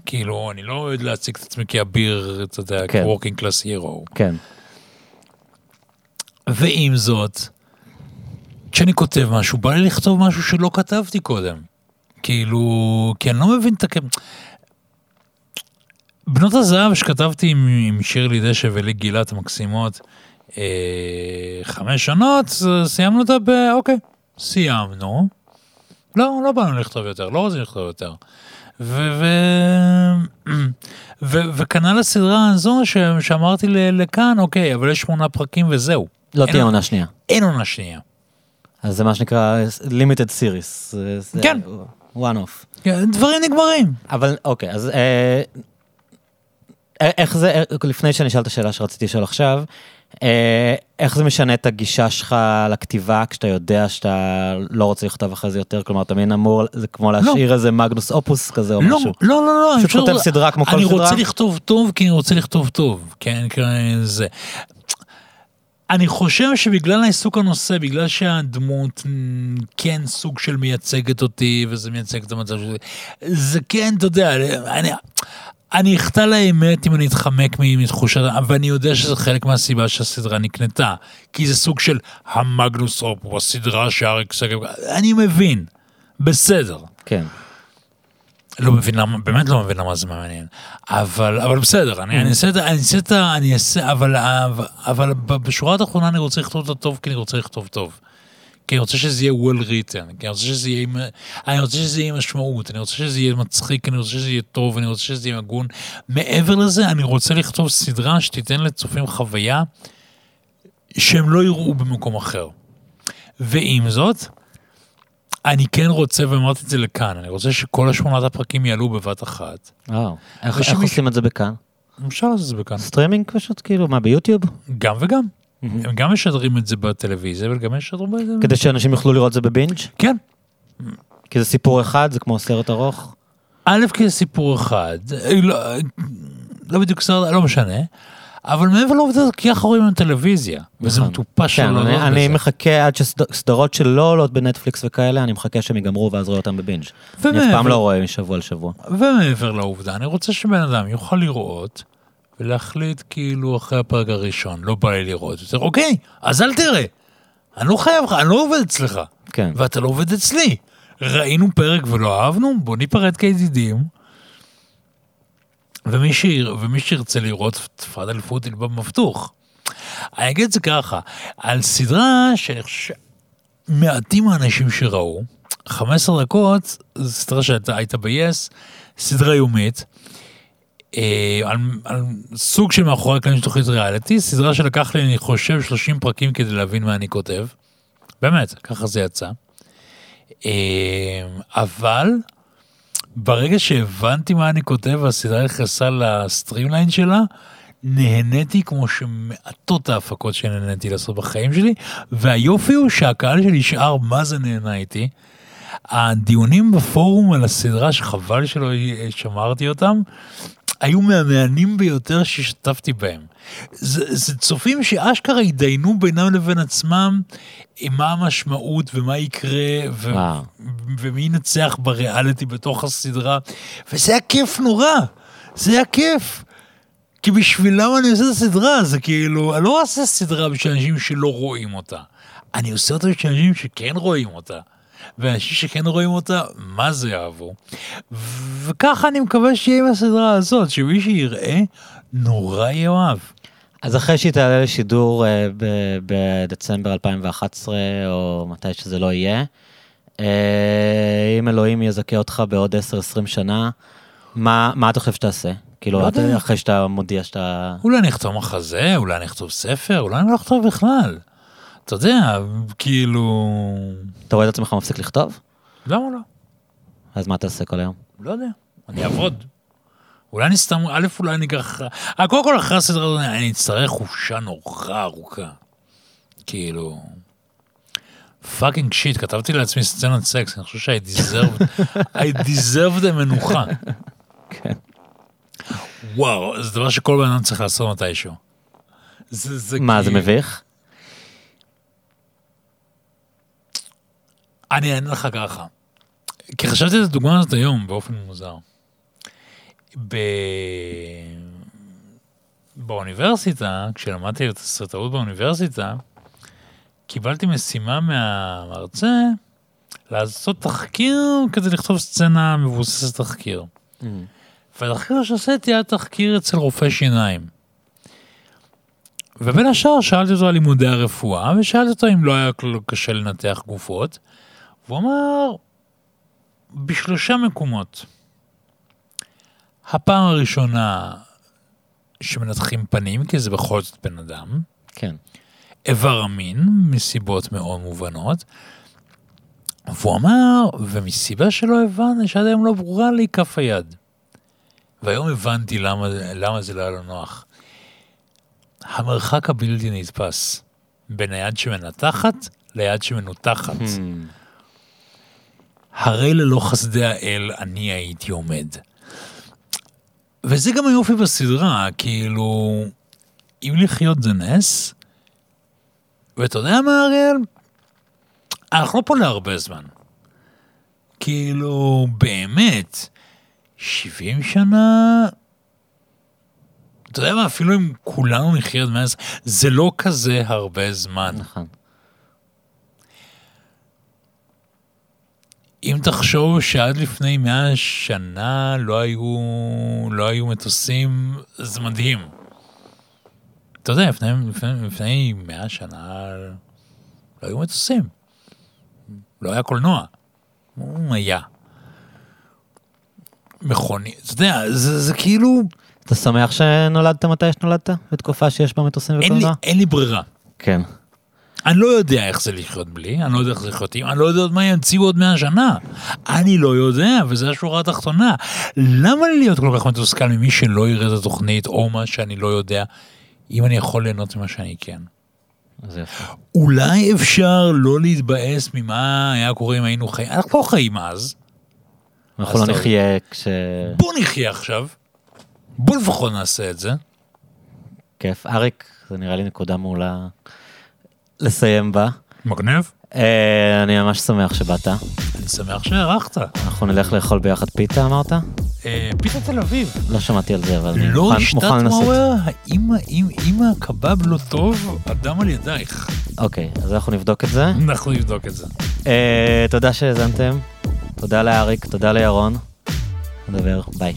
כאילו, אני לא אוהב להציג את עצמי כאביר, אתה יודע, כן. כ-working class hero. כן. ועם זאת, כשאני כותב משהו, בא לי לכתוב משהו שלא כתבתי קודם. כאילו, כי אני לא מבין את הכ... בנות הזהב שכתבתי עם, עם שירלי דשא ולי גילת המקסימות, אה, חמש שנות, אז סיימנו אותה ב... אוקיי, סיימנו. לא, לא באנו לכתוב יותר, לא רוצים לכתוב יותר. וכנ"ל הסדרה הזו ש... שאמרתי לכאן, אוקיי, אבל יש שמונה פרקים וזהו. לא תהיה עונה שנייה. אין עונה שנייה. אז זה מה שנקרא limited series. כן. one off. כן, דברים נגמרים. אבל אוקיי, אז אה, אה, איך זה, אה, לפני שאני אשאל את השאלה שרציתי לשאול עכשיו, איך זה משנה את הגישה שלך לכתיבה כשאתה יודע שאתה לא רוצה לכתוב אחרי זה יותר? כלומר, אתה מבין אמור, זה כמו להשאיר איזה מגנוס אופוס כזה או לא, משהו. לא, לא, לא. פשוט כותב סדרה כמו כל אני סדרה? רוצה לכתוב טוב כי אני רוצה לכתוב טוב. כן, כן, זה. אני חושב שבגלל העיסוק הנושא, בגלל שהדמות כן סוג של מייצגת אותי, וזה מייצג את המצב שלי, זה כן, אתה יודע, אני, אני אחטא לאמת אם אני אתחמק מתחושת, ואני יודע שזה חלק מהסיבה שהסדרה נקנתה, כי זה סוג של המגנוס אופו, הסדרה שאריק סגל, אני מבין, בסדר. כן. לא מבין למה, באמת לא מבין למה זה מעניין. אבל, אבל בסדר, אני, אני אעשה את ה... אני אעשה את ה... אני אעשה... אבל, אבל, אבל בשורה התחתונה אני רוצה לכתוב את הטוב כי אני רוצה לכתוב טוב. כי אני רוצה שזה יהיה well written, כי אני רוצה שזה יהיה. אני רוצה שזה יהיה משמעות, אני רוצה שזה יהיה מצחיק, אני רוצה שזה יהיה טוב, אני רוצה שזה יהיה הגון. מעבר לזה, אני רוצה לכתוב סדרה שתיתן לצופים חוויה שהם לא יראו במקום אחר. ועם זאת, אני כן רוצה, ואמרתי את זה לכאן, אני רוצה שכל השמונת הפרקים יעלו בבת אחת. וואו. איך איך ושמישהו- עושים את זה בכאן? אפשר לעשות את זה בכאן. סטרימינג פשוט כאילו? מה, ביוטיוב? גם וגם. הם גם משדרים את זה בטלוויזיה, אבל גם משדרים את זה... כדי שאנשים יוכלו לראות את זה בבינג'? כן. כי זה סיפור אחד, זה כמו סרט ארוך? א', כסיפור אחד, אה, לא, לא בדיוק סרט, לא משנה, אבל מעבר לעובדה, הזאת, כי אנחנו רואים היום טלוויזיה, וזה נכון. מטופש כן, לא אני- אני. מחכה עד שסדרות שלא עולות בנטפליקס וכאלה, אני מחכה שהם ייגמרו ואז רואה אותם בבינג'. אני אף פעם לא רואה משבוע לשבוע. ומעבר לעובדה, אני רוצה שבן אדם יוכל לראות ולהחליט כאילו אחרי הפרק הראשון, לא בא לי לראות יותר, אוקיי, אז אל תראה. אני לא חייב לך, אני לא עובד אצלך. כן. ואתה לא עובד אצלי. ראינו פרק ולא אהבנו, בוא ניפרד כידידים. ומי, שיר, ומי שירצה לראות תפאדל פוטיל במבטוח. אני אגיד את זה ככה, על סדרה שמעטים האנשים שראו, 15 דקות, זו סדרה שהייתה היית ב-yes, סדרה יומית, אה, על, על סוג של מאחורי הקלעים של תוכנית ריאליטי, סדרה שלקח לי, אני חושב, 30 פרקים כדי להבין מה אני כותב. באמת, ככה זה יצא. אה, אבל ברגע שהבנתי מה אני כותב והסדרה נכנסה ל streamline שלה, נהניתי כמו שמעטות ההפקות שנהניתי לעשות בחיים שלי, והיופי הוא שהקהל שלי נשאר מה זה נהנה איתי. הדיונים בפורום על הסדרה, שחבל שלא שמרתי אותם, היו מהמעניינים ביותר שהשתתפתי בהם. זה, זה צופים שאשכרה התדיינו בינם לבין עצמם מה המשמעות ומה יקרה ו-. ומי ינצח בריאליטי בתוך הסדרה, וזה היה כיף נורא, זה היה כיף. כי בשבילם אני עושה את הסדרה, זה כאילו, אני לא עושה סדרה בשביל אנשים שלא רואים אותה. אני עושה אותה בשביל אנשים שכן רואים אותה. ואנשים שכן רואים אותה, מה זה יאהבו. וככה אני מקווה שיהיה עם הסדרה הזאת, שמי שיראה, נורא יאהב. אז אחרי שהיא תעלה לשידור אה, ב- בדצמבר 2011, או מתי שזה לא יהיה, אה, אם אלוהים יזכה אותך בעוד 10-20 שנה, מה מה אתה חושב שתעשה? כאילו, לא אתה-. אחרי שאתה מודיע שאתה... אולי אני אכתוב מחזה, אולי אני אכתוב ספר, אולי אני לא אכתוב בכלל. אתה יודע, כאילו... אתה רואה את עצמך מפסיק לכתוב? למה לא? אז מה תעשה כל היום? לא יודע. אני אעבוד. אולי אני סתם, א', אולי אני אקח... אה, קודם כל אחרי הסדרה הזאת אני אצטרך חופשה נורא ארוכה. כאילו... fucking shit, כתבתי לעצמי סצנת סקס, אני חושב ש-I deserved, I deserved a מנוחה. כן. וואו, זה דבר שכל בן אדם צריך לעשות מתישהו. זה, זה מה, זה כאילו- מביך? אני אענה לך ככה. כי חשבתי את הדוגמה הזאת היום באופן מוזר. ב... באוניברסיטה, כשלמדתי תסריטאות באוניברסיטה, קיבלתי משימה מהמרצה לעשות תחקיר כדי לכתוב סצנה מבוססת תחקיר. והתחקיר שעשיתי היה תחקיר אצל רופא שיניים. ובין השאר שאלתי אותו על לימודי הרפואה, ושאלתי אותו אם לא היה קשה לנתח גופות, והוא אמר, בשלושה מקומות. הפעם הראשונה שמנתחים פנים, כי זה בכל זאת בן אדם, כן. איבר המין, מסיבות מאוד מובנות. והוא אמר, ומסיבה שלא הבנתי, שעד היום לא ברורה לי כף היד. והיום הבנתי למה, למה זה לא היה לו נוח. המרחק הבלתי נתפס בין היד שמנתחת ליד שמנותחת. Hmm. הרי ללא חסדי האל אני הייתי עומד. וזה גם היופי בסדרה, כאילו, אם לחיות זה נס, ואתה יודע מה, אריאל? אנחנו לא פה להרבה זמן. כאילו, באמת, 70 שנה, אתה יודע מה, אפילו אם כולנו נחיה עד 120, זה לא כזה הרבה זמן. נכון. אם תחשוב שעד לפני 100 שנה לא היו, לא היו מטוסים, זה מדהים. אתה יודע, לפני, לפני, לפני 100 שנה לא היו מטוסים. לא היה קולנוע. הוא היה. מכוני, אתה יודע, זה, זה כאילו, אתה שמח שנולדת מתי שנולדת? בתקופה שיש בה מטוסים וקולנוע? אין לי ברירה. כן. אני לא יודע איך זה לחיות בלי, אני לא יודע איך זה לחיות עם, אני לא יודע עוד מה ימציאו עוד 100 שנה. אני לא יודע, וזו השורה התחתונה. למה לי להיות כל כך מתוסכל ממי שלא יראה את התוכנית, או מה שאני לא יודע, אם אני יכול ליהנות ממה שאני כן? זה. אולי אפשר לא להתבאס ממה היה קורה אם היינו חיים, אנחנו לא חיים אז, אנחנו לא. נחיה כש... בוא נחיה עכשיו, בוא לפחות נעשה את זה. כיף. אריק, זה נראה לי נקודה מעולה לסיים בה. מגניב. אה, אני ממש שמח שבאת. אני שמח שהערכת. אנחנו נלך לאכול ביחד פיתה, אמרת? אה, פיתה תל אביב. לא שמעתי על זה, אבל אני לא מוכן- השתת מוכן לנסות. מאואר, האם אם- אם הקבב לא טוב, הדם על ידייך. אוקיי, אז אנחנו נבדוק את זה. אנחנו נבדוק את זה. אה, תודה שהאזנתם. תודה לאריק, תודה לירון. נדבר, ביי.